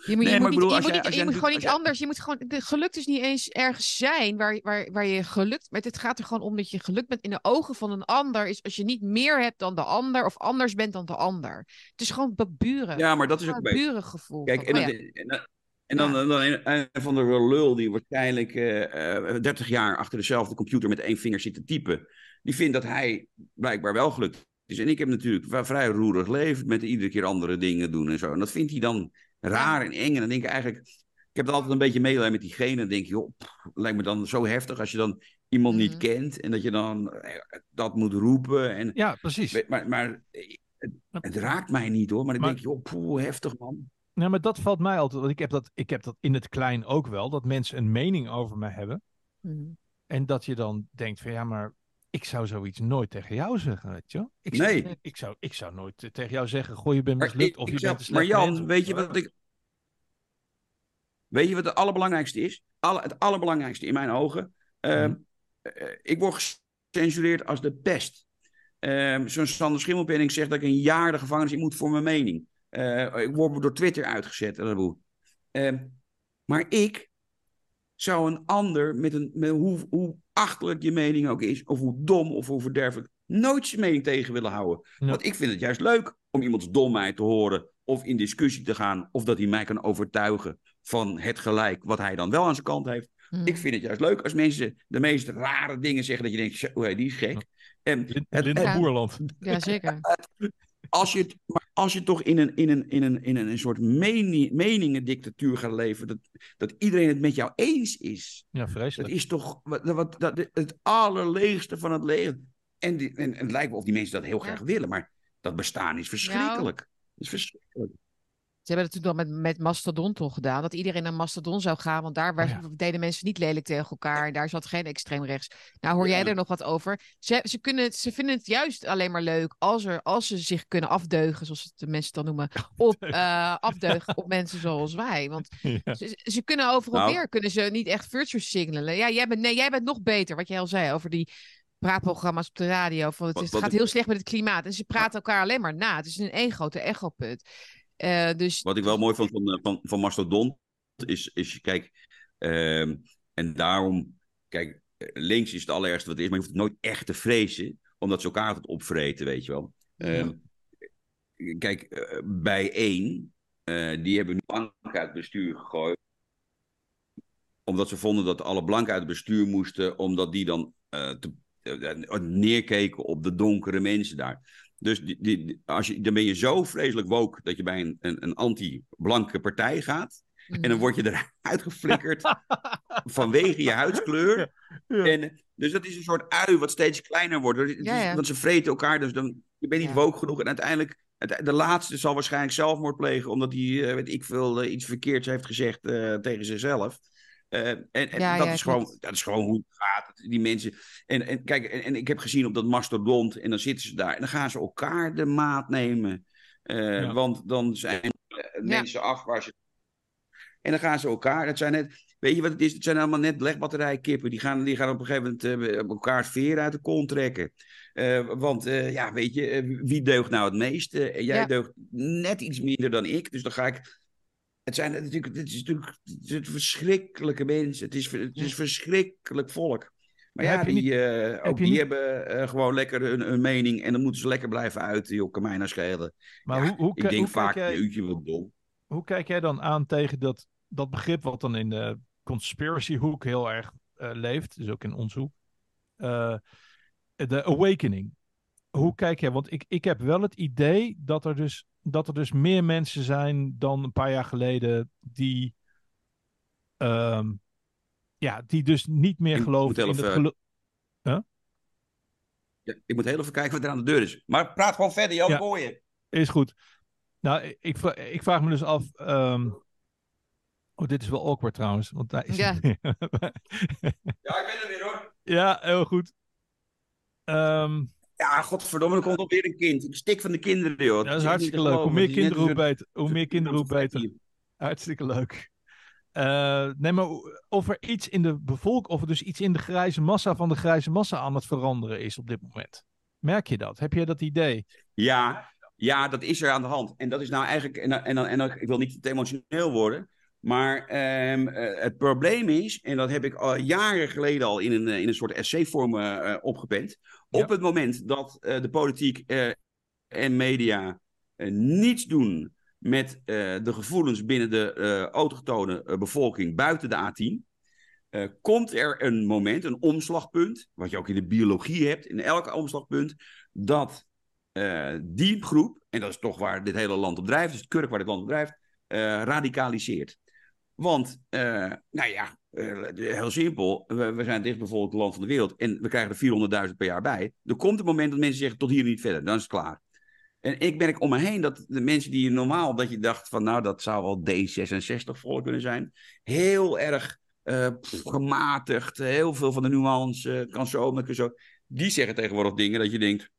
Je moet, Nee, je maar moet, ik niet, bedoel, je als moet, jij- niet- als je jij moet gewoon doet- iets jij- anders. Je moet gewoon, de gelukt is niet eens ergens zijn waar, waar, waar je gelukt bent. Het gaat er gewoon om dat je gelukt bent in de ogen van een ander. Is als je niet meer hebt dan de ander of anders bent dan de ander. Het is gewoon buren. Ja, maar dat is ook een burengevoel. Kijk, van, en, oh ja. en dan, en dan, dan een, een van de lul die waarschijnlijk eh, eh, 30 jaar achter dezelfde computer met één vinger zit te typen, die vindt dat hij blijkbaar wel gelukt is. En ik heb natuurlijk vrij roerig leven met iedere keer andere dingen doen en zo. En dat vindt hij dan raar en eng. En dan denk ik eigenlijk, ik heb het altijd een beetje medelijden met diegene. Dan denk je, joh, pff, lijkt me dan zo heftig als je dan iemand niet Mhm. kent en dat je dan eh, dat moet roepen. En, Ja, precies. maar maar eh, het, het raakt mij niet hoor, maar dan Maar- denk je, joh, poeh, heftig man. Nou, maar dat valt mij altijd. Want ik heb dat, ik heb dat in het klein ook wel. Dat mensen een mening over me hebben. Mm. En dat je dan denkt van ja, maar ik zou zoiets nooit tegen jou zeggen, weet je? Ik zou, Nee. Ik zou, ik zou nooit eh, tegen jou zeggen, goh, je bent mislukt ik- of ik je zou- bent een maar Jan, mens, weet je wat ik. Weet je wat het allerbelangrijkste is? Alle, het allerbelangrijkste in mijn ogen. Ehm, Mhm. eh, ik word gecensureerd als de pest. Ehm, Zo'n Sander Schimmelpenning zegt dat ik een jaar de gevangenis in moet voor mijn mening. Eh, ik word door Twitter uitgezet. en dat boel. Ehm, maar ik zou een ander, met een, met hoe, hoe achterlijk je mening ook is, of hoe dom of hoe verderfelijk, nooit zijn mening tegen willen houden. Ja. Want ik vind het juist leuk om iemands domheid te horen, of in discussie te gaan, of dat hij mij kan overtuigen van het gelijk wat hij dan wel aan zijn kant heeft. Mm. Ik vind het juist leuk als mensen de meest rare dingen zeggen, dat je denkt, die is gek. En Lin- het- Linda Ja. Boerland. Ja, zeker. als je, het, maar als je toch in een, in een, in een, in een, een soort meni- meningendictatuur gaat leven, dat, dat iedereen het met jou eens is, Ja, dat vreselijk. is toch wat, wat, dat, het allerleegste van het leven. En, die, en, en het lijkt wel of die mensen dat heel Ja. graag willen, maar dat bestaan is verschrikkelijk. Dat is verschrikkelijk. Ze hebben het natuurlijk al met, met Mastodon toch gedaan. Dat iedereen naar Mastodon zou gaan. Want daar Oh ja. deden mensen niet lelijk tegen elkaar. En daar zat geen extreem rechts. Nou hoor jij Ja. er nog wat over. Ze, ze, kunnen het, ze vinden het juist alleen maar leuk als, er, als ze zich kunnen afdeugen. Zoals het de mensen het dan noemen. Op, eh, afdeugen op mensen zoals wij. Want Ja. ze, ze kunnen overal Nou. weer. Kunnen ze niet echt virtue signalen. Ja, jij bent, nee, jij bent nog beter. Wat jij al zei over die praatprogramma's op de radio. Van het, Wat- is- het wat gaat heel slecht met het klimaat. En ze praten elkaar alleen maar na. Het is een één grote echoput. Eh dus Wat ik wel mooi vond van, eh, van, van Mastodon is, is kijk, ehm, en daarom, kijk, eh, links is het allerergste wat er is, maar je hoeft het nooit echt te vrezen, omdat ze elkaar altijd opvreten, weet je wel. Ehm, Kijk, bij één, die hebben nu uit het bestuur gegooid, omdat ze vonden dat alle blanken uit het bestuur moesten, omdat die dan te, neerkeken op de donkere mensen daar. Dus die, die, als je, dan ben je zo vreselijk woke dat je bij een, een, een anti-blanke partij gaat. En dan word je eruit geflikkerd vanwege je huidskleur. Ja. En, dus dat is een soort ui wat steeds kleiner wordt. Ja, ja. Want ze vreten elkaar, dus dan, je bent niet woke genoeg. En uiteindelijk, het- de laatste zal waarschijnlijk zelfmoord plegen, omdat hij, eh, weet ik veel, eh, iets verkeerds heeft gezegd eh, tegen zichzelf. Eh, en en Ja, dat, ja, is gewoon, klopt. dat is gewoon hoe het gaat. Die mensen. En, en kijk, en, en ik heb gezien op dat mastodont, en dan zitten ze daar en dan gaan ze elkaar de maat nemen. Eh, Ja. Want dan zijn eh, mensen af waar ze. En dan gaan ze elkaar. Dat zijn net. Weet je wat het is? Het zijn allemaal net legbatterijkippen. Die gaan, die gaan op een gegeven moment eh, elkaars veer uit de kont trekken. Eh, want eh, ja, weet je, wie deugt nou het meeste? En jij Ja. deugt net iets minder dan ik. Dus dan ga ik. Het zijn natuurlijk, het is natuurlijk het verschrikkelijke mensen. Het is, het is verschrikkelijk volk. Maar Ja, die, niet- eh, ook die niet- hebben eh, gewoon lekker een, een mening. En dan moeten ze lekker blijven uit. Joh, kan mij nou schelen. Maar Ja, hoe, hoe, ik denk hoe, vaak, kijk jij, jeetje, wat dom. hoe kijk jij dan aan tegen dat, dat begrip wat dan in de conspiracy hoek heel erg eh, leeft, dus ook in ons hoek, de awakening. Hoe kijk jij? Want ik, ik heb wel het idee dat er, dus, dat er dus meer mensen zijn dan een paar jaar geleden die, ehm, ja, die dus niet meer Ik geloven in het Ja, ik moet heel even kijken wat er aan de deur is. Maar praat gewoon verder, Jan Ja. Gooien. Is goed. Nou, ik- ik, vra- ik vraag me dus af. ehm, Oh, dit is wel awkward trouwens. Want daar is Ja. Ja, ik ben er weer hoor. ja, heel goed. Ehm, Ja, godverdomme, er komt alweer een kind. Ik stik van de kinderen, joh. dat is hartstikke leuk. Hoe meer kinderen, hoe beter. Hoe meer kinderen, hoe beter. Hartstikke leuk. Eh, nee, maar of er iets in de bevolking, of er dus iets in de grijze massa van de grijze massa aan het veranderen is op dit moment. Merk je dat? Heb je dat idee? Ja, ja, dat is er aan de hand. En dat is nou eigenlijk, en, en, en ik wil niet te emotioneel worden, maar ehm, eh, het probleem is, en dat heb ik al jaren geleden al in een, eh, in een soort essayvorm eh opgepend, Ja. op het moment dat de politiek en media niets doen met de gevoelens binnen de autochtone bevolking buiten de A10, eh, komt er een moment, een omslagpunt, wat je ook in de biologie hebt, in elk omslagpunt, dat eh, die groep, en dat is toch waar dit hele land op drijft, dus het kurk waar dit land op drijft, radicaliseert. Want, eh, nou ja, eh, heel simpel, we, we zijn het dichtbevolkte land van de wereld en we krijgen er 400.000 per jaar bij. Er komt een moment dat mensen zeggen, tot hier niet verder, dan is het klaar. En ik merk om me heen dat de mensen die je normaal, dat je dacht van, nou, dat zou wel D66 volk kunnen zijn, heel erg pff, gematigd, heel veel van de nuance, kan zo, maar kan zo. Die zeggen tegenwoordig dingen dat je denkt,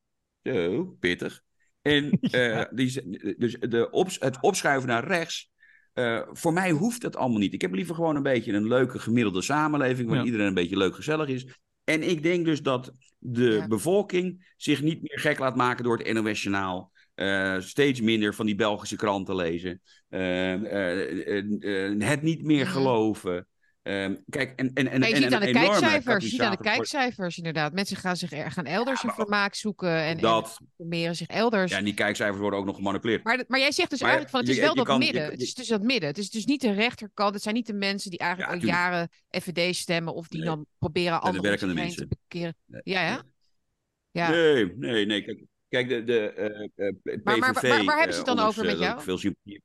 zo, pittig. En die, dus de het opschuiven naar rechts, eh, voor mij hoeft dat allemaal niet. Ik heb liever gewoon een beetje een leuke gemiddelde samenleving, waar Ja. iedereen een beetje leuk gezellig is. En ik denk dus dat de Ja. bevolking zich niet meer gek laat maken door het NOS-journaal. Eh, steeds minder van die Belgische kranten lezen. Eh, eh, eh, eh, het niet meer geloven. Ehm, kijk, en, en, en, Maar je en ziet aan de kijkcijfers, je ziet aan de kijkcijfers inderdaad. Mensen gaan, zich er, gaan elders Ja, hun vermaak zoeken en, en Dat, informeren zich elders. ja, en die kijkcijfers worden ook nog gemanipuleerd. Maar, maar jij zegt dus Maar eigenlijk van het is je- wel je dat kan- midden. het is dus dat midden. Het is dus niet de rechterkant. Het zijn niet de mensen die eigenlijk Ja, al jaren FVD stemmen of die Nee. dan proberen de om zich werkende te mensen. bekeren. Nee. Ja, ja. ja. Nee, nee, nee. Kijk, kijk de, de eh, eh, PVV... Maar- maar- waar- hebben ze het dan eh, over met eh, jou? Veel sympathie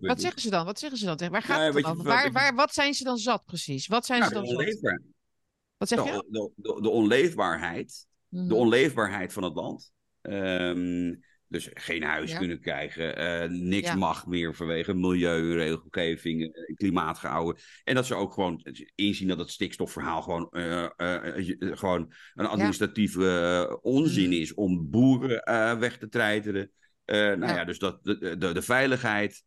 Wat zeggen ze dan? Wat zeggen ze dan? Waar gaat Nou, het dan je, Waar, waar, wat zijn ze dan zat precies? Wat zijn ze de, dan zat? onleefbaar, Wat zeg je? de, de, de, de onleefbaarheid. Mhm. De onleefbaarheid van het land. Ehm, dus geen huis Ja. kunnen krijgen. eh, niks Ja. mag meer vanwege milieu, regelgeving, eh, klimaat gehouden. En dat ze ook gewoon inzien dat het stikstofverhaal gewoon, eh, gewoon een administratieve onzin Mhm. is om boeren weg te treiteren. Nou ja. Ja. dus dat, de, de, de veiligheid,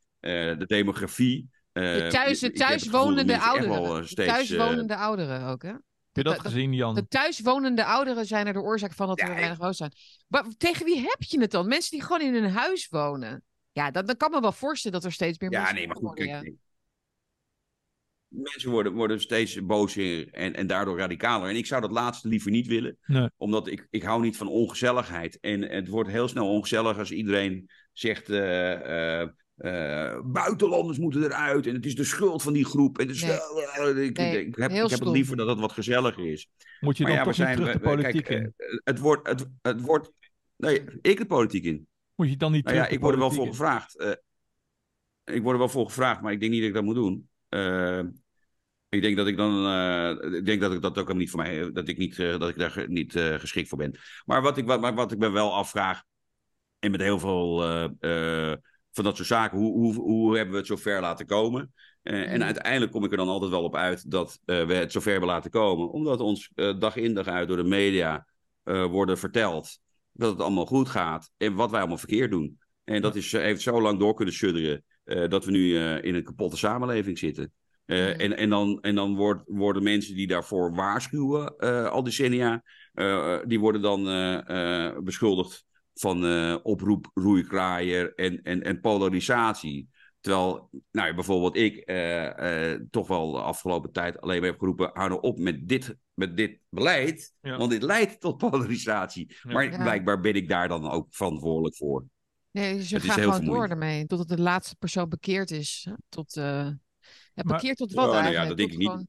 de demografie. eh, De thuis, de gevoel dat thuiswonende eh, ouderen. De steeds, thuiswonende ouderen ook, hè? Heb je dat gezien, Jan? De thuiswonende ouderen zijn er de oorzaak van dat Ja, er ik- weinig woningen zijn. Maar tegen wie heb je het dan? Mensen die gewoon in een huis wonen. Ja, dat, dan kan me wel voorstellen dat er steeds meer Ja, mensen nee, maar goed, worden, kijk, ja. kijk. Mensen worden, worden steeds bozer en, en daardoor radicaler. En ik zou dat laatste liever niet willen. Nee. Omdat ik, ik hou niet van ongezelligheid. En het wordt heel snel ongezellig als iedereen zegt... eh, eh, eh, buitenlanders moeten eruit en het is de schuld van die groep. En Nee. ik, Nee, ik, heb, ik heb het liever dat het wat gezelliger is. Moet je dan ja, toch niet terug de politiek kijk, in? eh, het wordt... Het, het wordt nee, ik de politiek in. Moet je dan niet Nou terug ja, ik word er wel voor gevraagd. Eh, ik word er wel voor gevraagd, maar ik denk niet dat ik dat moet doen. Ik denk dat ik dan. eh, ik denk dat ik dat ook helemaal niet voor mij. Dat ik, niet, eh, dat ik daar niet eh, geschikt voor ben. Maar wat ik, wat, maar wat ik me wel afvraag. En met heel veel eh, eh, van dat soort zaken. Hoe, hoe, hoe hebben we het zo ver laten komen? Eh, En Mm. uiteindelijk kom ik er dan altijd wel op uit dat eh, we het zo ver hebben laten komen. Omdat ons eh, dag in dag uit door de media worden verteld dat het allemaal goed gaat. En wat wij allemaal verkeerd doen. En dat is, heeft zo lang door kunnen sudderen dat we nu in een kapotte samenleving zitten. En, en dan, en dan wordt, worden mensen die daarvoor waarschuwen al decennia, die worden dan beschuldigd van eh, oproep, roeikraaier en, en, en polarisatie. Terwijl, nou ja, bijvoorbeeld ik eh, eh, toch wel de afgelopen tijd alleen maar heb geroepen, hou nou op met dit, met dit beleid, Ja. want dit leidt tot polarisatie. Ja. Maar Ja. blijkbaar ben ik daar dan ook verantwoordelijk voor. Nee, dus je Het gaat gewoon door ermee. Totdat de laatste persoon bekeerd is. hè, Tot, eh ja, Maar- bekeerd tot wat Ja, nou ja, eigenlijk? dat denk ik niet. gewoon-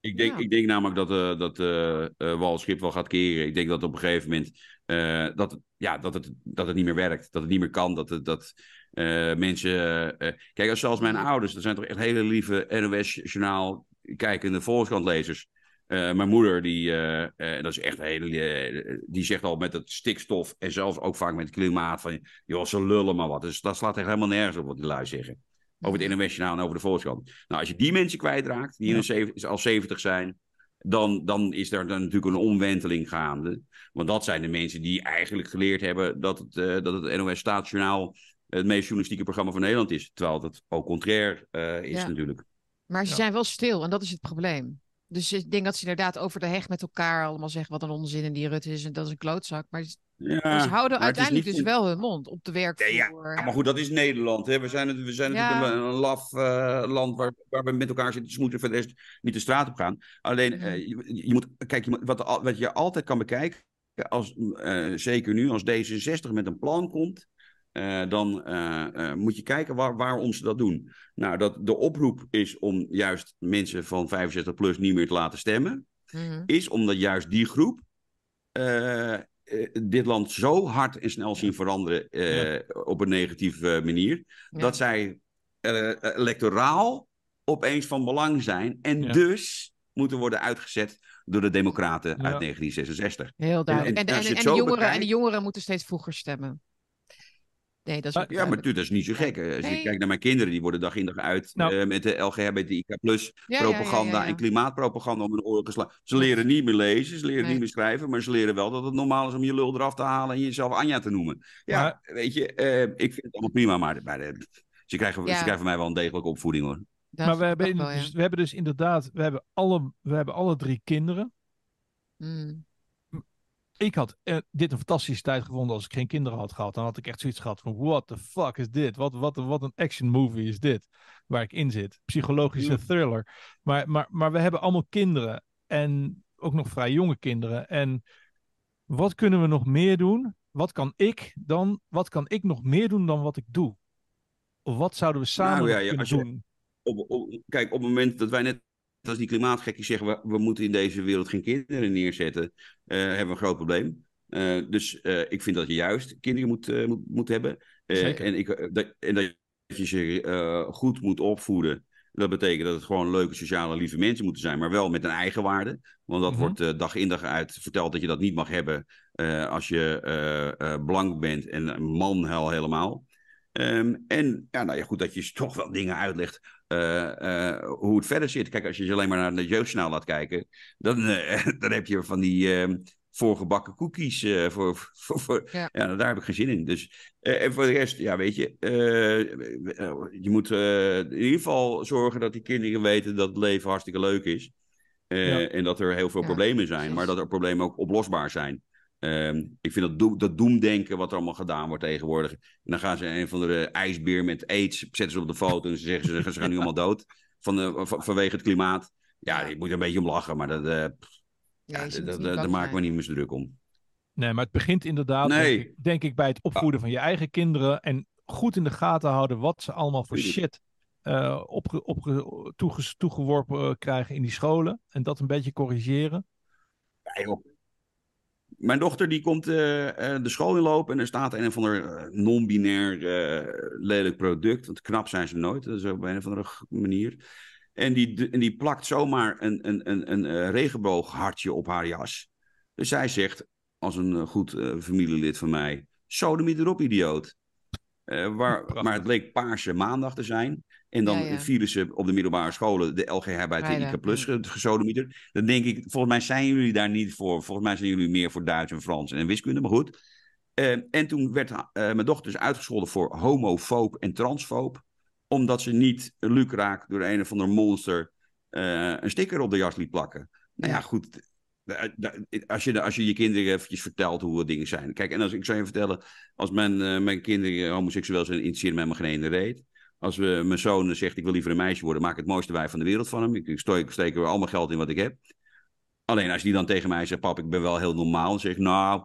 Ik denk, Ja. ik denk namelijk dat, eh dat Wal Schip wel gaat keren. Ik denk dat op een gegeven moment eh, dat, het- ja, dat, het, dat het niet meer werkt. Dat het niet meer kan. Dat, het, dat eh, mensen... eh, kijk, als zelfs mijn ouders, dat zijn toch echt hele lieve NOS-journaal kijkende Volkskrant-lezers. Eh, mijn moeder, die, dat is echt hele, die zegt al met het stikstof en zelfs ook vaak met het klimaat van, joh, ze lullen maar wat. Dus dat slaat echt helemaal nergens op wat die lui zeggen. Over het NOS-journaal en over de Volkskrant. Nou, als je die mensen kwijtraakt, die in Ja. al 70 zijn, dan, dan is er dan natuurlijk een omwenteling gaande. Want dat zijn de mensen die eigenlijk geleerd hebben dat het, eh, dat het NOS-staatsjournaal het meest journalistieke programma van Nederland is. Terwijl dat ook contrair eh, is Ja. natuurlijk. Maar ze Ja. zijn wel stil en dat is het probleem. Dus ik denk dat ze inderdaad over de heg met elkaar allemaal zeggen wat een onzin en die Rutte is en dat is een klootzak. Maar ze Ja, ze houden uiteindelijk dus wel hun mond op de werkvloer. Ja, ja. maar goed, dat is Nederland. Hè. We zijn, het, we zijn natuurlijk een, een laf eh, land waar, waar we met elkaar zitten te smoeten. Voor de rest niet de straat op gaan. Alleen, Mhm. eh, je, je moet, kijk, je moet, wat, wat je altijd kan bekijken, als, eh, zeker nu, als D66 met een plan komt, eh, dan eh, eh, moet je kijken waar, waarom ze dat doen. Nou, dat de oproep is om juist mensen van 65 plus niet meer te laten stemmen Mhm. is omdat juist die groep dit land zo hard en snel zien veranderen op een negatieve manier, Ja. dat zij electoraal opeens van belang zijn en Ja. dus moeten worden uitgezet door de Democraten uit 1966. Heel duidelijk. En, en de jongeren, en de jongeren moeten steeds vroeger stemmen. Nee, dat is ook Ja, maar dat is niet zo gek. Als Nee. je kijkt naar mijn kinderen, die worden dag in dag uit Nou. eh, met de LGBTIK plus Ja, ja, ja, propaganda ja, ja. en klimaatpropaganda om hun oren geslagen. Ze leren niet meer lezen, ze leren Nee. niet meer schrijven, maar ze leren wel dat het normaal is om je lul eraf te halen en jezelf Anja te noemen. Ja, Maar- weet je, eh, ik vind het allemaal prima, maar, maar ze, krijgen, Ja. ze krijgen van mij wel een degelijke opvoeding hoor. Dat maar we hebben, wel, dus, we hebben dus inderdaad, we hebben alle, we hebben alle drie kinderen. ja. Mm. Ik had eh, dit een fantastische tijd gevonden als ik geen kinderen had gehad. Dan had ik echt zoiets gehad van, what the fuck is dit? Wat, wat, wat een action movie is dit? Waar ik in zit. Psychologische thriller. Maar, maar, maar we hebben allemaal kinderen. En ook nog vrij jonge kinderen. En wat kunnen we nog meer doen? Wat kan ik dan, wat kan ik nog meer doen dan wat ik doe? Of wat zouden we samen Nou ja, ja, kunnen je- doen? Op, op- kijk, op het moment dat wij net als die klimaatgekkies zeggen, we, we moeten in deze wereld geen kinderen neerzetten, eh, hebben we een groot probleem. Eh, dus eh, ik vind dat je juist kinderen moet, moet, moet hebben. Zeker. En, ik, dat, en dat je ze goed moet opvoeden. Dat betekent dat het gewoon leuke, sociale, lieve mensen moeten zijn, maar wel met een eigen waarde. Want dat Mhm. wordt dag in dag uit verteld dat je dat niet mag hebben als je blank bent en man hel helemaal. Ehm, en ja, nou ja, goed dat je toch wel dingen uitlegt eh, eh, hoe het verder zit. Kijk, als je ze alleen maar naar de jeugdsnel laat kijken, dan, eh, dan heb je van die ehm, voorgebakken cookies. voor, voor, voor- Ja. ja. daar heb ik geen zin in. Dus, en voor de rest, ja, weet je, eh, je moet in ieder geval zorgen dat die kinderen weten dat het leven hartstikke leuk is. Ja. En dat er heel veel Ja, problemen zijn, maar dat er problemen ook oplosbaar zijn. Ehm, ik vind dat, doem, dat doemdenken wat er allemaal gedaan wordt tegenwoordig. En dan gaan ze een van de ijsbeer met aids, zetten ze op de foto en ze zeggen ze, ze gaan nu allemaal dood van de, van- vanwege het klimaat. Ja, ik moet er een beetje om lachen, maar dat, eh, Nee, ja, dat, daar bang maak ik me zijn. niet meer zo druk om. Nee, maar het begint inderdaad, Nee. denk, ik, denk ik, bij het opvoeden van je eigen kinderen. En goed in de gaten houden wat ze allemaal voor shit eh, opge, opge, toeges- toegeworpen eh, krijgen in die scholen. En dat een beetje corrigeren. Ja, joh. Mijn dochter die komt eh, eh, de school inlopen en er staat een of ander eh, non-binair lelijk product. Want knap zijn ze nooit, dat is op een of andere manier. En die, en die plakt zomaar een, een, een, een regenbooghartje op haar jas. Dus zij zegt, als een goed familielid van mij, sodemiet erop, idioot. Waar, maar het bleek Paarse Maandag te zijn. En dan Ja, ja. op de middelbare scholen de LGHBTIK Vrijdag, plus ja. gesodemieter. Dan denk ik, volgens mij zijn jullie daar niet voor. Volgens mij zijn jullie meer voor Duits en Frans en wiskunde. Maar goed, Eh, en toen werd eh, mijn dochter dus uitgescholden voor homofoob en transfoob. Omdat ze niet lucraak door een of ander monster eh, een sticker op de jas liet plakken. Nou ja, goed. Als je, als je je kinderen eventjes vertelt hoe dingen zijn. Kijk, en als ik zou je vertellen, als mijn, eh, mijn kinderen homoseksueel zijn, interesseert mij maar geen ene reet. Als we, mijn zoon zegt, ik wil liever een meisje worden, maak ik het mooiste wijf van de wereld van hem. Ik, ik steek, steek er al mijn geld in wat ik heb. Alleen als die dan tegen mij zegt, pap, ik ben wel heel normaal. Dan zeg ik, nou,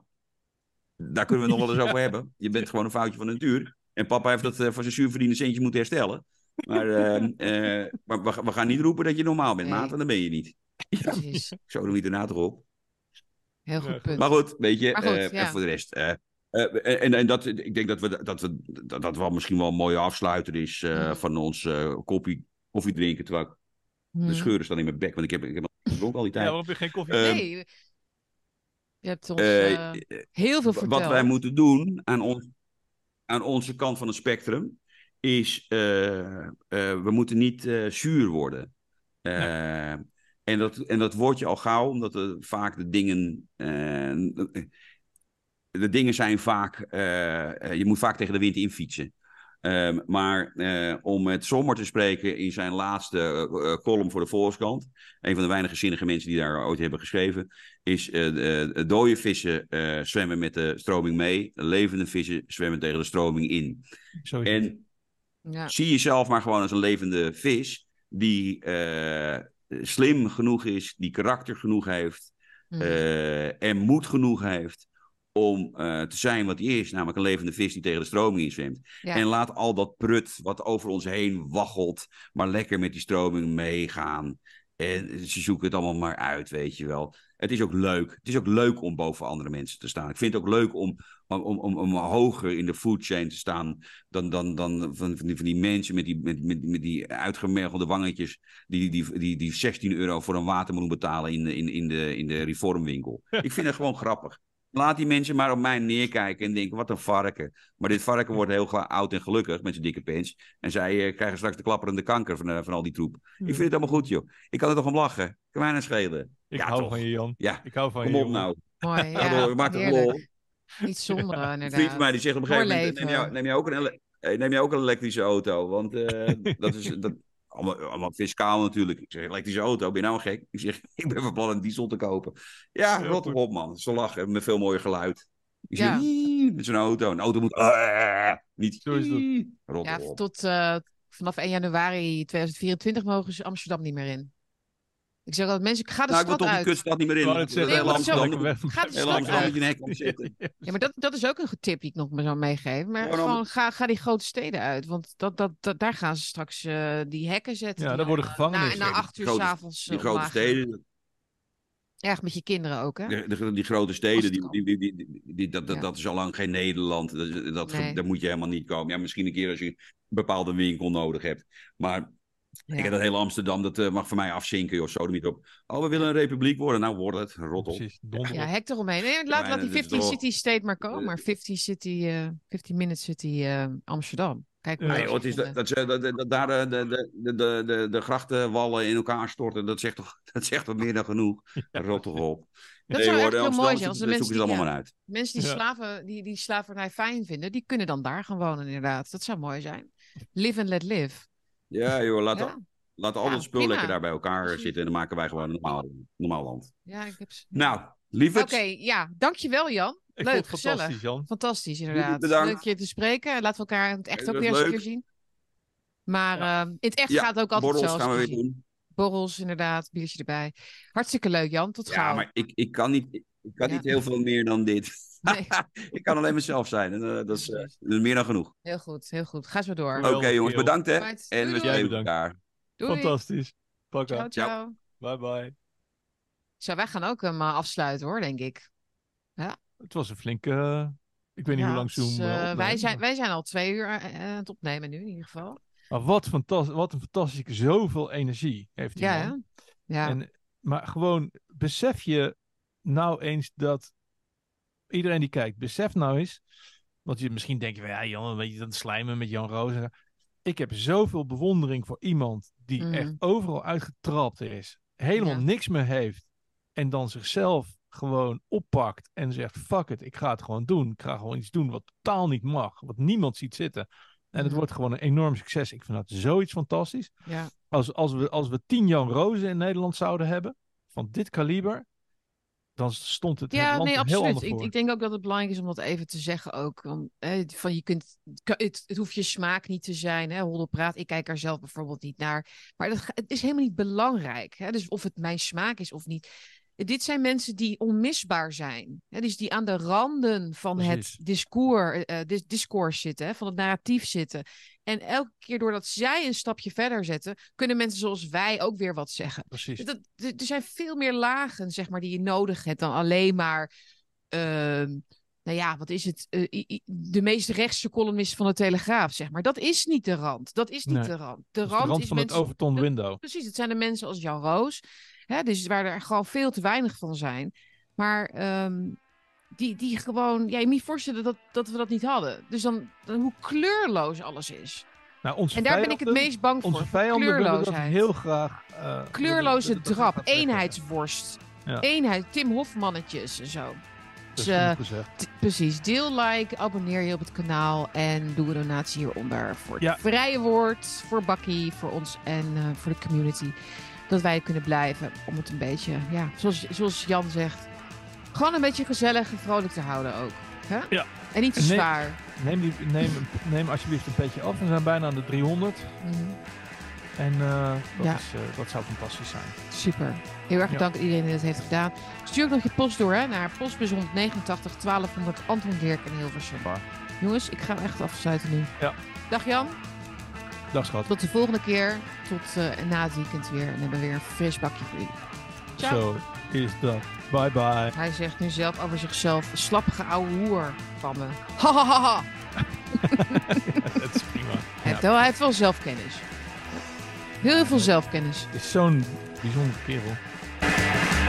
daar kunnen we nog wel eens over hebben. Je bent gewoon een foutje van de natuur. En papa heeft dat eh, voor zijn zuurverdiende centje moeten herstellen. Maar, eh, eh, maar we, we gaan niet roepen dat je normaal bent, Nee. maat, want dan ben je niet. Precies. Zo doe je erna toch op. Heel goed punt. Maar goed, weet je, Maar goed, eh, ja. en voor de rest. Eh, en, en dat, ik denk dat we, dat, we, dat, dat wel misschien wel een mooie afsluiter is eh, van ons eh, koffie, koffie drinken. Terwijl ik, Hmm. de scheuren staan in mijn bek, want ik heb, ik heb al gedronken al die Ja, tijd. waarom heb je geen koffie? Eh, nee. Je hebt ons heel veel verteld. wat wij moeten doen aan, ons, aan onze kant van het spectrum is, eh, eh, we moeten niet eh, zuur worden. Eh, en, dat, en dat word je al gauw, omdat er vaak de dingen, eh, de dingen zijn vaak, eh, eh, je moet vaak tegen de wind infietsen. Ehm, maar eh, om met Sommer te spreken in zijn laatste column voor de Volkskrant, een van de weinige zinnige mensen die daar ooit hebben geschreven, is eh, de- dode vissen eh, zwemmen met de stroming mee, levende vissen zwemmen tegen de stroming in. Zo. En Ja. zie jezelf maar gewoon als een levende vis die eh, slim genoeg is, die karakter genoeg heeft eh, en moed genoeg heeft om eh, te zijn wat hij is, namelijk een levende vis die tegen de stroming inzwemt. Ja. En laat al dat prut wat over ons heen waggelt, maar lekker met die stroming meegaan. En ze zoeken het allemaal maar uit, weet je wel. Het is ook leuk. Het is ook leuk om boven andere mensen te staan. Ik vind het ook leuk om, om, om, om hoger in de food chain te staan dan, dan, dan van, van, die, van die mensen met die, met, met, met die uitgemergelde wangetjes die, die, die, die 16 euro voor een watermeloen betalen in, de- in, in, de, in de reformwinkel. Ik vind het gewoon grappig. Laat die mensen maar op mij neerkijken en denken, wat een varken. Maar dit varken wordt heel oud en gelukkig met zijn dikke pens. En zij eh, krijgen straks de klapperende kanker van, eh, van al die troep. Ik vind het allemaal goed, joh. Ik kan er toch om lachen. Kan mij nou schelen. Ik ja, hou toch. van je, Jan. Ja, Ik hou van kom je. op jongen. nou. Mooi, ja. door, maak het lol. Niet zonder, Een inderdaad. vriend van mij die zegt op een gegeven moment, neem jij, neem jij ook een, eh, neem jij ook een elektrische auto? Want eh, dat is dat, allemaal, allemaal fiscaal natuurlijk. Ik zeg, elektrische auto, ben je nou gek? Ik zeg, ik ben van plan een diesel te kopen. Ja, rot op man. Zo lachen, met veel mooier geluid. Ik Ja. zeg, met zo'n auto. Een auto moet... "Ah", niet... Zo is dat. Rot Ja, op. tot eh, vanaf 1 januari 2024 mogen ze Amsterdam niet meer in. Ik zeg altijd, mensen, ga de Nou, ik wil stad toch die kutstad niet meer in. Nee, Heel Amsterdam, weg. Ga de stad uit. omzetten. Ja, maar dat, dat is ook een tip die ik nog maar zou meegeven. Maar Gewoon ga, ga die grote steden uit. Want dat, dat, dat, daar gaan ze straks eh, die hekken zetten. Ja, daar worden dan, eh, gevangenissen. Na, na acht uur s'avonds. Die grote steden, Ja, met je kinderen ook, hè? De, de- die grote steden, die, die, die, die, die- die- dat, dat, Ja. dat is al lang geen Nederland. Dat, dat, Nee. Daar moet je helemaal niet komen. Ja, misschien een keer als je een bepaalde winkel nodig hebt. Maar Ja. ik heb dat hele Amsterdam, dat eh, mag voor mij afzinken, joh. Zo er niet op. Oh, we willen een republiek worden. Nou, wordt het. Rot op. Precies, Ja, hek eromheen. Nee, laat, Maar laat die dat is 15 toch- City State maar komen. Maar 15 City, eh 15 Minutes City eh, Amsterdam. Kijk Ja, maar. Nee, het is dat, dat, ze- dat, dat daar de, de, de, de, de, de grachtenwallen in elkaar storten, dat zegt toch, dat zegt toch meer dan genoeg. Rot toch op. Dat zou hoor, echt heel mooi zijn als de mensen die- allemaal ja. maar uit. Mensen die, slaven, die, die slavernij fijn vinden, die kunnen dan daar gaan wonen inderdaad. Dat zou mooi zijn. Live and let live. Ja, joh, laat, Ja, laat al Ja, dat spul prima. lekker daar bij elkaar Precies. zitten en dan maken wij gewoon een normaal, normaal land. ja ik heb... Nou, lieverd. Oké, ja. Dankjewel Jan. Ik Leuk, vond het gezellig. fantastisch, Jan. Fantastisch inderdaad. bedankt. Leuk je te spreken. Laten we elkaar in het echt Ja, ook weer eens keer zien. Maar ehm, in het echt Ja, gaat het ook altijd borrels zo. gaan we weer doen. Borrels inderdaad, biertje erbij. Hartstikke leuk Jan, tot Ja, gauw. maar ik, ik kan, niet, ik kan Ja. niet heel veel meer dan dit. Nee, ik kan alleen mezelf zijn. En, eh, dat, is, eh, dat is meer dan genoeg. heel goed, heel goed. Ga zo door. Oké jongens, bedankt hè. Right. En Doei, we spreken Jij elkaar. Doei. Fantastisch. Pak Ciao, aan. ciao. Bye bye. Zo, wij gaan ook hem eh, afsluiten hoor, denk ik. Het was een flinke... ik weet niet Ja, hoe lang Zoom... opneemt, wij, zijn, maar- wij zijn al twee uur aan het opnemen nu in ieder geval. Maar wat, fantastisch, wat een fantastische... Zoveel energie heeft die Ja? Ja. En, maar gewoon, besef je nou eens dat iedereen die kijkt, besef nou eens, want je misschien denk je, van, ja Jan, weet je dat slijmen met Jan Roos. en zo. Ik heb zoveel bewondering voor iemand die Mhm. echt overal uitgetrapt is, helemaal Ja. niks meer heeft en dan zichzelf gewoon oppakt en zegt: fuck it, ik ga het gewoon doen. Ik ga gewoon iets doen wat totaal niet mag, wat niemand ziet zitten. En het Mhm. wordt gewoon een enorm succes. Ik vind dat zoiets fantastisch. Ja. Als, als, we, als we tien Jan Rozen in Nederland zouden hebben, van dit kaliber, dan stond het, Ja, land nee, heel absoluut. Ik, ik denk ook dat het belangrijk is om dat even te zeggen ook. Want, hè, van je kunt, het, het hoeft je smaak niet te zijn, hè, praat. Ik kijk er zelf bijvoorbeeld niet naar. Maar dat, het is helemaal niet belangrijk. Hè? Dus of het mijn smaak is of niet. Dit zijn mensen die onmisbaar zijn. Hè? Dus die aan de randen van Precies. het discours, eh, dis- discours zitten, hè? van het narratief zitten. En elke keer doordat zij een stapje verder zetten, kunnen mensen zoals wij ook weer wat zeggen. Precies. Dat, er zijn veel meer lagen, zeg maar, die je nodig hebt dan alleen maar. ehm, nou ja, wat is het? eh, de meest rechtse columnist van de Telegraaf, zeg maar. Dat is niet de rand. Dat is niet Nee. de rand. De rand, is van het mensen. Overton dat- window. Precies, het zijn de mensen als Jan Roos. Hè, dus waar er gewoon veel te weinig van zijn. Maar ehm, die, die gewoon. Ja, je moet je voorstellen dat, dat we dat niet hadden. Dus dan, dan hoe kleurloos alles is. Nou, onze En daar ben ik het vijanden- meest bang voor. Onze vijanden willen dat heel graag. eh, Kleurloze dat drap, eenheidsworst. Ja. Eenheid, Tim Hofmannetjes en zo. Dus, t- precies, deel, like, abonneer je op het kanaal en doe een donatie hieronder voor het Ja. vrije woord, voor Bakkie, voor ons en eh, voor de community. Dat wij kunnen blijven om het een beetje, ja, zoals, zoals Jan zegt, gewoon een beetje gezellig en vrolijk te houden ook. Hè? Ja. En niet te zwaar. Neem, die, neem, neem alsjeblieft een beetje af. We zijn bijna aan de 300. Mhm. En eh, dat, Ja. is, dat zou fantastisch zijn. Super. Heel erg bedankt iedereen die dat heeft gedaan. Stuur ook nog je post door hè, naar postbus 189 1200 Anton Dirk en Hilversum. Jongens, ik ga hem echt afsluiten nu. Ja. Dag Jan. Dag schat. Tot de volgende keer. Tot eh, na het weekend weer. En hebben we weer een fris bakje voor jullie. Ciao. Zo is dat. Bye bye. Hij zegt nu zelf over zichzelf: slappige ouwe hoer van me. Ha ha ha ha. dat is prima. Hij, heeft wel, hij heeft wel zelfkennis. Heel veel zelfkennis. Het is zo'n bijzondere kerel.